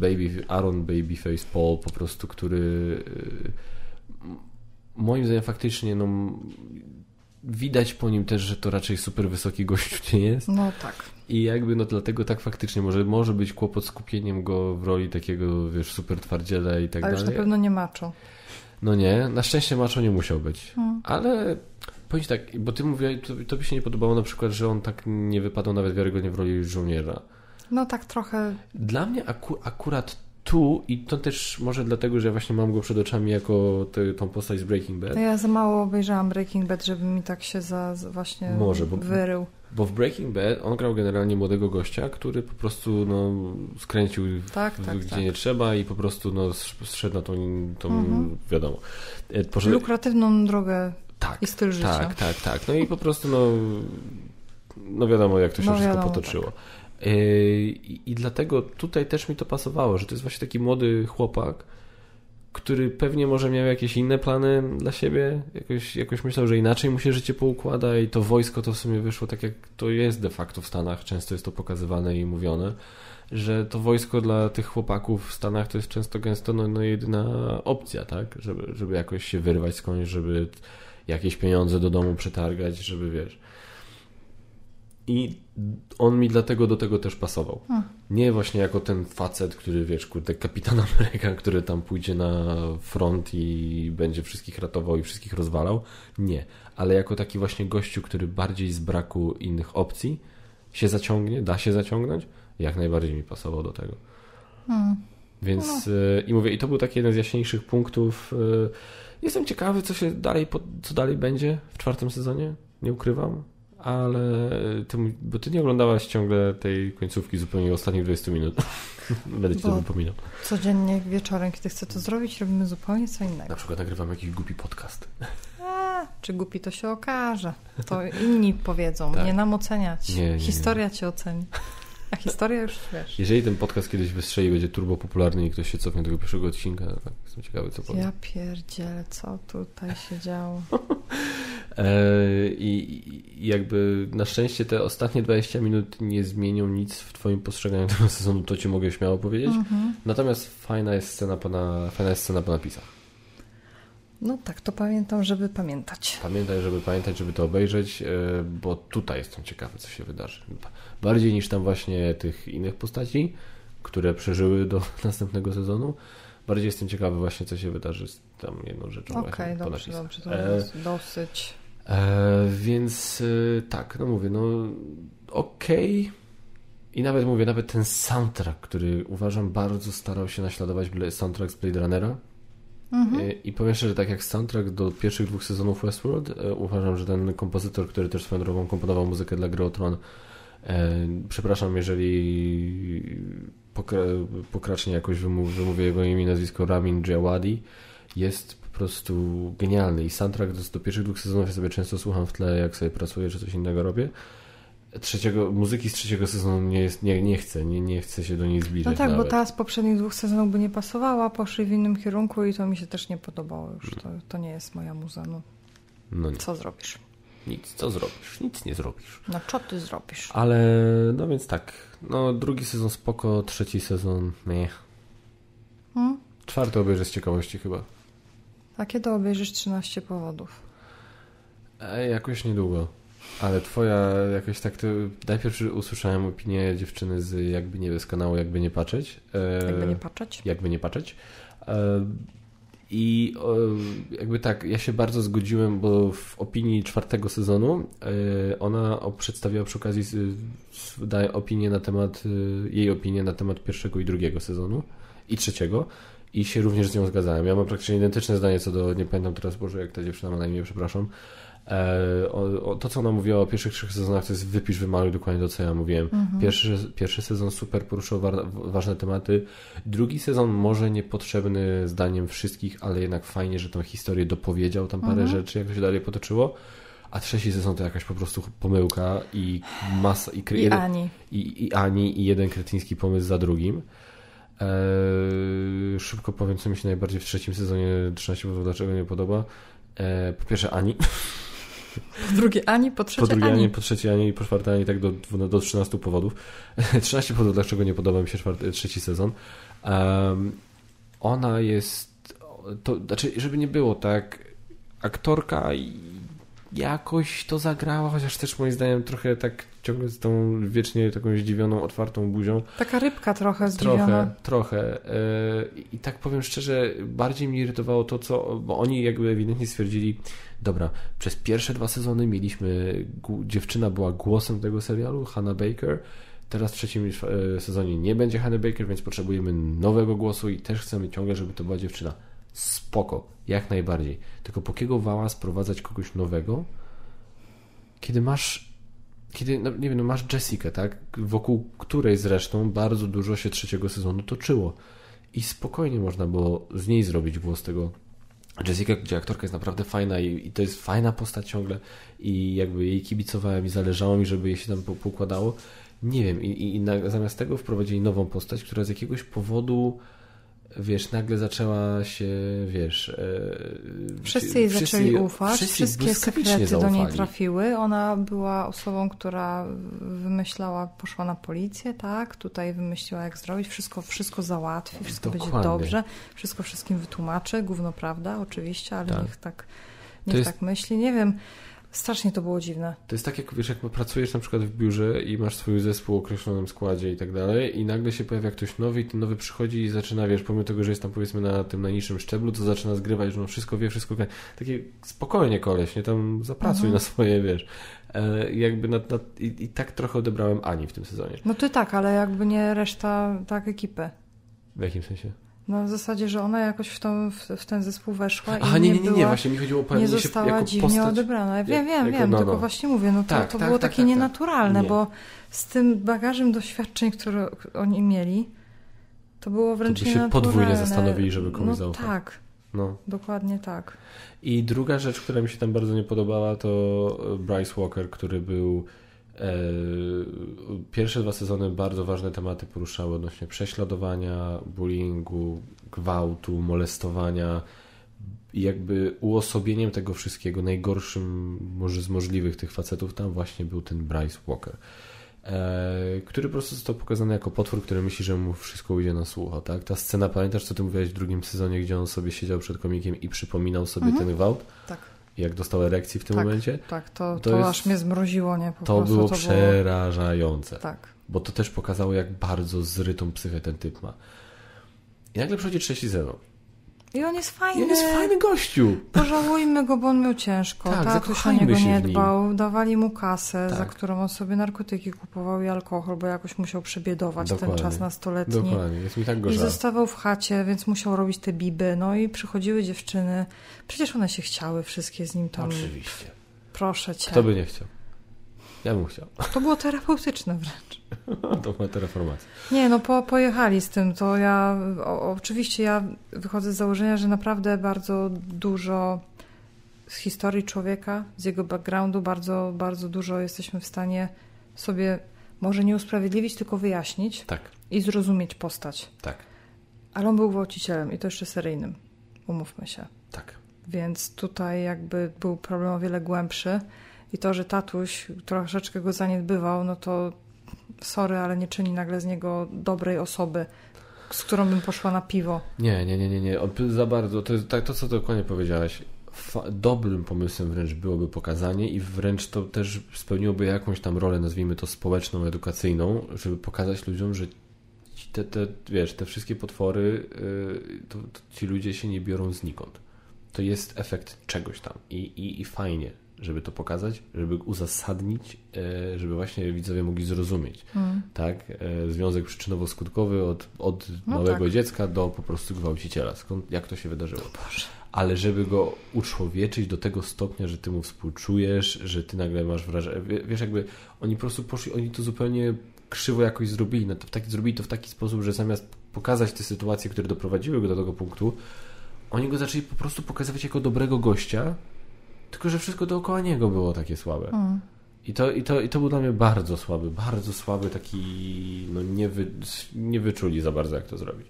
A: Baby, Aaron Babyface Paul po prostu, który y, moim zdaniem faktycznie no, widać po nim też, że to raczej super wysoki gościu nie jest.
B: No tak.
A: I jakby no dlatego tak faktycznie może, może być kłopot z kupieniem go w roli takiego, wiesz, super twardziela i tak
B: Ale
A: dalej.
B: Ale już na pewno nie macho.
A: No nie, na szczęście macho nie musiał być. Hmm. Ale powiedz tak, bo ty mówiłeś, to, to by się nie podobało na przykład, że on tak nie wypadał nawet wiarygodnie w roli żołnierza.
B: No tak trochę.
A: Dla mnie aku akurat tu, i to też może dlatego, że właśnie mam go przed oczami jako te, tą postać z Breaking Bad.
B: Ja za mało obejrzałam Breaking Bad, żeby mi tak się za, właśnie może, bo, wyrył.
A: Bo w Breaking Bad on grał generalnie młodego gościa, który po prostu no, skręcił
B: tak, tak,
A: gdzie
B: tak.
A: nie trzeba i po prostu no, zszedł na tą, tą mhm. wiadomo.
B: E, Poszedł... Lukratywną drogę
A: tak,
B: i styl życia.
A: Tak, tak, tak. No i po prostu no, no wiadomo jak to się no, wszystko wiadomo, potoczyło. Tak. I, I dlatego tutaj też mi to pasowało, że to jest właśnie taki młody chłopak, który pewnie może miał jakieś inne plany dla siebie, jakoś, jakoś myślał, że inaczej mu się życie poukłada i to wojsko to w sumie wyszło tak jak to jest de facto w Stanach, często jest to pokazywane i mówione, że to wojsko dla tych chłopaków w Stanach to jest często gęsto no, no jedyna opcja, tak, żeby, żeby jakoś się wyrwać skądś, żeby jakieś pieniądze do domu przetargać, żeby wiesz. I on mi dlatego do tego też pasował. Hmm. Nie właśnie jako ten facet, który wiesz, kurde, kapitan Ameryka, który tam pójdzie na front i będzie wszystkich ratował i wszystkich rozwalał. Nie. Ale jako taki właśnie gościu, który bardziej z braku innych opcji się zaciągnie, da się zaciągnąć, jak najbardziej mi pasował do tego. Hmm. Więc no. y, i mówię, i to był taki jeden z jaśniejszych punktów. Y, jestem ciekawy, co się dalej, co dalej będzie w czwartym sezonie. Nie ukrywam ale ty, bo ty nie oglądałaś ciągle tej końcówki zupełnie ostatnich 20 minut. Będę ci bo to wypominał.
B: Codziennie wieczorem, kiedy chcę to zrobić, robimy zupełnie co innego.
A: Na przykład nagrywamy jakiś głupi podcast.
B: A, czy głupi to się okaże. To inni powiedzą, tak. nie nam oceniać. Nie, nie, Historia nie. cię oceni. A historia już wiesz.
A: Jeżeli ten podcast kiedyś wystrzeli, będzie turbo popularny i ktoś się cofnie do tego pierwszego odcinka, tak, jestem ciekawy, co powie.
B: Ja pierdzielę, co tutaj się działo.
A: E, I jakby na szczęście te ostatnie 20 minut nie zmienią nic w Twoim postrzeganiu tego sezonu, to Ci mogę śmiało powiedzieć. Mhm. Natomiast fajna jest scena po, na, fajna jest scena po napisach.
B: No tak, to pamiętam, żeby pamiętać.
A: Pamiętaj, żeby pamiętać, żeby to obejrzeć, e, bo tutaj jestem ciekawy, co się wydarzy. Bardziej niż tam właśnie tych innych postaci, które przeżyły do następnego sezonu. Bardziej jestem ciekawy właśnie, co się wydarzy z tam jedną rzeczą.
B: Okej, okay, dobrze, dobrze, to e, dosyć.
A: E, więc e, tak, no mówię, no okej. Okay. I nawet mówię, nawet ten soundtrack, który uważam bardzo starał się naśladować soundtrack z Blade Runnera. Mhm. E, I powiem szczerze, tak jak soundtrack do pierwszych dwóch sezonów Westworld, e, uważam, że ten kompozytor, który też swoją drogą komponował muzykę dla gry Tron, e, przepraszam, jeżeli pokra pokracznie jakoś wymów, wymówię jego imię i nazwisko Ramin Djawadi, jest po prostu genialny i soundtrack do, do pierwszych dwóch sezonów ja sobie często słucham w tle, jak sobie pracuję, czy coś innego robię. Trzeciego, muzyki z trzeciego sezonu nie, jest, nie, nie chcę, nie, nie chcę się do niej zbliżać.
B: No tak,
A: nawet.
B: bo ta z poprzednich dwóch sezonów by nie pasowała, poszli w innym kierunku i to mi się też nie podobało już. To, to nie jest moja muza. No. no co zrobisz?
A: Nic, co zrobisz? Nic nie zrobisz.
B: No co ty zrobisz?
A: Ale, no więc tak, no drugi sezon spoko, trzeci sezon nie. Hmm? Czwarty obejrzę z ciekawości chyba.
B: A kiedy obejrzysz 13 powodów?
A: E, jakoś niedługo. Ale twoja jakoś tak to... Najpierw usłyszałem opinię dziewczyny z jakby nie z kanału Jakby nie patrzeć.
B: E, jakby nie patrzeć?
A: Jakby nie patrzeć. E, I e, jakby tak, ja się bardzo zgodziłem, bo w opinii czwartego sezonu ona przedstawiła przy okazji daje opinię na temat, jej opinię na temat pierwszego i drugiego sezonu i trzeciego i się również z nią zgadzałem. Ja mam praktycznie identyczne zdanie co do, nie pamiętam teraz, Boże, jak ta dziewczyna ma na imię, przepraszam. E, to, co ona mówiła o pierwszych trzech sezonach, to jest wypisz, wymaluj dokładnie to, co ja mówiłem. Mhm. Pierwszy, pierwszy sezon super poruszył wa ważne tematy. Drugi sezon może niepotrzebny zdaniem wszystkich, ale jednak fajnie, że tą historię dopowiedział tam parę mhm. rzeczy, jak to się dalej potoczyło. A trzeci sezon to jakaś po prostu pomyłka i masa...
B: I, I jeden, Ani.
A: I, I Ani i jeden kretyński pomysł za drugim. Eee, szybko powiem, co mi się najbardziej w trzecim sezonie 13 powodów, dlaczego nie podoba. Eee, po pierwsze Ani.
B: Po drugie Ani, po trzecie
A: Po drugie
B: Ani.
A: Ani, po trzecie Ani i po czwarte Ani, tak do, do 13 powodów. 13 powodów, dlaczego nie podoba mi się czwarty, trzeci sezon. Um, ona jest, to znaczy, żeby nie było tak, aktorka jakoś to zagrała, chociaż też moim zdaniem trochę tak ciągle z tą wiecznie taką zdziwioną, otwartą buzią.
B: Taka rybka trochę zdziwiona.
A: Trochę, trochę. E, I tak powiem szczerze, bardziej mnie irytowało to, co, bo oni jakby ewidentnie stwierdzili, dobra, przez pierwsze dwa sezony mieliśmy, dziewczyna była głosem tego serialu, Hannah Baker, Teraz w trzecim e, sezonie nie będzie Hannah Baker, więc potrzebujemy nowego głosu i też chcemy ciągle, żeby to była dziewczyna. Spoko, jak najbardziej. Tylko po kiego wała sprowadzać kogoś nowego, kiedy masz kiedy, no, nie wiem, no masz Jessica, tak? Wokół której zresztą bardzo dużo się trzeciego sezonu toczyło. I spokojnie można było z niej zrobić głos tego Jessica, gdzie aktorka jest naprawdę fajna i, i, to jest fajna postać ciągle i jakby jej kibicowałem i zależało mi, żeby jej się tam poukładało. Nie wiem, i, i na, zamiast tego wprowadzili nową postać, która z jakiegoś powodu wiesz, nagle zaczęła się, wiesz...
B: E, wszyscy jej wszyscy, zaczęli ufać, wszystkie sekrety zaufali. do niej trafiły. Ona była osobą, która wymyślała, poszła na policję, tak? Tutaj wymyśliła, jak zrobić, wszystko, wszystko załatwi, wszystko Dokładnie. będzie dobrze, wszystko wszystkim wytłumaczy, gówno prawda, oczywiście, ale tak. niech tak, niech jest... tak myśli. Nie wiem, Strasznie to było dziwne.
A: To jest tak, jak wiesz, jak pracujesz na przykład w biurze i masz swój zespół o określonym składzie i tak dalej, i nagle się pojawia ktoś nowy i ten nowy przychodzi i zaczyna, wiesz, pomimo tego, że jest tam powiedzmy na tym najniższym szczeblu, to zaczyna zgrywać, że no wszystko wie, wszystko wie. Takie spokojnie koleś, nie tam zapracuj mhm. na swoje, wiesz. E, jakby na, na, i, i, tak trochę odebrałem Ani w tym sezonie.
B: No ty tak, ale jakby nie reszta tak ekipy.
A: W jakim sensie?
B: No w zasadzie, że ona jakoś w, tą, w, ten zespół weszła
A: Aha,
B: i
A: nie, nie,
B: nie,
A: nie, właśnie mi chodziło o
B: Nie została się jako dziwnie postać, odebrana. Wiem, wiem, jak, wiem, no, tylko no. właśnie mówię, no to, tak, to tak, było tak, takie tak, tak. nienaturalne, nie. bo z tym bagażem doświadczeń, które oni mieli, to było wręcz to by się
A: podwójnie zastanowili, żeby komuś no, zaufać.
B: Tak, no. dokładnie tak.
A: I druga rzecz, która mi się tam bardzo nie podobała, to Bryce Walker, który był pierwsze dwa sezony bardzo ważne tematy poruszały odnośnie prześladowania, bullyingu, gwałtu, molestowania. I jakby uosobieniem tego wszystkiego, najgorszym może z możliwych tych facetów, tam właśnie był ten Bryce Walker. E, który po prostu został pokazany jako potwór, który myśli, że mu wszystko ujdzie na słucho, tak? Ta scena, pamiętasz, co ty mówiłeś w drugim sezonie, gdzie on sobie siedział przed komikiem i przypominał sobie mhm. ten gwałt?
B: Tak
A: jak dostał erekcji w tym
B: tak,
A: momencie.
B: Tak, to, to, to jest, aż mnie zmroziło, nie?
A: Po to prostu, było to przerażające. Było... Tak. Bo to też pokazało, jak bardzo zrytą psychę ten typ ma. I nagle przychodzi trzeci sezon.
B: I on jest fajny. I
A: on jest fajny gościu.
B: Pożałujmy go, bo on miał ciężko. Tak, tak ktoś o niego nie dbał. Dawali mu kasę, tak. za którą on sobie narkotyki kupował i alkohol, bo jakoś musiał przebiedować Dokładnie. ten czas nastoletni.
A: Dokładnie, jest mi tak go
B: I zostawał w chacie, więc musiał robić te biby. No i przychodziły dziewczyny. Przecież one się chciały wszystkie z nim tam.
A: Oczywiście.
B: Proszę cię.
A: Kto by nie chciał? Ja bym chciał.
B: To było terapeutyczne wręcz.
A: to była reformacja.
B: Nie, no po, pojechali z tym. To ja, o, oczywiście ja wychodzę z założenia, że naprawdę bardzo dużo z historii człowieka, z jego backgroundu, bardzo, bardzo dużo jesteśmy w stanie sobie może nie usprawiedliwić, tylko wyjaśnić.
A: Tak.
B: I zrozumieć postać.
A: Tak.
B: Ale on był gwałcicielem i to jeszcze seryjnym. Umówmy się.
A: Tak.
B: Więc tutaj jakby był problem o wiele głębszy. I to, że tatuś troszeczkę go zaniedbywał, no to sorry, ale nie czyni nagle z niego dobrej osoby, z którą bym poszła na piwo.
A: Nie, nie, nie, nie, nie. Za bardzo. To jest tak, to co dokładnie powiedziałaś. dobrym pomysłem wręcz byłoby pokazanie i wręcz to też spełniłoby jakąś tam rolę, nazwijmy to społeczną, edukacyjną, żeby pokazać ludziom, że te, te, wiesz, te wszystkie potwory, yy, to, to ci ludzie się nie biorą znikąd. To jest efekt czegoś tam i, i, i fajnie, żeby to pokazać, żeby uzasadnić, e, żeby właśnie widzowie mogli zrozumieć, mm. tak? E, związek przyczynowo-skutkowy od, od no małego tak. dziecka do po prostu gwałciciela. Skąd, jak to się wydarzyło?
B: Boże.
A: Ale żeby go uczłowieczyć do tego stopnia, że ty mu współczujesz, że ty nagle masz wrażenie, wiesz, jakby oni po prostu poszli, oni to zupełnie krzywo jakoś zrobili, no to w taki, zrobili to w taki sposób, że zamiast pokazać te sytuacje, które doprowadziły go do tego punktu, oni go zaczęli po prostu pokazywać jako dobrego gościa, tylko, że wszystko dookoła niego było takie słabe. Mm. I, to, i, to, I to był dla mnie bardzo słaby, bardzo słaby, taki, no nie, wy, nie wyczuli za bardzo, jak to zrobić.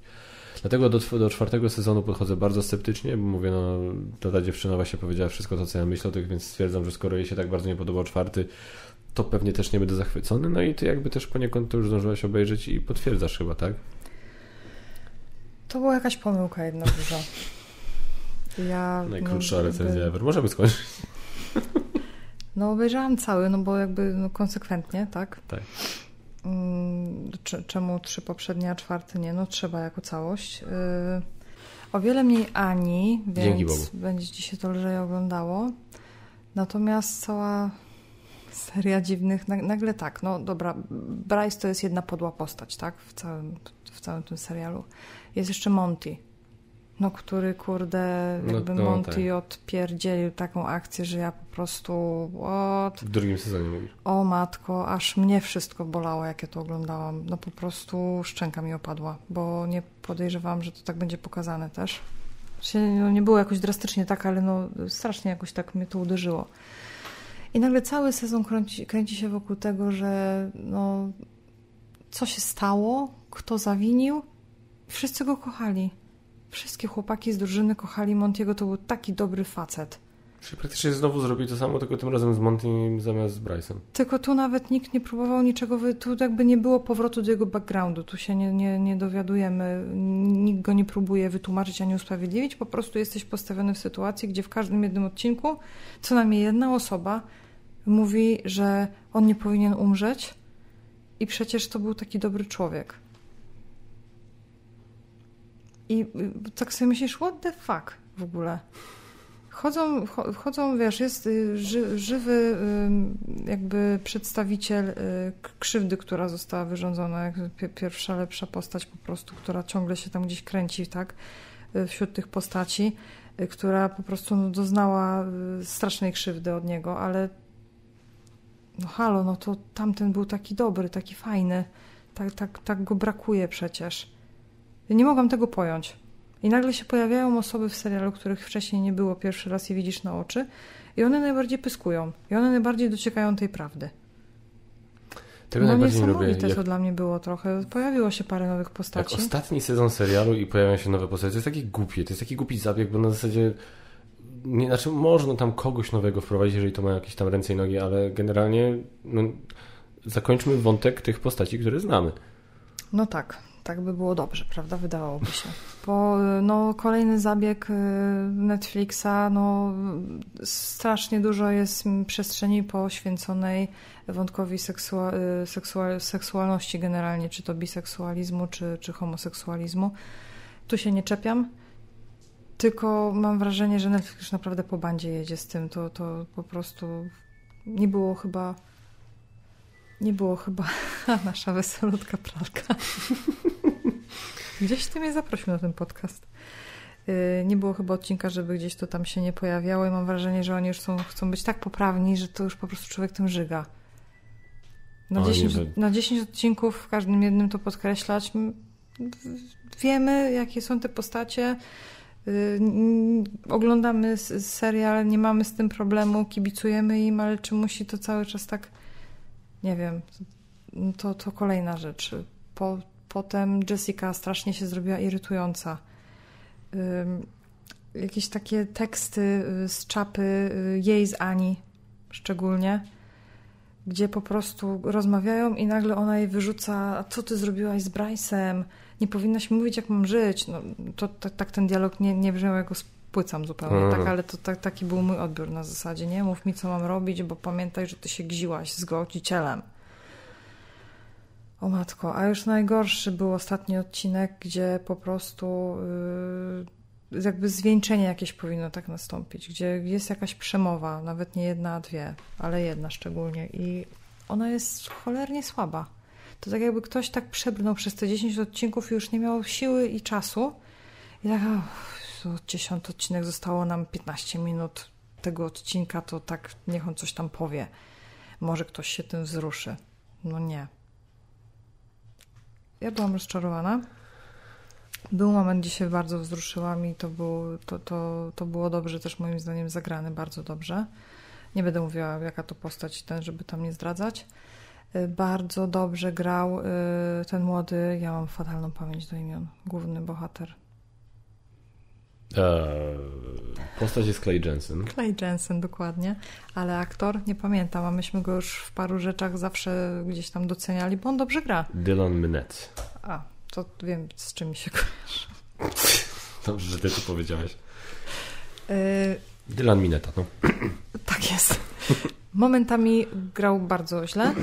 A: Dlatego do, do czwartego sezonu podchodzę bardzo sceptycznie, bo mówię, no to ta dziewczyna właśnie powiedziała wszystko to, co ja myślę o tych, więc stwierdzam, że skoro jej się tak bardzo nie podobał czwarty, to pewnie też nie będę zachwycony. No i ty jakby też poniekąd to już zdążyłaś obejrzeć i potwierdzasz chyba, tak?
B: To była jakaś pomyłka jedna duża. Ja,
A: Najkrótsza no, recenzja ever. Możemy skończyć.
B: No obejrzałam cały, no bo jakby no, konsekwentnie, tak?
A: Tak.
B: Mm, czemu trzy poprzednie, a czwarty nie? No trzeba jako całość. Yy, o wiele mniej Ani, więc będzie ci się to lżej oglądało. Natomiast cała Seria dziwnych, nagle tak, no dobra, Bryce to jest jedna podła postać, tak, w całym, w całym tym serialu. Jest jeszcze Monty, no który, kurde, no jakby no, no, Monty tak. odpierdzielił taką akcję, że ja po prostu, what?
A: W drugim sezonie mówisz.
B: O matko, aż mnie wszystko bolało, jak ja to oglądałam. No po prostu szczęka mi opadła, bo nie podejrzewałam, że to tak będzie pokazane też. No, nie było jakoś drastycznie tak, ale no strasznie jakoś tak mnie to uderzyło. I nagle cały sezon kręci, kręci się wokół tego, że no, co się stało, kto zawinił. Wszyscy go kochali. Wszystkie chłopaki z drużyny kochali Montiego, to był taki dobry facet.
A: Czyli praktycznie znowu zrobił to samo, tylko tym razem z Montym zamiast z Bryce'em.
B: Tylko tu nawet nikt nie próbował niczego, tu jakby nie było powrotu do jego backgroundu, tu się nie, nie, nie dowiadujemy, nikt go nie próbuje wytłumaczyć ani usprawiedliwić, po prostu jesteś postawiony w sytuacji, gdzie w każdym jednym odcinku co najmniej jedna osoba mówi, że on nie powinien umrzeć i przecież to był taki dobry człowiek. I y, tak sobie myślisz, what the fuck w ogóle? Chodzą, chodzą wiesz, jest y, ży, żywy jakby przedstawiciel y, krzywdy, która została wyrządzona, pierwsza lepsza postać po prostu, która ciągle się tam gdzieś kręci, tak, wśród tych postaci, która po prostu no, doznała strasznej krzywdy od niego, ale no halo, no to tamten był taki dobry, taki fajny, tak, tak, tak go brakuje przecież. Ja nie mogłam tego pojąć. I nagle się pojawiają osoby w serialu, których wcześniej nie było pierwszy raz i widzisz na oczy, i one najbardziej pyskują, i one najbardziej dociekają tej prawdy. Tego no najbardziej niesamowite lubię. to dla mnie było trochę. Pojawiło się parę nowych postaci.
A: Jak ostatni sezon serialu i pojawiają się nowe postacie, to jest taki głupie, to jest taki głupi zabieg, bo na zasadzie nie, znaczy można tam kogoś nowego wprowadzić, jeżeli to ma jakieś tam ręce i nogi, ale generalnie no, zakończmy wątek tych postaci, które znamy.
B: No tak, tak by było dobrze, prawda? Wydawałoby się. Bo no, kolejny zabieg y, Netflixa, no, strasznie dużo jest przestrzeni poświęconej wątkowi seksua y, seksual seksualności generalnie, czy to biseksualizmu, czy, czy homoseksualizmu. Tu się nie czepiam, tylko mam wrażenie, że Netflix naprawdę po bandzie jedzie z tym. To, to po prostu nie było chyba nie było chyba nasza weselutka pralka. Gdzieś ty mnie zaprosił na ten podcast. Y, nie było chyba odcinka, żeby gdzieś to tam się nie pojawiało i mam wrażenie, że oni już są, chcą być tak poprawni, że to już po prostu człowiek tym żyga. Na, 10, na 10 odcinków, w każdym jednym to podkreślać. Wiemy, jakie są te postacie. Y, oglądamy serial, nie mamy z tym problemu, kibicujemy im, ale czy musi to cały czas tak nie wiem, to, to kolejna rzecz. Po, potem Jessica strasznie się zrobiła irytująca. jakieś takie teksty y, z czapy y, jej z Ani szczególnie, gdzie po prostu rozmawiają i nagle ona jej wyrzuca, a co ty zrobiłaś z Bryce'em? Nie powinnaś mi mówić, jak mam żyć. No, to tak, tak ten dialog nie, nie brzmiał, jak go spłycam zupełnie, tak, ale to tak, taki był mój odbiór na zasadzie, nie? Mów mi, co mam robić, bo pamiętaj, że ty się gziłaś z gwałcicielem. O matko, a już najgorszy był ostatni odcinek, gdzie po prostu yy, jakby zwieńczenie jakieś powinno tak nastąpić, gdzie jest jakaś przemowa, nawet nie jedna, a dwie, ale jedna szczególnie i ona jest cholernie słaba. To tak jakby ktoś tak przebrnął przez te 10 odcinków i już nie miał siły i czasu i tak, oh, dziesiąty odcinek zostało nam 15 minut tego odcinka, to tak niech on coś tam powie. Może ktoś się tym wzruszy. No nie. Ja byłam rozczarowana. Był moment, gdzie się bardzo wzruszyłam i to, był, to, to, to było dobrze też moim zdaniem zagrane, bardzo dobrze. Nie będę mówiła, jaka to postać ten, żeby tam nie zdradzać. Y, bardzo dobrze grał y, ten młody, ja mam fatalną pamięć do imion, główny bohater.
A: Eee, postać jest Clay Jensen.
B: Clay Jensen, dokładnie. Ale aktor, nie pamiętam, a myśmy go już w paru rzeczach zawsze gdzieś tam doceniali, bo on dobrze gra.
A: Dylan Minette.
B: A, to wiem, z czym mi się kojarzy.
A: Dobrze, że ty to powiedziałeś. Yy... Dylan Mineta, no.
B: Tak jest. Momentami grał bardzo źle,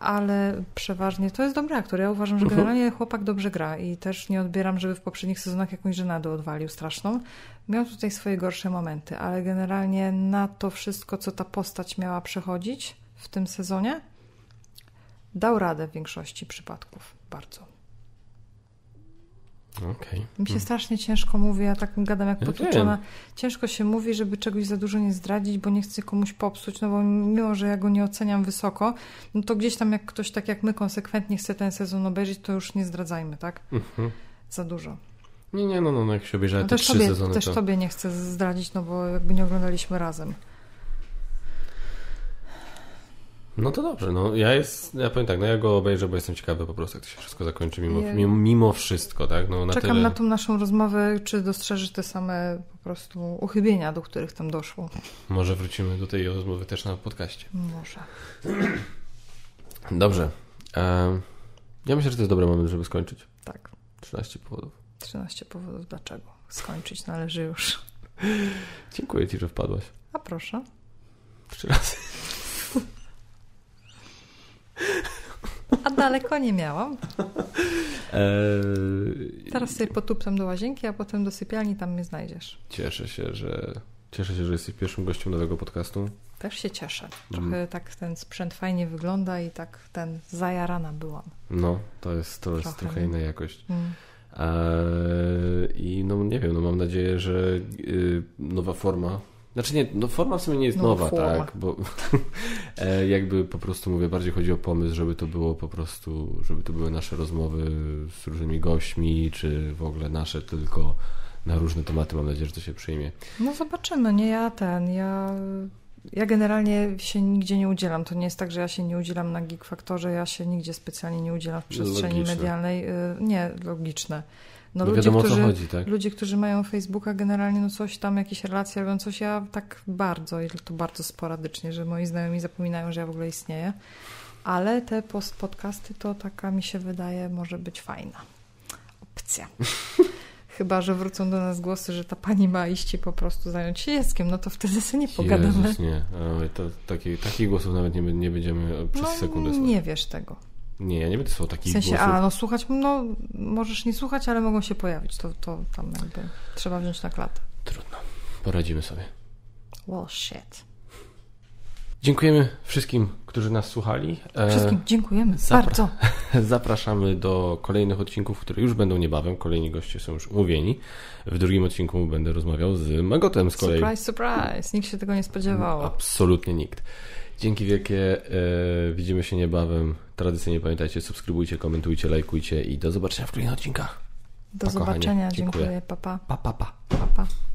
B: ale przeważnie to jest dobry aktor. Ja uważam, że mhm. generalnie chłopak dobrze gra i też nie odbieram, żeby w poprzednich sezonach jakąś żenadę odwalił straszną. Miał tutaj swoje gorsze momenty, ale generalnie na to wszystko, co ta postać miała przechodzić w tym sezonie dał radę w większości przypadków. Bardzo.
A: Okej.
B: Mi się strasznie ciężko mówi, ja tak gadam jak
A: Ja
B: potłuczona. Ciężko się mówi, żeby czegoś za dużo nie zdradzić, bo nie chcę komuś popsuć, no bo mimo, że ja go nie oceniam wysoko, no to gdzieś tam jak ktoś tak jak my konsekwentnie chce ten sezon obejrzeć, to już nie zdradzajmy, tak?
A: Mhm.
B: Za dużo.
A: Nie, nie, no, no, no jak się obejrzałem
B: No
A: te
B: też
A: trzy
B: tobie,
A: sezony,
B: też
A: to...
B: tobie nie chcę zdradzić, no bo jakby nie oglądaliśmy razem.
A: No to dobrze, no ja jest, ja powiem tak, no ja go obejrzę, bo jestem ciekawy po prostu, jak to się wszystko zakończy mimo, mimo, wszystko, tak? No na
B: Czekam
A: tyle...
B: na tą naszą rozmowę, czy dostrzeżysz te same po prostu uchybienia, do których tam doszło.
A: Może wrócimy do tej rozmowy też na podcaście.
B: Może.
A: Dobrze. Ja myślę, że to jest dobry moment, żeby skończyć.
B: Tak.
A: 13 powodów.
B: 13 powodów dlaczego. Skończyć należy już.
A: Dziękuję Ci, że wpadłaś.
B: A proszę.
A: Trzy razy.
B: A daleko nie miałam.
A: Eee,
B: Teraz sobie potuptam do łazienki, a potem do sypialni, tam mnie znajdziesz.
A: Cieszę się, że cieszę się, że jesteś pierwszym gościem nowego podcastu.
B: Też się cieszę. Trochę
A: Mm.
B: tak ten sprzęt fajnie wygląda i tak ten zajarana byłam.
A: No, to jest, to jest
B: Trochę,
A: trochę
B: nie?
A: inna jakość.
B: Mm.
A: Eee, I no nie wiem, no mam nadzieję, że y, nowa forma. Znaczy nie, no forma w sumie nie jest
B: Nowa
A: nowa,
B: forma.
A: tak, bo e, jakby po prostu mówię, bardziej chodzi o pomysł, żeby to było po prostu, żeby to były nasze rozmowy z różnymi gośćmi, czy w ogóle nasze tylko na różne tematy. Mam nadzieję, że to się przyjmie.
B: No zobaczymy, nie ja ten, ja... Ja generalnie się nigdzie nie udzielam. To nie jest tak, że ja się nie udzielam na Geek Faktorze, ja się nigdzie specjalnie nie udzielam w przestrzeni
A: Logiczne.
B: medialnej. Y, Nie, logiczne. No,
A: No
B: ludzie,
A: wiadomo o co
B: którzy,
A: chodzi, tak?
B: ludzie, którzy mają Facebooka generalnie, no coś tam, jakieś relacje robią, coś ja tak bardzo, i to bardzo sporadycznie, że moi znajomi zapominają, że ja w ogóle istnieję. Ale te post podcasty to taka mi się wydaje może być fajna opcja. Chyba, że wrócą do nas głosy, że ta pani ma iść i po prostu zająć się Jackiem, no to wtedy sobie nie pogadamy.
A: Jezus, nie. Takich głosów nawet nie, nie będziemy przez sekundę
B: no,
A: słuchać.
B: nie wiesz tego.
A: Nie, ja nie będę słuchał
B: W
A: takich
B: sensie,
A: głosów.
B: a no słuchać, no możesz nie słuchać, ale mogą się pojawić. To, to tam jakby trzeba wziąć na klatę.
A: Trudno. Poradzimy sobie.
B: Well, shit.
A: Dziękujemy wszystkim, którzy nas słuchali. E,
B: Wszystkim dziękujemy
A: zapra-
B: bardzo.
A: Zapraszamy do kolejnych odcinków, które już będą niebawem. Kolejni goście są już umówieni. W drugim odcinku będę rozmawiał z Magotem z kolei.
B: Surprise, surprise. Nikt się tego nie spodziewał.
A: Absolutnie nikt. Dzięki wielkie. E, widzimy się niebawem. Tradycyjnie pamiętajcie, subskrybujcie, komentujcie, lajkujcie i do zobaczenia w kolejnych odcinkach.
B: Do
A: pa, kochanie.
B: zobaczenia.
A: Dziękuję.
B: Dziękuję. Pa, pa.
A: Pa, pa, pa.